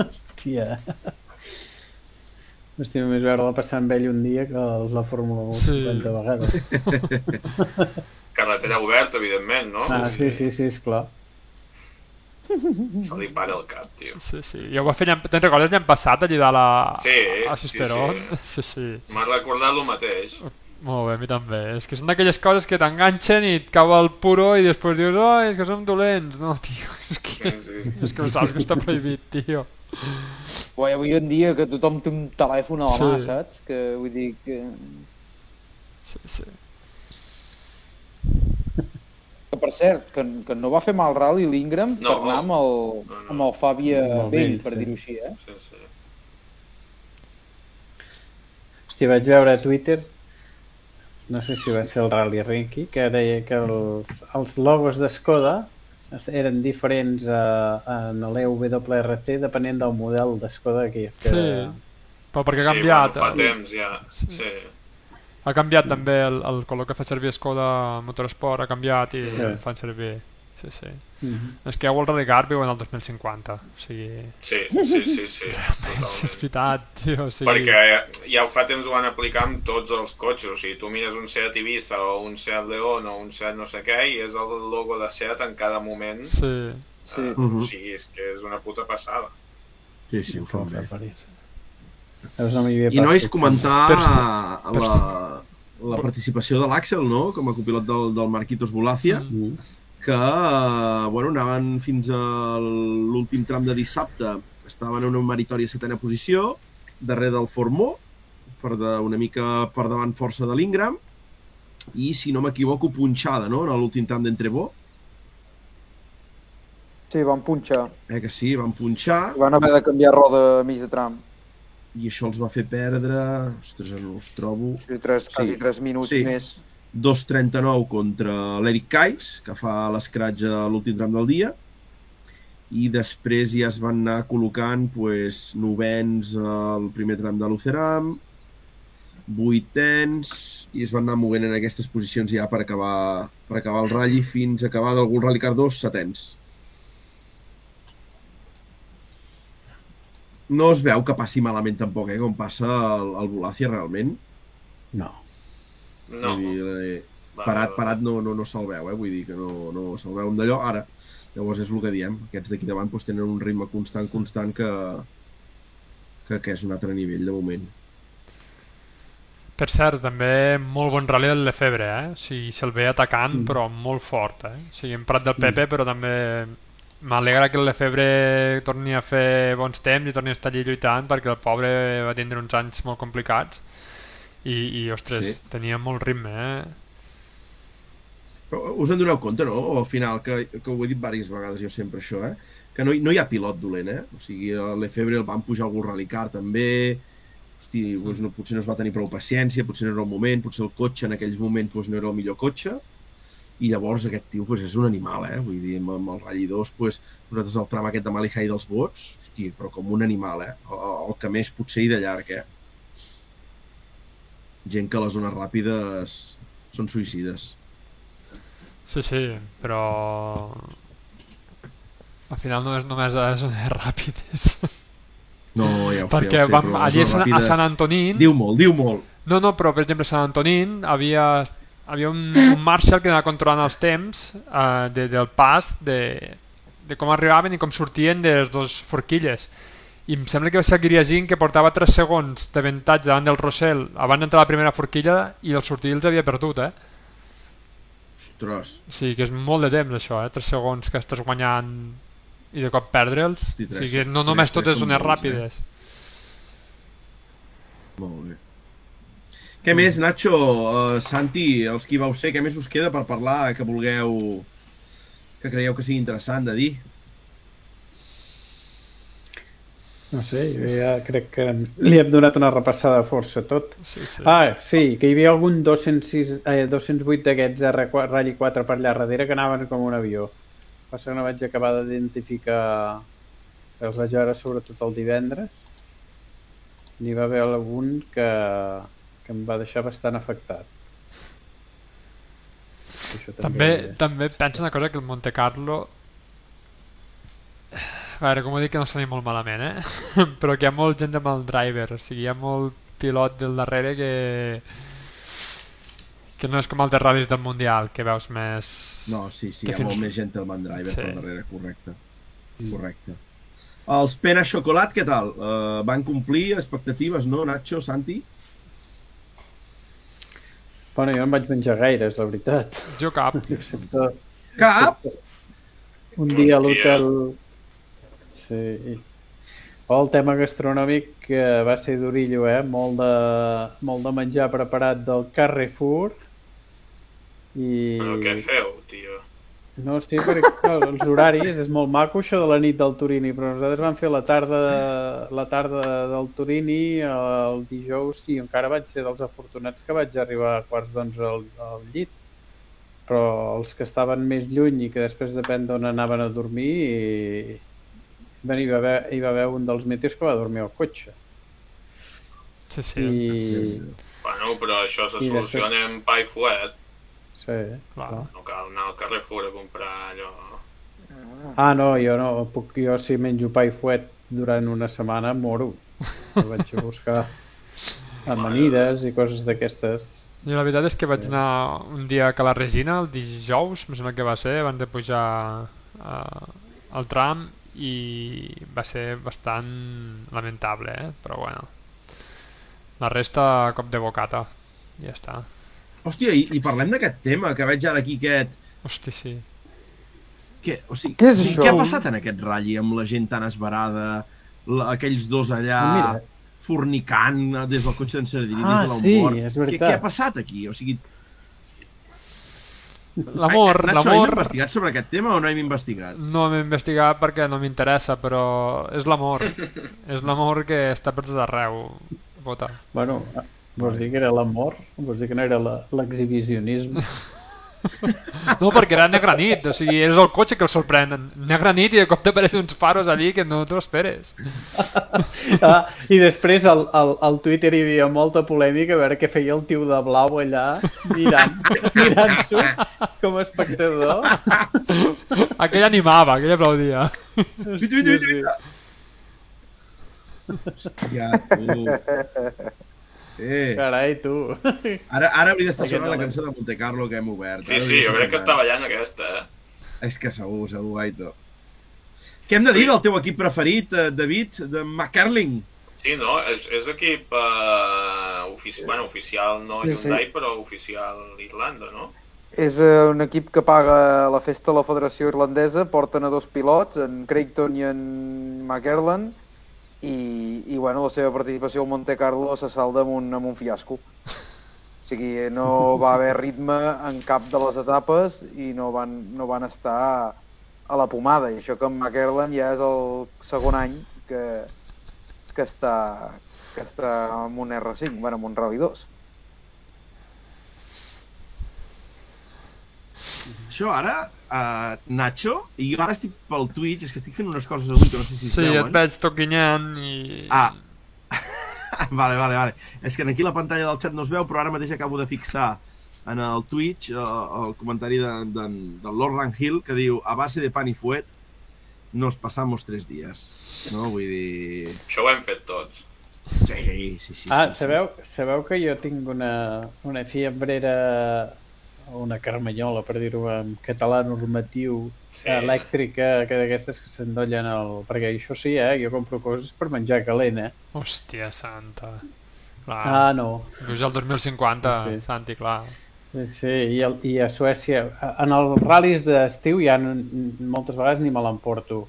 Hòstia. M'estima més veure-la passar amb ell un dia que la Fórmula 1 Sí. 50 vegades. <laughs> Carretera oberta, evidentment, no? Ah, sí, sí, sí, esclar. Se li para el cap, tio. Sí, sí. Jo ho va fer, te'n recordes l'any passat, allà de la... Sí, a sí, sí. <laughs> Sí, sí. M'ha recordat el mateix. Molt bé, a mi també. És que són d'aquelles coses que t'enganxen i et cau el puro i després dius, oh, és que som dolents. No, tio, <laughs> és que, Sí, sí. és que ho saps que està prohibit, tio. Uai, avui en dia que tothom té un telèfon a la mà, Sí. saps? Que vull dir que... Sí, sí. Que per cert, que, que no va fer mal rally l'Ingram No. per anar amb el, amb el Fàbia Amb el vell, vell, per sí. dir-ho així, eh? Sí, sí. Hòstia, vaig veure a Twitter, no sé si va ser el Rally Rinky, que deia que els, els logos d'Skoda eren diferents a, en l'EWRC depenent del model d'Skoda que, que... Sí, però perquè ha Sí, canviat. bueno, fa temps ja. Sí. Ha canviat també el, el color que fa servir Skoda Motorsport, ha canviat i Sí. fan servir. Sí, sí. Mhm. És que ja el Rally Car viu en el 2050, o sigui... Sí, sí, sí, sí, Realment, és veritat, tio, o sigui... Perquè ja, ja ho fa temps ho van aplicar amb tots els cotxes, o sigui, tu mires un Seat Ibiza o un Seat León o un Seat no sé què i és el logo de Seat en cada moment. Sí. Sí. Uh, Mhm. O sigui, és que és una puta passada. Sí, sí, ho fan bé. No I nois, passat. comentar Per la, per la, la participació de l'Àxel, no?, com a copilot del, del Marquitos Bolàcia, Mm. Que, eh, bueno, anaven fins a l'últim tram de dissabte, estaven en una meritòria setena posició, darrere del Formó, per de, una mica per davant força de l'Ingram, i, si no m'equivoco, punxada, no?, en l'últim tram d'Entrebó. Sí, van punxar. Eh que sí, van punxar. Van haver de canviar roda a mig de tram. i això els va fer perdre... Ostres, no els trobo... Sí, tres, quasi tres minuts més. 2.39 contra l'Eric Kais, que fa l'escratge a l'últim tram del dia, i després ja es van anar col·locant pues, novens al primer tram de l'Uceram, vuitens, i es van anar movent en aquestes posicions ja per acabar, per acabar el ratll fins a acabar d'algun Rally Car 2 setens. No es veu que passi malament tampoc, eh, com passa el, el Volàcia realment. No. No. Vull dir, eh, Va, parat, parat no, no, no se'l veu, eh? vull dir que no, no se'l veu d'allò. Ara, llavors és el que diem, aquests d'aquí davant doncs, tenen un ritme constant, constant que, que, que és un altre nivell de moment. Per cert, també molt bon rally el Lefebvre, eh? O sigui, se'l ve atacant, Mm. però molt fort, eh? O sigui, hem parlat del Pepe, però també m'alegra que el Lefebvre torni a fer bons temps i torni a estar allí lluitant, perquè el pobre va tindre uns anys molt complicats i, i ostres, Sí. tenia molt ritme, eh? Però us en doneu compte, no? Al final, que, que ho he dit diverses vegades jo sempre això, eh? Que no, no hi ha pilot dolent, eh? O sigui, a l'Efebre el van pujar algun rallycar també, hosti, doncs no, potser no es va tenir prou paciència, potser no era el moment, potser el cotxe en aquells moments doncs, no era el millor cotxe, i llavors aquest tio doncs, és un animal, eh? Vull dir, amb, amb el Rally 2, doncs, nosaltres el tram aquest de Malihai dels vots, hosti, però com un animal, eh? El, el que més potser i de llarg, eh? Gent que a les zones ràpides són suïcides. Sí, sí, però al final no és només a les zones ràpides. No, ja ho sé, Perquè sé, vam, les allí a Sant, a ràpides- Sant Antonín... Diu molt, diu molt. No, no, però per exemple a Sant Antonín havia, havia un, un Marshall que anava controlant els temps uh, de, del pas de, de com arribaven i com sortien de les dues forquilles. I em sembla que va ser el Griasin que portava 3 segons d'avantatge davant del Rossell abans d'entrar a la primera forquilla i el sortir els havia perdut, eh? Ostres. O sigui que és molt de temps això, eh? 3 segons que estàs guanyant i de cop perdre'ls. O tres- sigui que no només totes són molts, eh? ràpides. Molt bé. Què més, Nacho, uh, Santi, els qui vau ser, què més us queda per parlar que vulgueu, que creieu que sigui interessant de dir? No sé, jo ja crec que li hem donat una repassada força a tot. Sí, sí. Ah, sí, que hi havia algun 206, eh, 208 d'aquests R4, Rally 4 per allà darrere que anaven com un avió. Passa que no vaig acabar d'identificar els vaig veure sobretot el divendres. N'hi va haver algun que, que em va deixar bastant afectat. Això També, també penso una cosa que el Monte Carlo a veure, com ho dic que no soni molt malament, eh? <laughs> Però que hi ha molt gent amb el driver, o sigui, hi ha molt pilot del darrere que que no és com el de ral·lis del Mundial, que veus més... No, sí, sí, que hi ha fins- molt més gent al driver Sí. per darrere, correcte. Correcte. Els Pena Xocolat, què tal? Uh, van complir expectatives, no, Nacho, Santi? Bueno, jo no em vaig menjar gaires, la veritat. Jo cap. <laughs> Excepte, Cap? un dia a l'hotel... Sí. El tema gastronòmic eh, va ser d'orillo, eh? Molt de, molt de menjar preparat del Carrefour. I... Però què feu, tio? No, sí, perquè clar, els horaris, és molt maco això de la nit del Turini, però nosaltres vam fer la tarda, la tarda del Turini el dijous i encara vaig ser dels afortunats que vaig arribar a quarts d'onze al, al llit. Però els que estaven més lluny i que després depèn d'on anaven a dormir, i... ben, hi, va haver, hi va haver un dels meteos que va dormir al cotxe. Sí, sí. I... Bueno, però això se I soluciona després- amb pa i fuet. Sí, clar. No cal anar al Carrefour a comprar allò... Ah, no, jo no, puc, jo si menjo pa i fuet durant una setmana moro. Jo vaig a buscar <laughs> amanides i coses d'aquestes. Jo la veritat és que vaig anar un dia a Cala Regina, el dijous, em sembla que va ser, abans de pujar uh, al tram i va ser bastant lamentable, eh? però bueno. La resta, cop de bocata. Ja està. Hòstia, i, i parlem d'aquest tema, que veig ara aquí aquest... Hosti, sí. Què, o sigui, Què és o sigui, això? què ha passat en aquest ratll amb la gent tan esbarada, la, aquells dos allà Ah, mira. fornicant des del cotxe d'en Sardini, Ah, des de sí, l'Ombord? és Què, què ha passat aquí? O sigui, L'amor, Nacho, hem l'amor... investigat sobre aquest tema o no hem investigat? No hem investigat perquè no m'interessa, però és l'amor. <laughs> és l'amor que està per tot arreu. Bota. Bueno, vols dir que era l'amor? Vols dir que no era la- l'exhibicionisme? <laughs> No, perquè era negra nit, o sigui, és el cotxe que el sorprèn. Negra nit i de cop t'apareixen uns faros allí que no t'ho esperes. <laughs> ah, I després al, al, al Twitter hi havia molta polèmica a veure què feia el tio de blau allà mirant, <laughs> mirant-s'ho com a espectador. Aquell animava, aquell aplaudia. Hòstia, tu. Eh. Carai, tu. Ara, ara hauria d'estar sonant la cançó de Monte Carlo que hem obert. Sí, Ara sí, jo crec que està ballant aquesta, eh? És que segur, segur, Aito. Què hem de dir del teu equip preferit, eh, David, de McCarling? Sí, no? És, és equip eh, ofici... bueno, oficial no Sí, sí. Hyundai, però oficial Irlanda, no? És eh, un equip que paga la festa a la Federació Irlandesa, porten a dos pilots, en Creighton i en McErland, i, i bueno, la seva participació al Monte Carlo se salda amb un, amb un fiasco. O sigui, no va haver ritme en cap de les etapes i no van, no van estar a la pomada. I això que en McErland ja és el segon any que, que, està, que està amb un R5, bueno, amb un Rally 2. Això ara, uh, Nacho, i jo ara estic pel Twitch, és que estic fent unes coses avui que no sé si es Sí, veuen. et veig toquinyant i... Ah, <laughs> vale, vale, vale. És que aquí la pantalla del chat no es veu, però ara mateix acabo de fixar en el Twitch eh, el comentari de, de, del Lord Ranghill que diu a base de pan i fuet nos pasamos tres días. No? Vull dir... Això ho hem fet tots. Sí, sí, sí. Ah, sí, sabeu, sabeu que jo tinc una, una fiambrera, una carmanyola, per dir-ho en català normatiu, Sí. elèctrica, que d'aquestes que s'endollen el... Perquè això sí, eh? Jo compro coses per menjar calent, eh? Hòstia santa. Clar. Ah, no. Vius el 2050, Sí. Santi, clar. Sí, sí, i, el, i a Suècia, en els ral·lis d'estiu ja no, moltes vegades ni me l'emporto,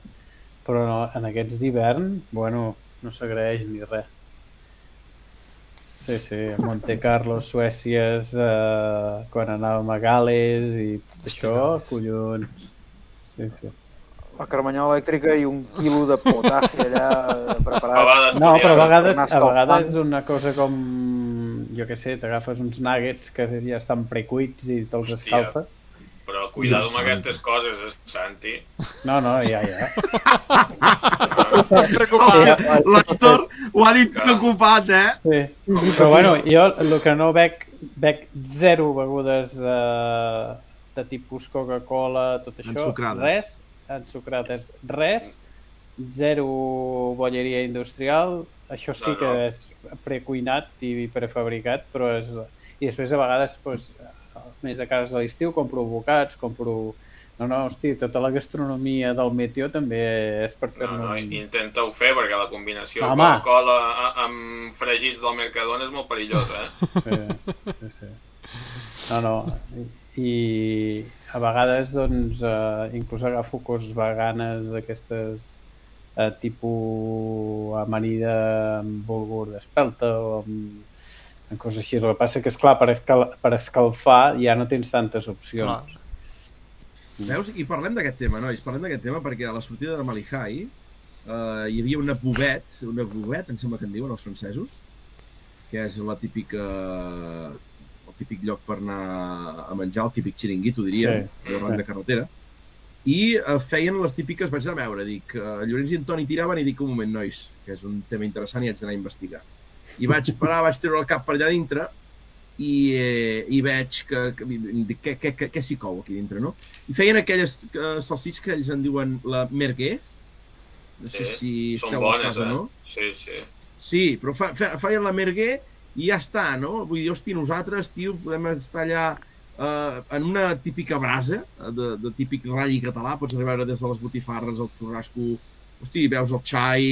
però en aquests d'hivern, bueno, no s'agraeix ni res. Sí, sí, a Monte Carlo, Suècia, eh, quan anàvem a Gales i tot això, collons. Sí, sí. La carmanyola elèctrica i un quilo de potatge allà eh, preparat. No, però a vegades, a vegades és una cosa com, jo què sé, t'agafes uns nuggets que ja estan precuits i te'ls Hòstia. escalfes. Però cuidado Dios amb aquestes coses, eh, Santi. No, no, ja, ja. Preocupat. L'Aitor ho ha dit preocupat, eh? Sí. Però bueno, jo el que no bec, bec zero begudes de, de tipus Coca-Cola, tot això. Ensucrades. Res, ensucrades, res. Zero bolleria industrial. Això sí No, que no. és precuinat i prefabricat, però és... I després a vegades, doncs, més a casa a l'estiu, compro bocats, compro... No, no, hosti, tota la gastronomia del Meteo també és per No, fer-ne no, un... intenta-ho fer perquè la combinació Home. Coca-Cola a- amb fregits del Mercadona és molt perillosa, eh? Sí, sí, sí. No, no. I a vegades, doncs, eh, inclús agafo coses veganes d'aquestes eh, tipus amanida amb bulgur d'espelta o amb, amb coses així. El que passa que, és clar per, escal, per escalfar ja no tens tantes opcions. Clar. Veus? I parlem d'aquest tema, nois, parlem d'aquest tema perquè a la sortida de Malihai eh, hi havia una bouvet, una bouvet, em sembla que en diuen els francesos, que és la típica el típic lloc per anar a menjar, el típic xiringuito, diríem, Sí. sí. de carretera. I eh, feien les típiques, vaig anar a veure, dic, eh, Llorenç i Antoni tiraven i dic, un moment, nois, que és un tema interessant i haig d'anar a investigar. I vaig parar, vaig treure el cap per allà dintre i, eh, i veig que, que, què, què, què, què s'hi cou aquí dintre, no? I feien aquelles eh, salsits que ells en diuen la merguer, no sé Sí, si Són esteu a bones, casa, eh? no? Sí, sí. Sí, però fa, fa, feien la merguer i ja està, no? Vull dir, hosti, nosaltres, tio, podem estar allà eh, en una típica brasa, eh, de, de típic ratll català, pots arribar des de les botifarres, el xurrasco, hosti, veus el xai,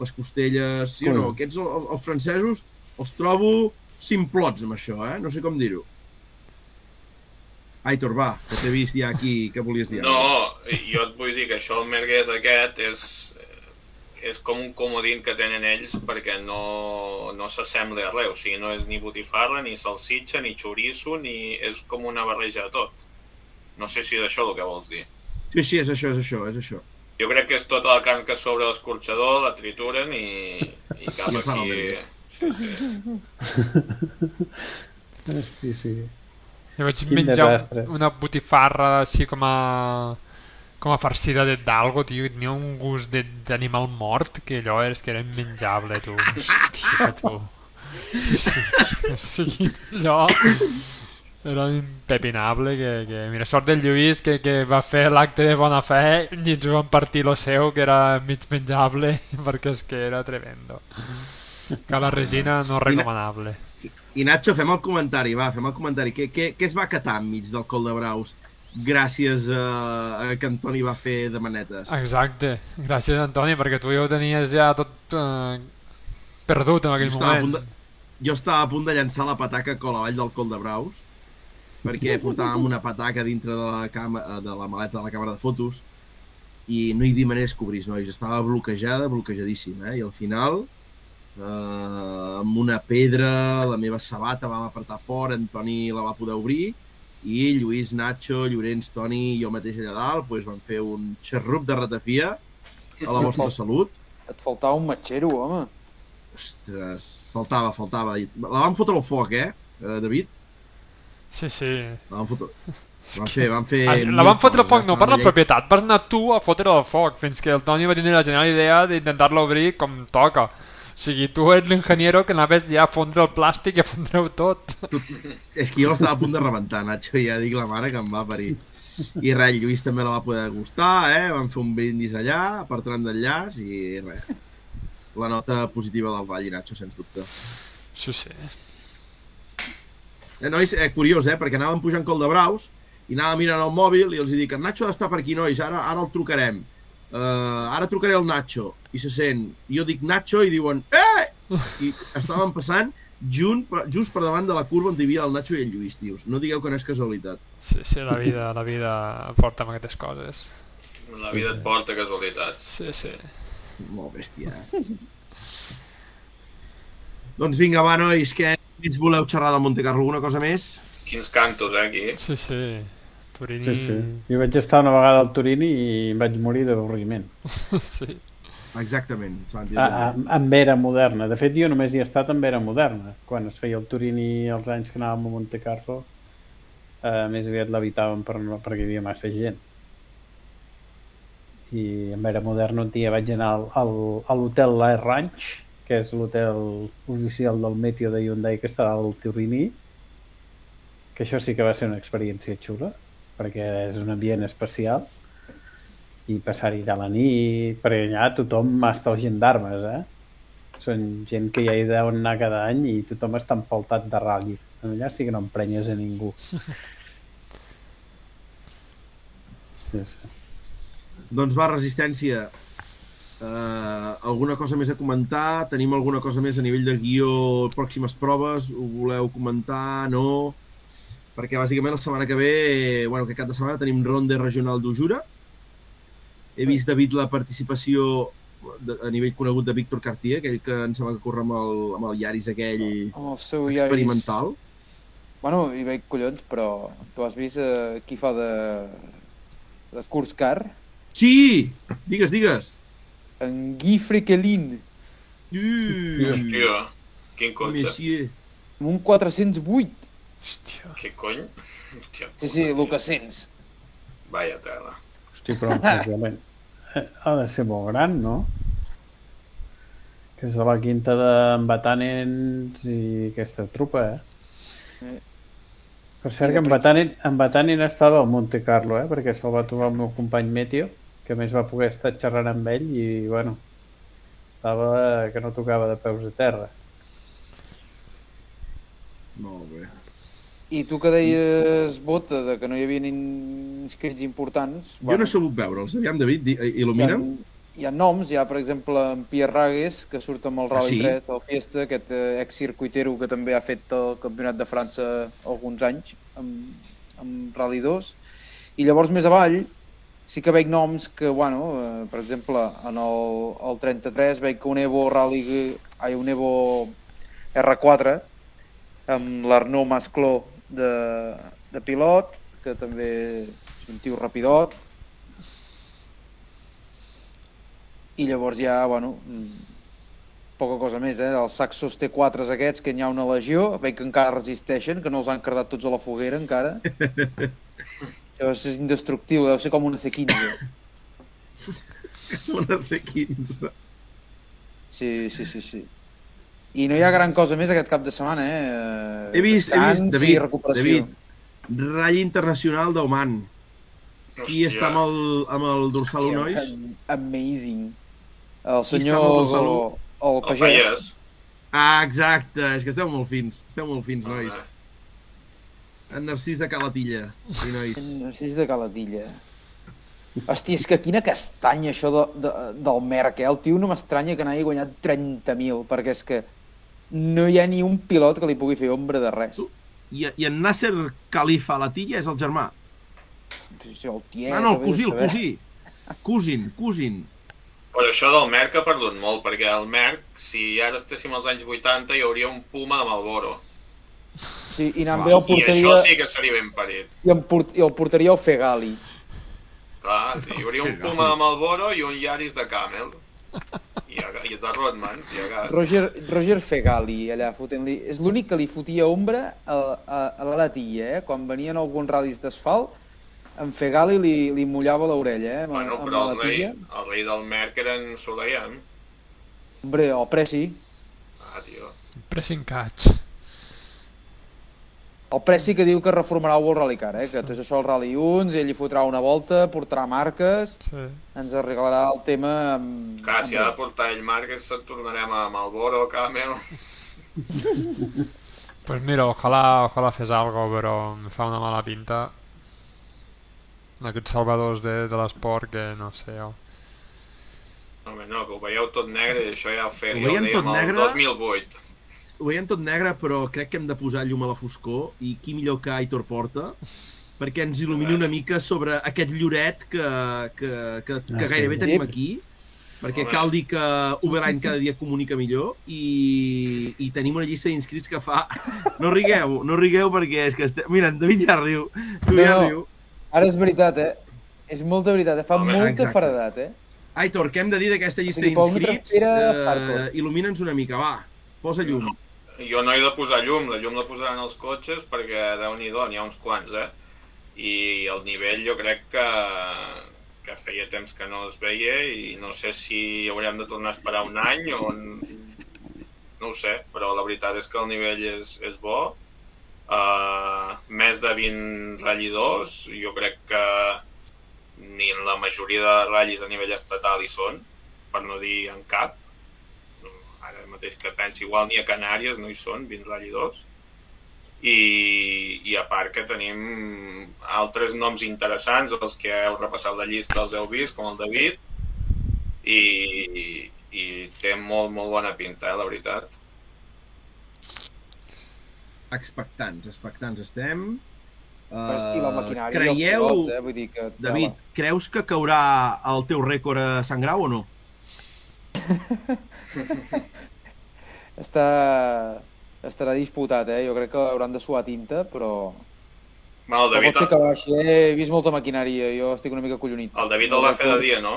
les costelles, sí o no? Aquests, el, els francesos, els trobo simplots amb això, eh? No sé com dir-ho. Aitor, va, que t'he vist ja aquí, què volies dir? No, jo et vull dir que això el merguès aquest és, és com un comodín que tenen ells perquè no, no s'assembla a res. O sigui, no és ni botifarra, ni salsitxa, ni xoriço, ni... és com una barreja de tot. No sé si és això el que vols dir. Sí, sí, és això, és això, és això. Jo crec que és tota la carn que sobre l'escorxador, la trituren i, i cap el aquí... Sí, sí. Sí, sí. Jo vaig Quin menjar desastre. un, una botifarra així com a com a farcida de d'algo, tio, i tenia un gust de- d'animal mort que allò és que era immenjable, tu. Hòstia, tu. Sí, sí, o sigui, allò era impepinable que, que... Mira, sort del Lluís que, que va fer l'acte de bona fe i ens van partir lo seu, que era mig menjable, <laughs> perquè és que era tremendo. Que a la Regina no recomanable. I Nacho, fem el comentari, va, fem el comentari. Què, què, què es va catar enmig del col de braus gràcies a, a que Antoni va fer de manetes? Exacte, gràcies Antoni, perquè tu ja ho tenies ja tot eh, perdut en aquell jo a moment. de, jo estava a punt de llançar la pataca cola avall del col de braus perquè portàvem una pataca dintre de la, cama, de la maleta de la càmera de fotos i no hi havia manera que es cobrís, nois. Estava bloquejada, bloquejadíssima, eh? I al final, eh, amb una pedra, la meva sabata vam apretar fort, en Toni la va poder obrir, i Lluís, Nacho, Llorenç, Toni i jo mateix allà dalt pues, vam fer un xerrup de ratafia a la vostra salut. Et faltava un matxero, home. Ostres, faltava, faltava. La vam fotre al foc, eh, eh, David? Sí, sí. La vam fotre... <laughs> Vam fer, vam fer... Ah, La van fotre al foc, no per la propietat, vas anar tu a fotre al foc, fins que el Toni va tenir la genial idea d'intentar-lo obrir com toca. O sigui, tu ets l'ingeniero que anaves ja a fondre el plàstic i a fondre-ho tot. És que jo estava a punt de rebentar, Nacho, ja dic la mare que em va parir. I res, el Lluís també la va poder gustar, eh? Vam fer un brindis allà, per tram d'enllaç, i res. La nota positiva del Vall i Nacho, sens dubte. Sí, sí. Eh, nois, eh, curiós, eh? Perquè anàvem pujant col de braus i anàvem mirant el mòbil i els dic, en Nacho ha d'estar per aquí, nois, ara, ara el trucarem. Uh, ara trucaré el Nacho. I se sent, i jo dic Nacho i diuen, eh! I estàvem passant junt, just per davant de la curva on hi havia el Nacho i el Lluís, tios. No digueu que no és casualitat. Sí, sí, la vida, la vida porta amb aquestes coses. La vida et porta casualitats. Sí, sí. Molt bèstia. <laughs> doncs vinga, va, nois, què ens voleu xerrar del Monte Carlo? Alguna cosa més? Quins cantos, eh, aquí. Sí, sí. Turini... Sí, sí. Jo vaig estar una vegada al Turini i em vaig morir d'avorriment. <laughs> sí. Exactament, Santi. A, a, amb era moderna. De fet, jo només hi he estat amb era moderna. Quan es feia el Turini els anys que anàvem a Monte Carlo, eh, més aviat l'habitàvem per, no- perquè hi havia massa gent. I amb era moderna un dia vaig anar al, al, a l'hotel L'Air Ranch, que és l'hotel oficial del Meteo de Hyundai que està al Turini, que això sí que va ser una experiència xula, perquè és un ambient especial i passar-hi de la nit, perquè allà tothom està els gendarmes, eh? Són gent que ja hi deuen anar cada any i tothom està empaltat de ratllis. Allà sí que no emprenyes a ningú. <laughs> Sí, sí. Doncs va, Resistència. Uh, alguna cosa més a comentar? Tenim alguna cosa més a nivell de guió, pròximes proves? Ho voleu comentar? No? Perquè bàsicament la setmana que ve, eh, bueno, que cap de setmana tenim ronda regional d'Ujura. He vist, David, la participació de, a nivell conegut de Víctor Cartier, aquell que em sembla que corre amb el, amb el Yaris aquell Amb el seu Yaris. experimental. Bueno, hi veig collons, però tu has vist eh, qui fa de, de Kurs Car? Sí! Digues, digues. En Guy Frequelin. Mm. Hòstia, quin cotxe. Monsieur. Amb un 408. Hòstia. Què cony? Hòstia, Sí, sí, el que sents. Vaya tela. Hosti, però precisament eh, ha de ser molt gran, no? Que és de la quinta d'en Batanens i aquesta trupa, eh? Eh. Per cert, que en Batanen, en Batanen estava al Monte Carlo, eh? Perquè se'l va trobar el meu company Meteo, que a més va poder estar xerrant amb ell i, bueno, estava que no tocava de peus a terra. Molt bé. I tu que deies, Bota, de que no hi havia inscrits importants... Jo no he sabut veure'ls. Aviam, David, di- hi ha, il·lumina'm. hi ha noms, hi ha, per exemple, en Pierre Ragues, que surt amb el Ah, Rally sí? 3 al Fiesta, aquest eh, ex-circuitero que també ha fet el Campionat de França alguns anys amb, amb Rally 2. I llavors, més avall, sí que veig noms que, bueno, eh, per exemple, en el, el 33 veig que un Evo Rally, ai, un Evo R4 amb l'Arnaud Mascló de, de pilot, que també és un tio rapidot. I llavors ja, bueno, poca cosa més, eh? Els Saxos T4 aquests, que n'hi ha una legió, veig que encara resisteixen, que no els han cardat tots a la foguera encara. <laughs> Deu ser indestructible, deu ser com una C15. Una C15. Sí, sí, sí, sí. I no hi ha gran cosa més aquest cap de setmana, eh? He vist, he vist, David. David, Ratll Internacional d'Oman. Qui està amb el, amb el dorsal Hòstia, nois? am- Amazing. El senyor... el El, el, El pagès. Ah, exacte, és que esteu molt fins, esteu molt fins, nois. En Narcís de Calatilla, i nois. En Narcís de Calatilla. Hòstia, és que quina castanya això de, de, del Merck, eh? El tio no m'estranya que n'hagi guanyat 30.000, perquè és que no hi ha ni un pilot que li pugui fer ombra de res. I, I en Nasser Khalifa Latilla és el germà. Sí, el tiet, Ah, no, el a cosí, el cosí. Cousin, cousin. Però això del Merck ha perdut molt, perquè el Merck, si ara estéssim als anys 80, hi hauria un Puma amb el Boro. Sí, i anant bé el I això porteria... sí que seria ben parit. I, el port, I el porteria el Fegali. Clar, hi hauria un Puma amb el Boro i un Yaris de Camel. I, a, i de Rodman, i a gas. Roger, Roger Fegali, allà fotent-li... És l'únic que li fotia ombra a, a, a la latilla, eh? Quan venien alguns ral·lis d'asfalt, en Fegali li, li mullava l'orella, eh? Amb, Bueno, amb però la el rei, el rei del Merck era en Soleyan. Hombre, el Preci. Ah, tio. Pressing catch. El Preci que diu que reformarà el World Rally Car, eh? Que tot això el Rally 1, ell li fotrà una volta, portarà marques, Sí. ens arreglarà el tema amb... Clar, si ha de portar ell marques, se'n tornarem a Malboro, Camel... <laughs> Pues mira, ojalá, ojalá fes algo, però me fa una mala pinta. Aquests salvadors de, de l'esport que no sé jo. Home, no, que ho veieu tot negre i això ja ho feia, Ho dèiem tot el negre? 2008. Ho veiem tot negre, però crec que hem de posar llum a la foscor i qui millor que Aitor Porta perquè ens il·lumini una mica sobre aquest lloret que, que, que, que Ah, gairebé sí. tenim aquí perquè cal dir que Uberline cada dia comunica millor i, i tenim una llista d'inscrits que fa... No rigueu, no rigueu perquè és que... Este... Mira, en David ja riu, tu No, ja no. riu. Ara és veritat, eh? És molta veritat, eh? Fa Home, molta exacte. faredat, eh? Aitor, què hem de dir d'aquesta llista d'inscrits? Eh, hardcore. Il·lumina'ns una mica, va. Posa llum. Jo no he de posar llum, la llum la posaran els cotxes perquè déu nhi n'hi ha uns quants, eh? I el nivell jo crec que, que feia temps que no es veia i no sé si haurem de tornar a esperar un any o... No ho sé, però la veritat és que el nivell és, és bo. Uh, més de 20 ratllidors, jo crec que ni en la majoria de ratllis a nivell estatal hi són, per no dir en cap. Mateix que pensi, igual ni a Canàries no hi són, 20 ratllidors. I, I a part que tenim altres noms interessants, els que heu repassat la llista els heu vist, com el David, i, i té molt, molt bona pinta, eh, la veritat. Expectants, expectants estem. I la maquinària els creieu, pilots, eh? Vull dir que... David, creus que caurà el teu rècord a Sant Grau o no? <laughs> Està... Estarà disputat, eh? Jo crec que hauran de suar tinta, però... Bueno, el Però David, pot ser que baixi, eh? He vist molta maquinària, jo estic una mica collonit. el David el va fer de dia, no?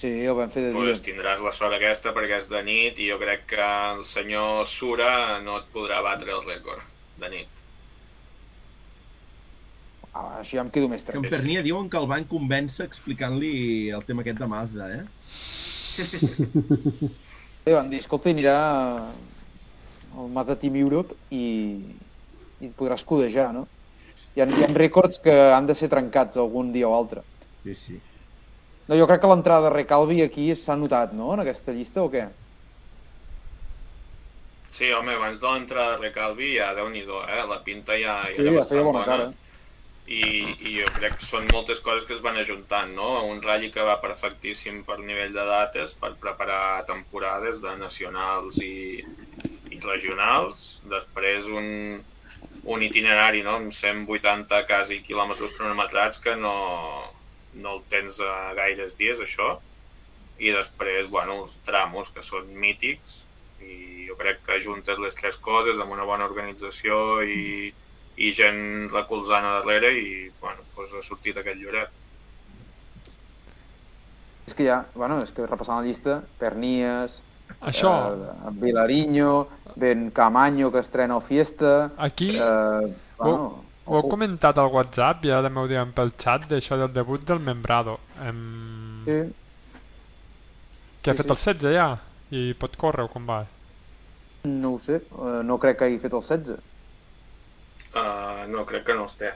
Sí, el vam fer de dia. Pues tindràs la sort aquesta perquè és de nit i jo crec que el senyor Sura no et podrà batre el rècord de nit. Ah, així ja em quedo més Que en tranquil. Pernia diuen que el van convèncer explicant-li el tema aquest de Mazda, eh? <laughs> Bé, van dir, escolta, anirà al Mazda Team Europe i, i et podràs codejar, no? Hi ha, hi ha rècords que han de ser trencats algun dia o altre. Sí, sí. No, jo crec que l'entrada de Recalvi aquí s'ha notat, no?, en aquesta llista, o què? Sí, home, abans de l'entrada de Recalvi ja déu nhi eh? La pinta ja, ja Sí, era ja bastant feia bona cara. I, I jo crec que són moltes coses que es van ajuntant, no? Un ratll que va perfectíssim per nivell de dates per preparar temporades de nacionals i, i regionals. Després un, un itinerari, no? Amb 180 quasi quilòmetres cronometrats que no, no el tens a gaires dies, això. I després, bueno, els tramos que són mítics i jo crec que juntes les tres coses amb una bona organització i, i gent recolzant a darrere i, bueno, doncs ha sortit aquest lloret. És que ja, bueno, és que repassant la llista, Pernies, Això. eh, Vilariño, Ben Camaño, que estrena el Fiesta... Aquí- Eh, Ho, bueno, ho heu comentat al WhatsApp, ja m'heu dit pel xat, d'això del debut del Membrado. Em... Sí. Que ha Sí, fet sí. el 16 ja? I pot córrer o com va? no ho sé, eh, no crec que hagi fet el 16. Uh, no, crec que no els té.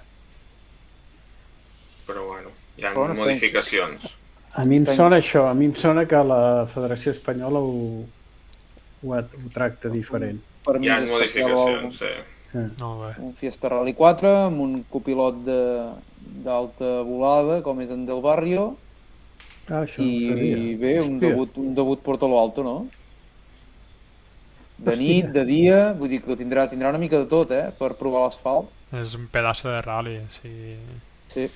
Però bueno, hi ha no està modificacions. A mi em sona això, a mi em sona que la Federació Espanyola ho, ho, ho tracta diferent. Per mi Hi ha modificacions, sí. Molt bé. Un Fiesta Rally 4 amb un copilot de- d'alta volada, com és en Del Barrio, Ah, això no i sabia. bé, un Hòstia. debut, un debut por todo lo alto, no? De nit, de dia, vull dir que tindrà, tindrà una mica de tot, eh?, per provar l'asfalt. És un pedaço de rally, sí. Sí.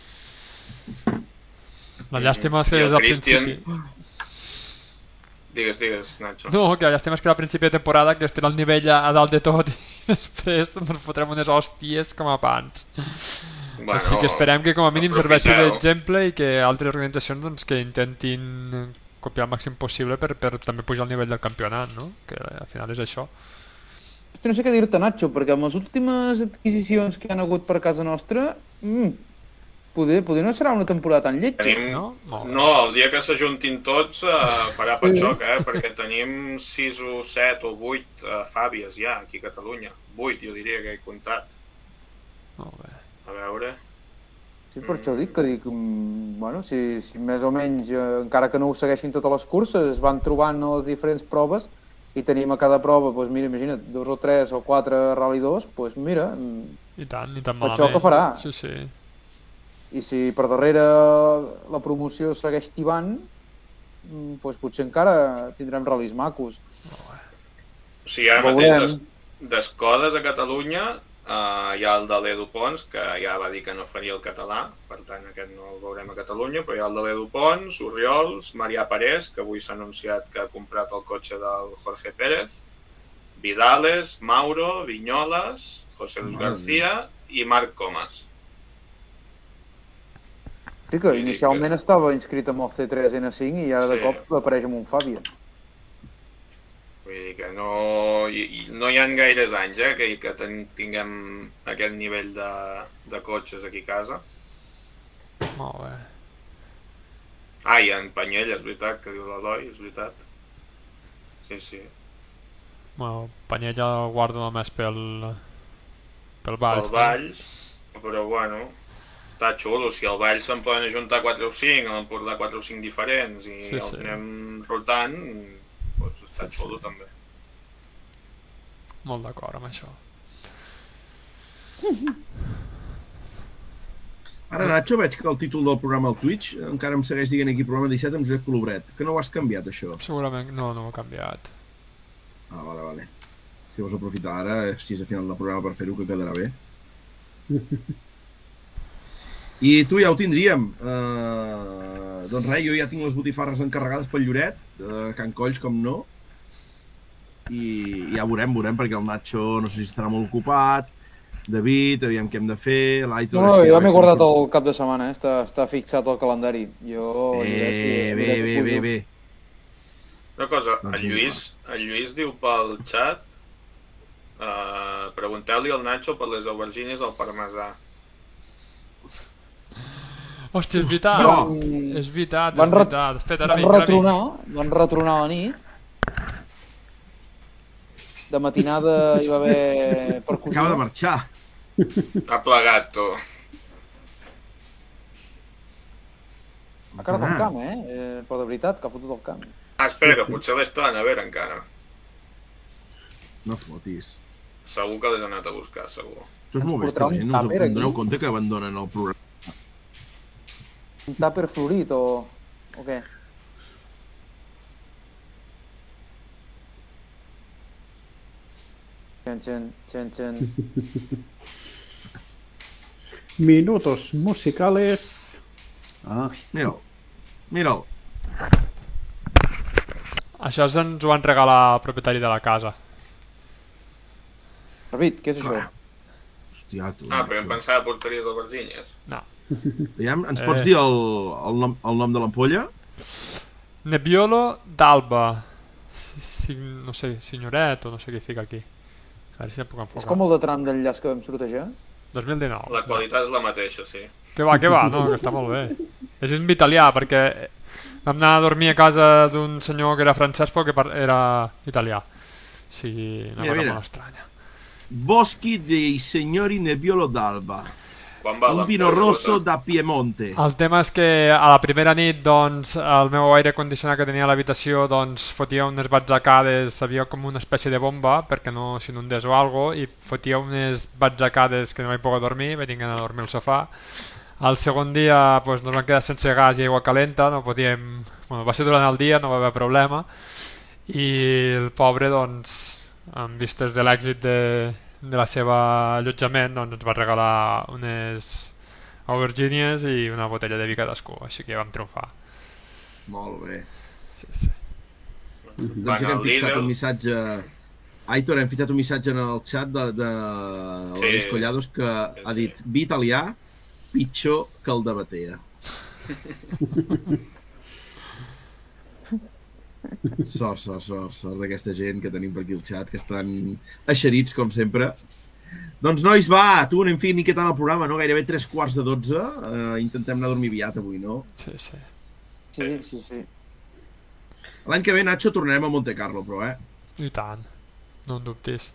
La llàstima és que des del Christian- principi... Digues, digues, Nacho. No, que la llàstima és que al principi de temporada que estem al nivell a, a dalt de tot i <laughs> després ens fotrem unes hòsties com a pans. Bueno, Així que esperem que com a mínim serveixi d'exemple i que altres organitzacions doncs, que intentin copiar el màxim possible per, per també pujar el nivell del campionat, no? Que al final és això. Hosti, no sé què dir-te, Nacho, perquè amb les últimes adquisicions que han hagut per casa nostra, mm, poder, poder no serà una temporada tan lletja. Tenim... No? No, el dia que s'ajuntin tots uh, farà patxoc, eh? Perquè tenim 6 o 7 o 8 uh, fàbies ja aquí a Catalunya. 8, jo diria que he comptat. Molt bé. A veure... Sí, per això dic que dic, mm, bueno, si, si més o menys, eh, encara que no ho segueixin totes les curses, es van trobant a les diferents proves i tenim a cada prova, doncs mira, imagina't, dos o tres o quatre Rally 2, doncs mira, mm, I tant, i tant malament. això que farà. Sí, sí. i si per darrere la promoció segueix tibant, mm, doncs potser encara tindrem ral·lis macos. O sigui, ara mateix des- d'escoles a Catalunya uh, hi ha el de l'Edu Pons, que ja va dir que no faria el català, per tant aquest no el veurem a Catalunya, però hi ha el de l'Edu Pons, Oriols, Marià Parés, que avui s'ha anunciat que ha comprat el cotxe del Jorge Pérez, Vidales, Mauro, Vinyoles, José Luis García i Marc Comas. Sí que inicialment estava inscrit amb el C3N5 i ara de Sí. cop apareix amb un Fàbia. Vull dir que no, i, no hi ha gaires anys eh, que, que ten, tinguem aquest nivell de, de cotxes aquí a casa. Molt bé. Ah, i en Panyell, és veritat, que diu l'Eloi, és veritat. Sí, sí. Bueno, Panyella el guardo només pel... pel Valls. El Valls, però bueno, està xulo. Si al Valls se'n poden ajuntar 4 o 5, a l'Empordà 4 o 5 diferents i Sí, els sí. anem rotant, xulo també. Molt d'acord amb això. Ara, Nacho, veig que el títol del programa al Twitch encara em segueix dient aquí programa 17 amb Josep Colobret. Que no ho has canviat, això? Segurament no, no ho he canviat. Ah, vale, vale. Si vols aprofitar ara, si és a final del programa per fer-ho, que quedarà bé. I tu ja ho tindríem. Uh, doncs res, jo ja tinc les botifarres encarregades pel Lloret, uh, Can Colls, com no, i ja veurem, veurem, perquè el Nacho no sé si estarà molt ocupat, David, aviam què hem de fer, l'Aitor... No, no, jo m'he guardat el cap de setmana, eh? està, està fixat al calendari. Jo... Eh, bé, bé, bé, bé. Una cosa, Doncs el Lluís, el Lluís diu pel xat uh, pregunteu-li al Nacho per les aubergines al parmesà. Hòstia, és veritat. Van- És veritat, és Van, veritat. Espera, ara van retronar, van retronar a la nit. De matinada hi va haver percussió. Acaba de marxar. Ha plegat, tu. Ha quedat Ah. al camp, eh? eh? Però de veritat, que ha fotut el camp. Ah, espera, que potser l'estan a veure encara. No fotis. Segur que l'has anat a buscar, segur. Això és molt la un gent no us doneu compte que abandonen el programa. Un tàper florit o... o què? Xen, xen. <laughs> Minutos musicales. Ah, Mira'l. Mira'l. Això ens ho van regalar el propietari de la casa. David, què és això? Hòstia, tu. Ah, però em pensava que portaries aubergines. No. Aviam, ens Eh. pots dir el, el, nom, el nom de l'ampolla? Nebbiolo d'Alba. Si, si, no sé, signoret o no sé què fica aquí. A veure si puc És enfocar. com el de tram d'enllaç que vam sortejar? 2019. La qualitat és la mateixa, sí. Que va, que va, no, que està molt bé. És un italià, perquè vam anar a dormir a casa d'un senyor que era francès però que era italià. O sigui, una Mira, cosa mira. molt estranya. Boschi dei signori Nebbiolo d'Alba. Quan va Un vino rosso da Piemonte. El tema és que a la primera nit doncs, el meu aire condicionat que tenia a l'habitació doncs, fotia unes batzacades, havia com una espècie de bomba perquè no s'inundés o algo i fotia unes batzacades que no vaig poder dormir, vaig tenir a dormir al sofà. El segon dia doncs, nos vam quedar sense gas i aigua calenta, no podíem... Bueno, va ser durant el dia, no va haver problema i el pobre doncs, en vistes de l'èxit de, de la seva allotjament doncs, ens va regalar unes aubergínies i una botella de vi cadascú, així que vam triomfar. Molt bé. Sí, sí. Doncs sí que hem fixat Lidl. un missatge... Aitor, hem fixat un missatge en el xat de, de Sí. l'Aleix Collados que ha dit vi italià pitjor que el de Batea. <laughs> Sort, sort, sort, sort d'aquesta gent que tenim per aquí al xat, que estan eixerits, com sempre. Doncs, nois, va, tu anem fent miqueta el programa, no? Gairebé tres quarts de dotze. Uh, intentem anar a dormir aviat avui, no? Sí, sí. Sí, sí, sí. L'any que ve, Nacho, tornarem a Monte Carlo, però, eh? I tant, no en dubtis.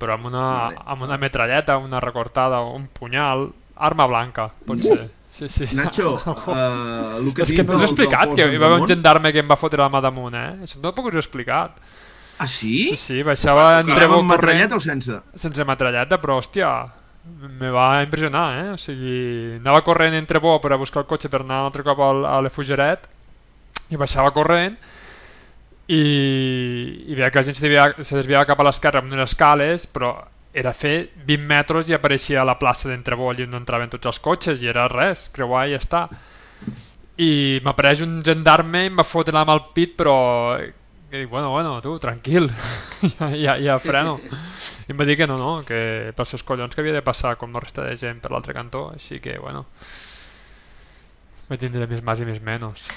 Però amb una, Vale. amb una metralleta, una recortada, un punyal, arma blanca, pot ser. Sí, sí. Nacho, <laughs> uh, el que És que no us he explicat que hi va haver un gendarme que em va fotre la mà damunt, eh? Això no t'ho puc haver explicat. Ah, sí? Sí, sí, baixava en Anava trebo amb metralleta o sense? Sense metralleta, però, hòstia, me va impressionar, eh? O sigui, anava corrent entre bo per a buscar el cotxe per anar un altre cop al, a l'Efugeret i baixava corrent i, i veia que la gent se desviava, se desviava cap a l'esquerra amb unes escales, però era fer 20 metres i apareixia a la plaça d'Entrevoll i on entraven tots els cotxes i era res, creuar i ja està. I m'apareix un gendarme i em va fotre la mà al pit, però i dic, bueno, bueno, tu, tranquil, <laughs> ja, ja, ja freno. I em va dir que no, no, que pels seus collons que havia de passar com la resta de gent per l'altre cantó, així que, bueno, vaig tindre més más i més menos.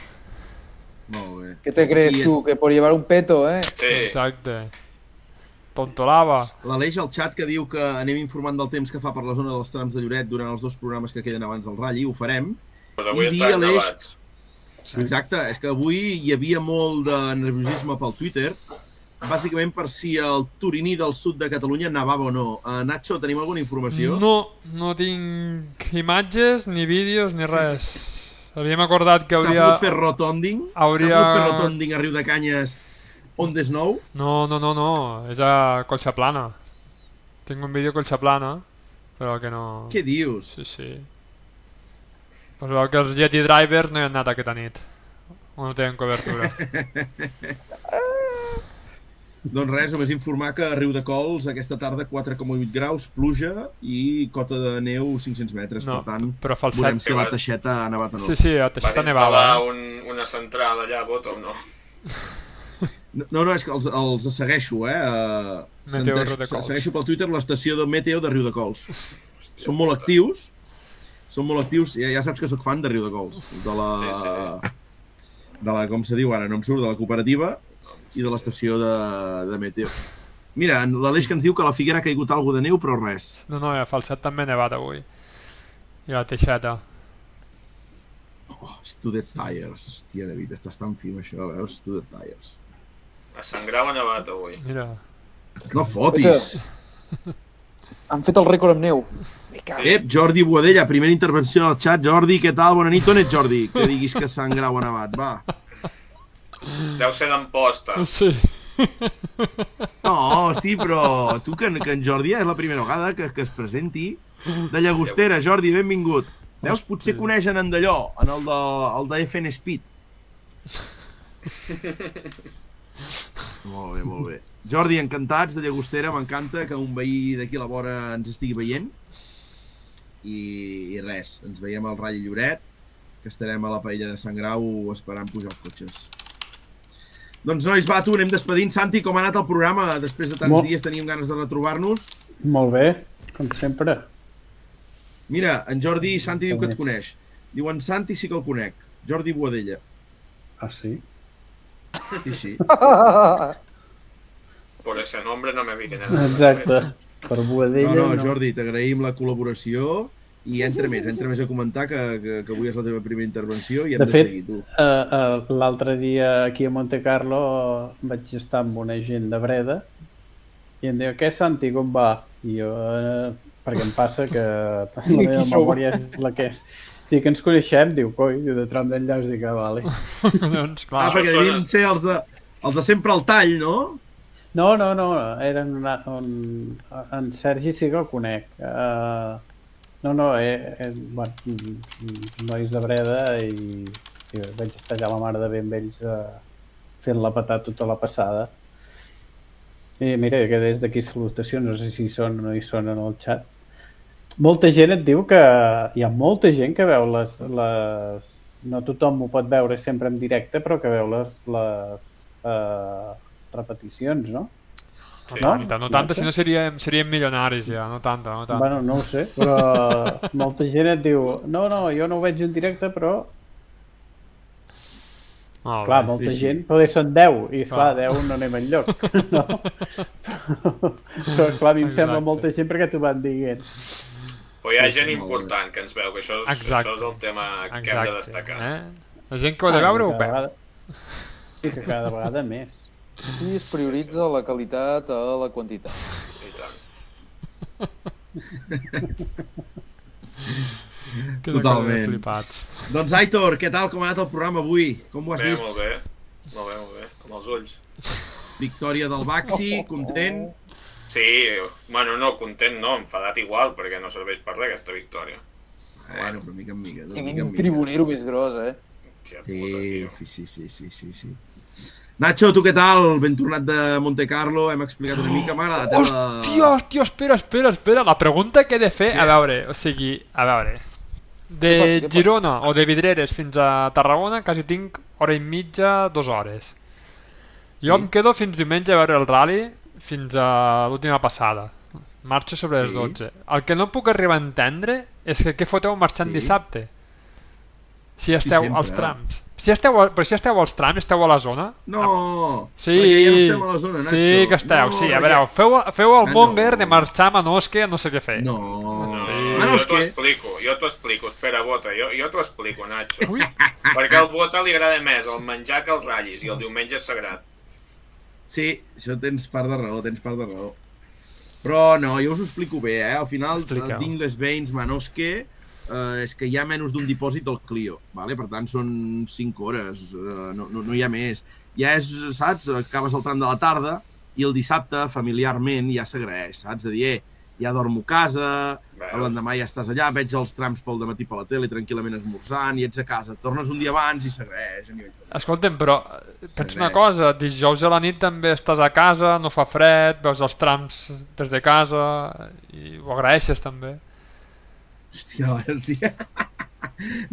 Molt bé. ¿Qué te crees tú? Que por llevar un peto, eh? Sí. Exacte. Tontolava. L'Aleix al xat que diu que anem informant del temps que fa per la zona dels trams de Lloret durant els dos programes que queden abans del ratll, i ho farem. Pues avui I dir, estan Aleix- nevats. Exacte, és que avui hi havia molt de nerviosisme pel Twitter, bàsicament per si el turiní del sud de Catalunya nevava o no. Uh, Nacho, tenim alguna informació? No, no tinc imatges, ni vídeos, ni res. Havíem acordat que S'ha hauria... pogut fer rotonding? Hauria- S'ha pogut fer rotonding a Riu de Canyes on des nou? No, no, no, no, és a Colxa Plana. Tinc un vídeo a Colxa Plana, però que no... Què dius? Sí, sí. Pues veu que els Yeti Drivers no hi han anat aquesta nit. O no tenen cobertura. <laughs> Doncs res, només informar que a Riu de Cols aquesta tarda 4,8 graus, pluja i cota de neu 500 metres. No, per tant, però falset. veurem si la teixeta ha nevat o no. Sí, sí, a Vas Teixeta instal·lar nevava. eh? un, una central allà a Bota o no? <laughs> No, no, és que els, els segueixo, eh? Uh, Meteo Riu de Cols. Segueixo pel Twitter l'estació de Meteo de Riu de Cols. Són molt actius. Són molt actius. Ja, ja saps que sóc fan de Riu de Cols. De la... Sí, sí. De la, com se diu ara, no em surt, de la cooperativa i de l'estació de, de Meteo. Mira, l'Aleix que ens diu que a la Figuera ha caigut alguna de neu, però res. No, no, a Falset també ha nevat avui. I a la Teixeta. Oh, Studded Tires. Hòstia, David, estàs tan fi amb això, veus? Studded Tires. A Sant Grau ha nevat avui. Mira. No fotis! Han fet el rècord amb neu. Ep, Jordi Boadella, primera intervenció al xat. Jordi, què tal? Bona nit, on ets, Jordi? Que diguis que Sant Grau ha nevat, va. Deu ser d'Amposta. Sí. No, hosti, però tu que, que en Jordi és la primera vegada que, que es presenti de Llagostera. Jordi, benvingut. Veus, potser coneixen en d'allò, en el de, el de FN Speed. <laughs> Molt bé, molt bé. Jordi, encantats de Llagostera, m'encanta que un veí d'aquí a la vora ens estigui veient. I, I res, ens veiem al Rall Lloret, que estarem a la paella de Sant Grau esperant pujar els cotxes. Doncs nois, va, tu, anem despedint. Santi, com ha anat el programa? Després de tants Molt- dies teníem ganes de retrobar-nos. Molt bé, com sempre. Mira, en Jordi Santi diu que et coneix. Diu, en Santi sí que el conec. Jordi Boadella. Ah, sí? Sí, sí. Por ese nombre no me viene nada. Exacte. Per Boadella... No, no, Jordi, t'agraïm la col·laboració i entra més, entra més a comentar que, que, que avui és la teva primera intervenció i hem De de, fet, seguir, tu. uh, uh, l'altre dia aquí a Monte Carlo vaig estar amb una gent de Breda i em diu, què Santi, com va? I jo, uh, perquè em passa que la meva memòria és la que és. Dic, ens coneixem? Diu, coi, diu, de tram d'enllaç, dic, ah, vale. <laughs> doncs, Ah, perquè devien ser els de, els de sempre al tall, no? No, no, no, eren una, un, en Sergi sí que el conec. Uh, no, no, eh, eh, bueno, nois de Breda i, i vaig estar allà a la mare de bé amb ells uh, fent la patat tota la passada. I mira, que des d'aquí salutacions, no sé si són o no hi són en el xat. Molta gent et diu que hi ha molta gent que veu les, les... No tothom ho pot veure sempre en directe, però que veu les, les uh, repeticions, no? Sí, no? No, no tanta, si no seríem, seríem milionaris ja, no tanta, no tanta. Bueno, no ho sé, però <laughs> molta gent et diu no, no, jo no ho veig en directe, però... Molt clar, bé. molta Sí, sí. gent, poder són 10, i clar, Clar. 10 no anem enlloc. <laughs> No? però clar, a mi em sembla Exacte. molta gent perquè t'ho van dient. Però hi ha gent important que ens veu, que això és, Exacte. això és el tema que hem de Exacte, destacar. Eh? La gent que ho ha de veure ho veu. vegada- Sí, que cada vegada més. Aquí es prioritza la qualitat a la quantitat. I tant. <laughs> Quina Totalment. flipats. Doncs Aitor, què tal? Com ha anat el programa avui? Com ho has Bé, vist? molt bé. Molt bé, molt bé. Amb els ulls. Victòria del Baxi, content? Sí, bueno, no, content no, enfadat igual, perquè no serveix per res aquesta victòria. Bueno, però mica en mica. Quin mica en mica. tribunero més gros, eh? Sí, sí, sí, sí, sí, sí, sí. Nacho, tu què tal? Ben tornat de Monte Carlo, hem explicat una mica, m'ha agradat. eh, la- Hòstia, hòstia, espera, espera, espera. La pregunta que he de fer, a veure, o sigui, a veure, de Què què? Girona o de Vidreres fins a Tarragona quasi tinc hora i mitja, dues hores. Jo em quedo fins diumenge a veure el rally fins a l'última passada. Marxo sobre les Sí. 12. El que no puc arribar a entendre és que què foteu marxant Sí. dissabte? Si esteu sempre. als trams. Si esteu, a- però si esteu als trams, esteu a la zona? No, Sí, perquè ja no estem a la zona, Nacho. sí que esteu, No, sí, a veure, feu, feu el Ah, monger no. de marxar a Manosque a no sé què fer. No, No, Sí. Bueno, jo t'ho explico, jo t'ho explico. Espera, Bota, jo, jo t'ho explico, Nacho. Perquè al Bota li agrada més el menjar que els ratllis i el diumenge és sagrat. Sí, això tens part de raó, tens part de raó. Però no, jo us ho explico bé, eh? Al final, Expliqueu. tinc les veïns Manosque, eh, és que hi ha menys d'un dipòsit del Clio, vale? per tant són 5 hores, eh, no, no, no hi ha més. Ja és, saps, acabes el tram de la tarda i el dissabte, familiarment, ja s'agraeix, saps? De dir, eh, ja dormo a casa, l'endemà ja estàs allà, veig els trams pel matí per la tele, tranquil·lament esmorzant, i ets a casa. Tornes un dia abans i segueix a nivell Escolta'm, però eh, pensa una Segueix. cosa, dijous a la nit també estàs a casa, no fa fred, veus els trams des de casa i ho agraeixes també. Hòstia, <laughs> hòstia.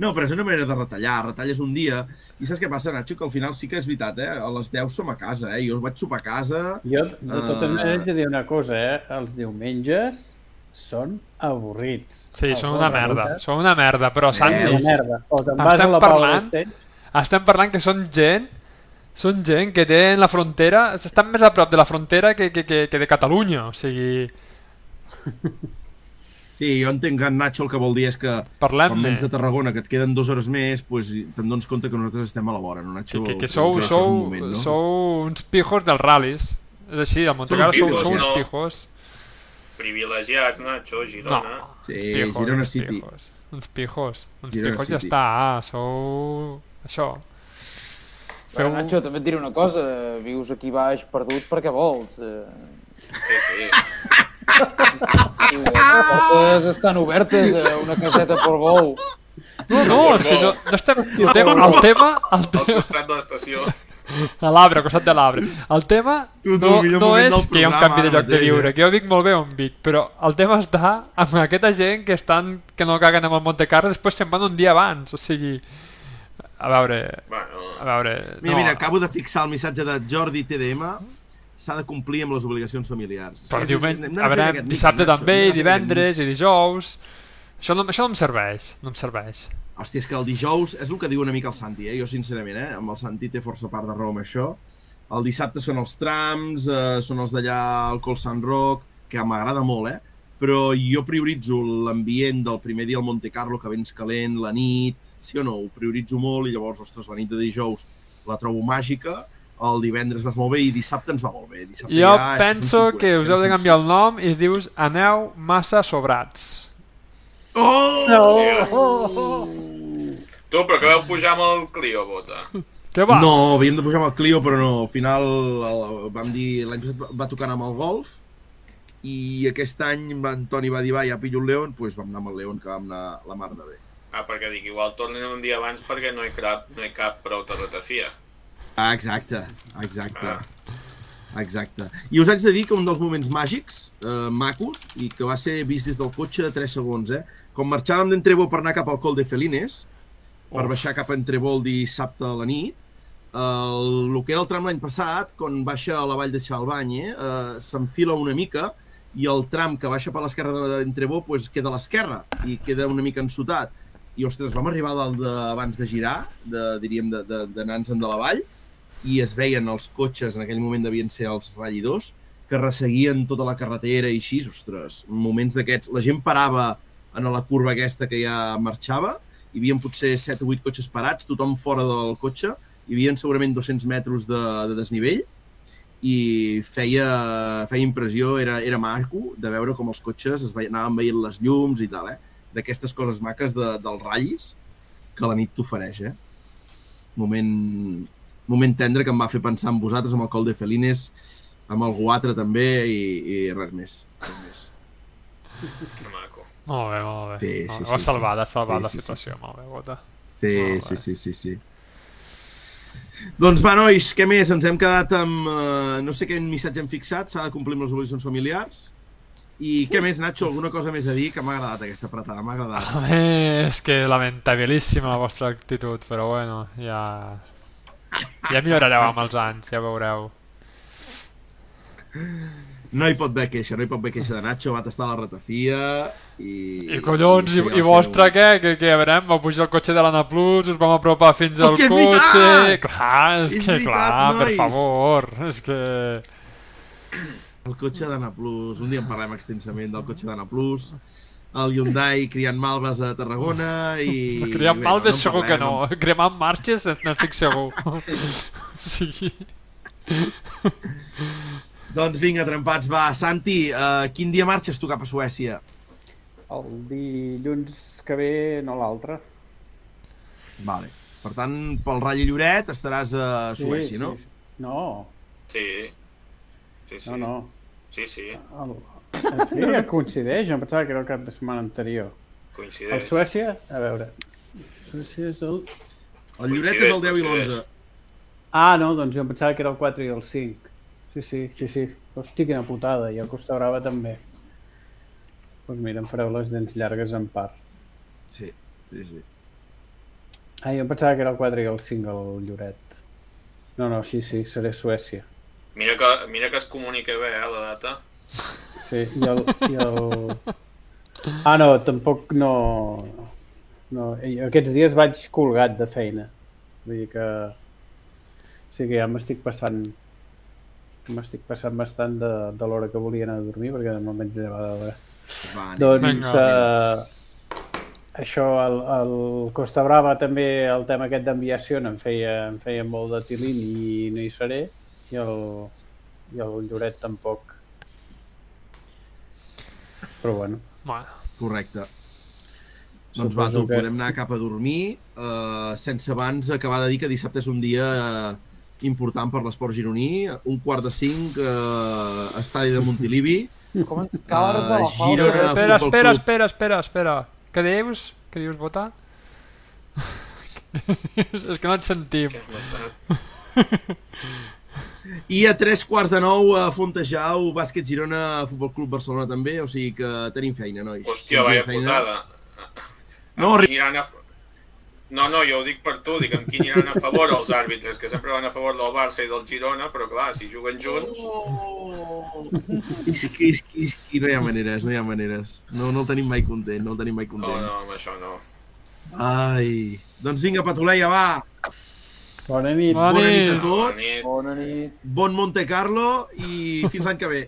No, però és una manera de retallar, retalles un dia, i saps què passa, Nacho? Que al final sí que és veritat, eh? A les 10 som a casa, eh? Jo vaig sopar a casa... Jo, de totes eh, maneres, haig de dir una cosa, eh? Els diumenges són avorrits. Sí, Els són una merda, són una merda, però Santi, Una merda. O te'n vas a estem la parlant, estem parlant que són gent són gent que té en la frontera, estan més a prop de la frontera que, que, que, que de Catalunya, o sigui... <laughs> Sí, jo entenc que en Nacho el que vol dir és que Parlem-ne. quan vens de Tarragona, que et queden dues hores més, pues, te'n dones compte que nosaltres estem a la vora, no, Nacho? Que, que Doncs sou, sou, un moment, no? sou uns pijos dels ral·lis. És així, al Monte Carlo sou, pijos, sou uns no? pijos. Privilegiats, Nacho, Girona. Sí, pijos, Girona City. Pijos, uns pijos. Uns Girona pijos ja City. està, ah, sou... Això. Però, Nacho, també et diré una cosa, vius aquí baix perdut perquè vols. Eh, Sí, sí. <laughs> les portes estan obertes, eh, una caseta per vol. No, no, si no, no estem... El tema, el tema, el Al tema, costat de l'estació. a l'arbre, al costat de l'arbre. El tema Tu, tu, no, no és del que hi ha un programa canvi de lloc de viure, eh? que jo vic molt bé on vic, però el tema està amb aquesta gent que estan que no caguen amb el Monte Carlo, després se'n van un dia abans, o sigui... A veure... A veure... Mira, no, mira, acabo de fixar el missatge de Jordi TDM s'ha de complir amb les obligacions familiars. Però Sí, sí, fent aquest dissabte mix, també, i divendres, i dijous... Això no, això no em serveix, no em serveix. Hòstia, és que el dijous és el que diu una mica el Santi, eh? Jo, sincerament, eh? Amb el Santi té força part de raó amb això. El dissabte són els trams, eh, són els d'allà al Col Sant Roc, que m'agrada molt, eh? Però jo prioritzo l'ambient del primer dia al Monte Carlo, que vens calent, la nit, sí o no? Ho prioritzo molt i llavors, ostres, la nit de dijous la trobo màgica, el divendres vas molt bé i dissabte ens va molt bé. Dissabte Jo ja, penso que us heu de canviar el nom i dius aneu massa sobrats. Oh! Tu, però que vau pujar amb el Clio, bota. Què va? No, havíem de pujar amb el Clio, però no. Al final el, vam dir, l'any passat va tocar amb el Golf i aquest any en Toni va dir, va, ja pillo un León, doncs pues vam anar amb el León, que vam anar la mar de bé. Ah, perquè dic, igual tornen un dia abans perquè no hi cap, no hi cap prou terratafia. Ah, exacte, exacte. Exacte. I us haig de dir que un dels moments màgics, eh, macos, i que va ser vist des del cotxe de 3 segons, eh? Com marxàvem d'Entrebo per anar cap al Col de Felines, per Uf. baixar cap a Entrebo el dissabte a la nit, el, el que era el tram l'any passat, quan baixa a la vall de Xalbany, eh, s'enfila una mica i el tram que baixa per l'esquerra de- d'Entrebo pues, queda a l'esquerra i queda una mica ensotat. I, ostres, vam arribar dalt de, abans de girar, de, diríem, de- de- d'anar-nos-en de, de la vall, i es veien els cotxes, en aquell moment devien ser els ratllidors, que resseguien tota la carretera i així, ostres, moments d'aquests. La gent parava en la curva aquesta que ja marxava, hi havia potser 7 o 8 cotxes parats, tothom fora del cotxe, hi havia segurament 200 metres de, de desnivell, i feia, feia impressió, era, era maco de veure com els cotxes es veien, anaven veient les llums i tal, eh? D'aquestes coses maques de, dels ratllis que la nit t'ofereix, eh? Moment, moment tendre que em va fer pensar en vosaltres, amb el Col de Felines, amb el Guatre també i, i res més. Res més. Que maco. Molt bé, molt bé. Sí, Molt sí, bé. Ho has sí, salvat, sí. salvat Sí, la sí, sí. situació, molt bé, Bota. Sí, Molt sí, bé. sí, sí, sí. Doncs va, nois, què més? Ens hem quedat amb... Eh, no sé quin missatge hem fixat, s'ha de complir amb les obligacions familiars. I què més, Nacho? Alguna cosa més a dir? Que m'ha agradat aquesta apretada, m'ha agradat. Home, és que lamentabilíssima la vostra actitud, però bueno, ja... Ja millorareu amb els anys, ja veureu. No hi pot haver queixa, no hi pot haver queixa de Nacho, va tastar la ratafia i... I collons, i, i vostre què? Que, que a veure, vau pujar el cotxe de l'Anna Plus, us vam apropar fins al Hòstia, és cotxe... veritat! Clar, és, És que veritat, clar, per nois! favor, és que... El cotxe d'Anna Plus, un dia en parlem extensament del cotxe d'Anna Plus, el Hyundai criant malves a Tarragona i... <laughs> Criant bé, malves en segur que no, parlem. cremant marxes n'estic segur. <laughs> sí. Doncs vinga, trempats, va. Santi, uh, quin dia marxes tu cap a Suècia? El dilluns que ve, no l'altre. Vale. Per tant, pel Rally Lloret estaràs a Suècia, no? Sí. No, Sí. Sí, sí. no, no. Sí, sí, El... Sí, coincideix, em pensava que era el cap de setmana anterior. El coincideix. Suècia, a veure... Suècia és el... El Lloret és el 10 i l'11. Ah, no, doncs jo em pensava que era el 4 i el 5. Sí, sí, sí, sí. Hosti, quina putada. I el Costa Brava també. Doncs pues mira, em fareu les dents llargues en part. Sí, sí, sí. Ah, jo em pensava que era el 4 i el 5 el Lloret. No, no, sí, sí, seré Suècia. Mira que, mira que es comunica bé, eh, la data. Sí, i el... I el... Ah, no, tampoc no... no... Aquests dies vaig colgat de feina. Vull dir que... O sigui que ja m'estic passant... M'estic passant bastant de, de l'hora que volia anar a dormir, perquè no m'haig llevar d'hora. Va, anem. Doncs... Eh, això, el, el Costa Brava també, el tema aquest d'enviació em feia, em feia molt de tilín i no hi seré. I el, i el Lloret tampoc. Però bueno. Bueno. Correcte. Doncs va, Suposo tu, que- podem anar cap a dormir, eh, sense abans acabar de dir que dissabte és un dia eh, important per l'esport gironí, un quart de cinc, eh, estadi de Montilivi, <laughs> Com ens eh, carba la falta. Girona Espera, Futbol espera, espera, espera, espera. Què dius? Què dius, Bota? <laughs> és que no et sentim. <laughs> I a tres quarts de nou a Fontejau, bàsquet Girona, Futbol Club Barcelona també, o sigui que tenim feina, nois. Hòstia, vaya feina. putada. No, aniran a... No, no, jo ho dic per tu, dic amb qui aniran a favor els àrbitres, que sempre van a favor del Barça i del Girona, però clar, si juguen junts... És que, és que, és que no hi ha maneres, no hi ha maneres. No, no el tenim mai content, no el tenim mai No, content. no, amb això no. Ai, doncs vinga, Patuleia, va. Bona nit. Bona Bona nit nit. a tots. Nit. Bona nit. Bon Monte Carlo i fins l'any que ve.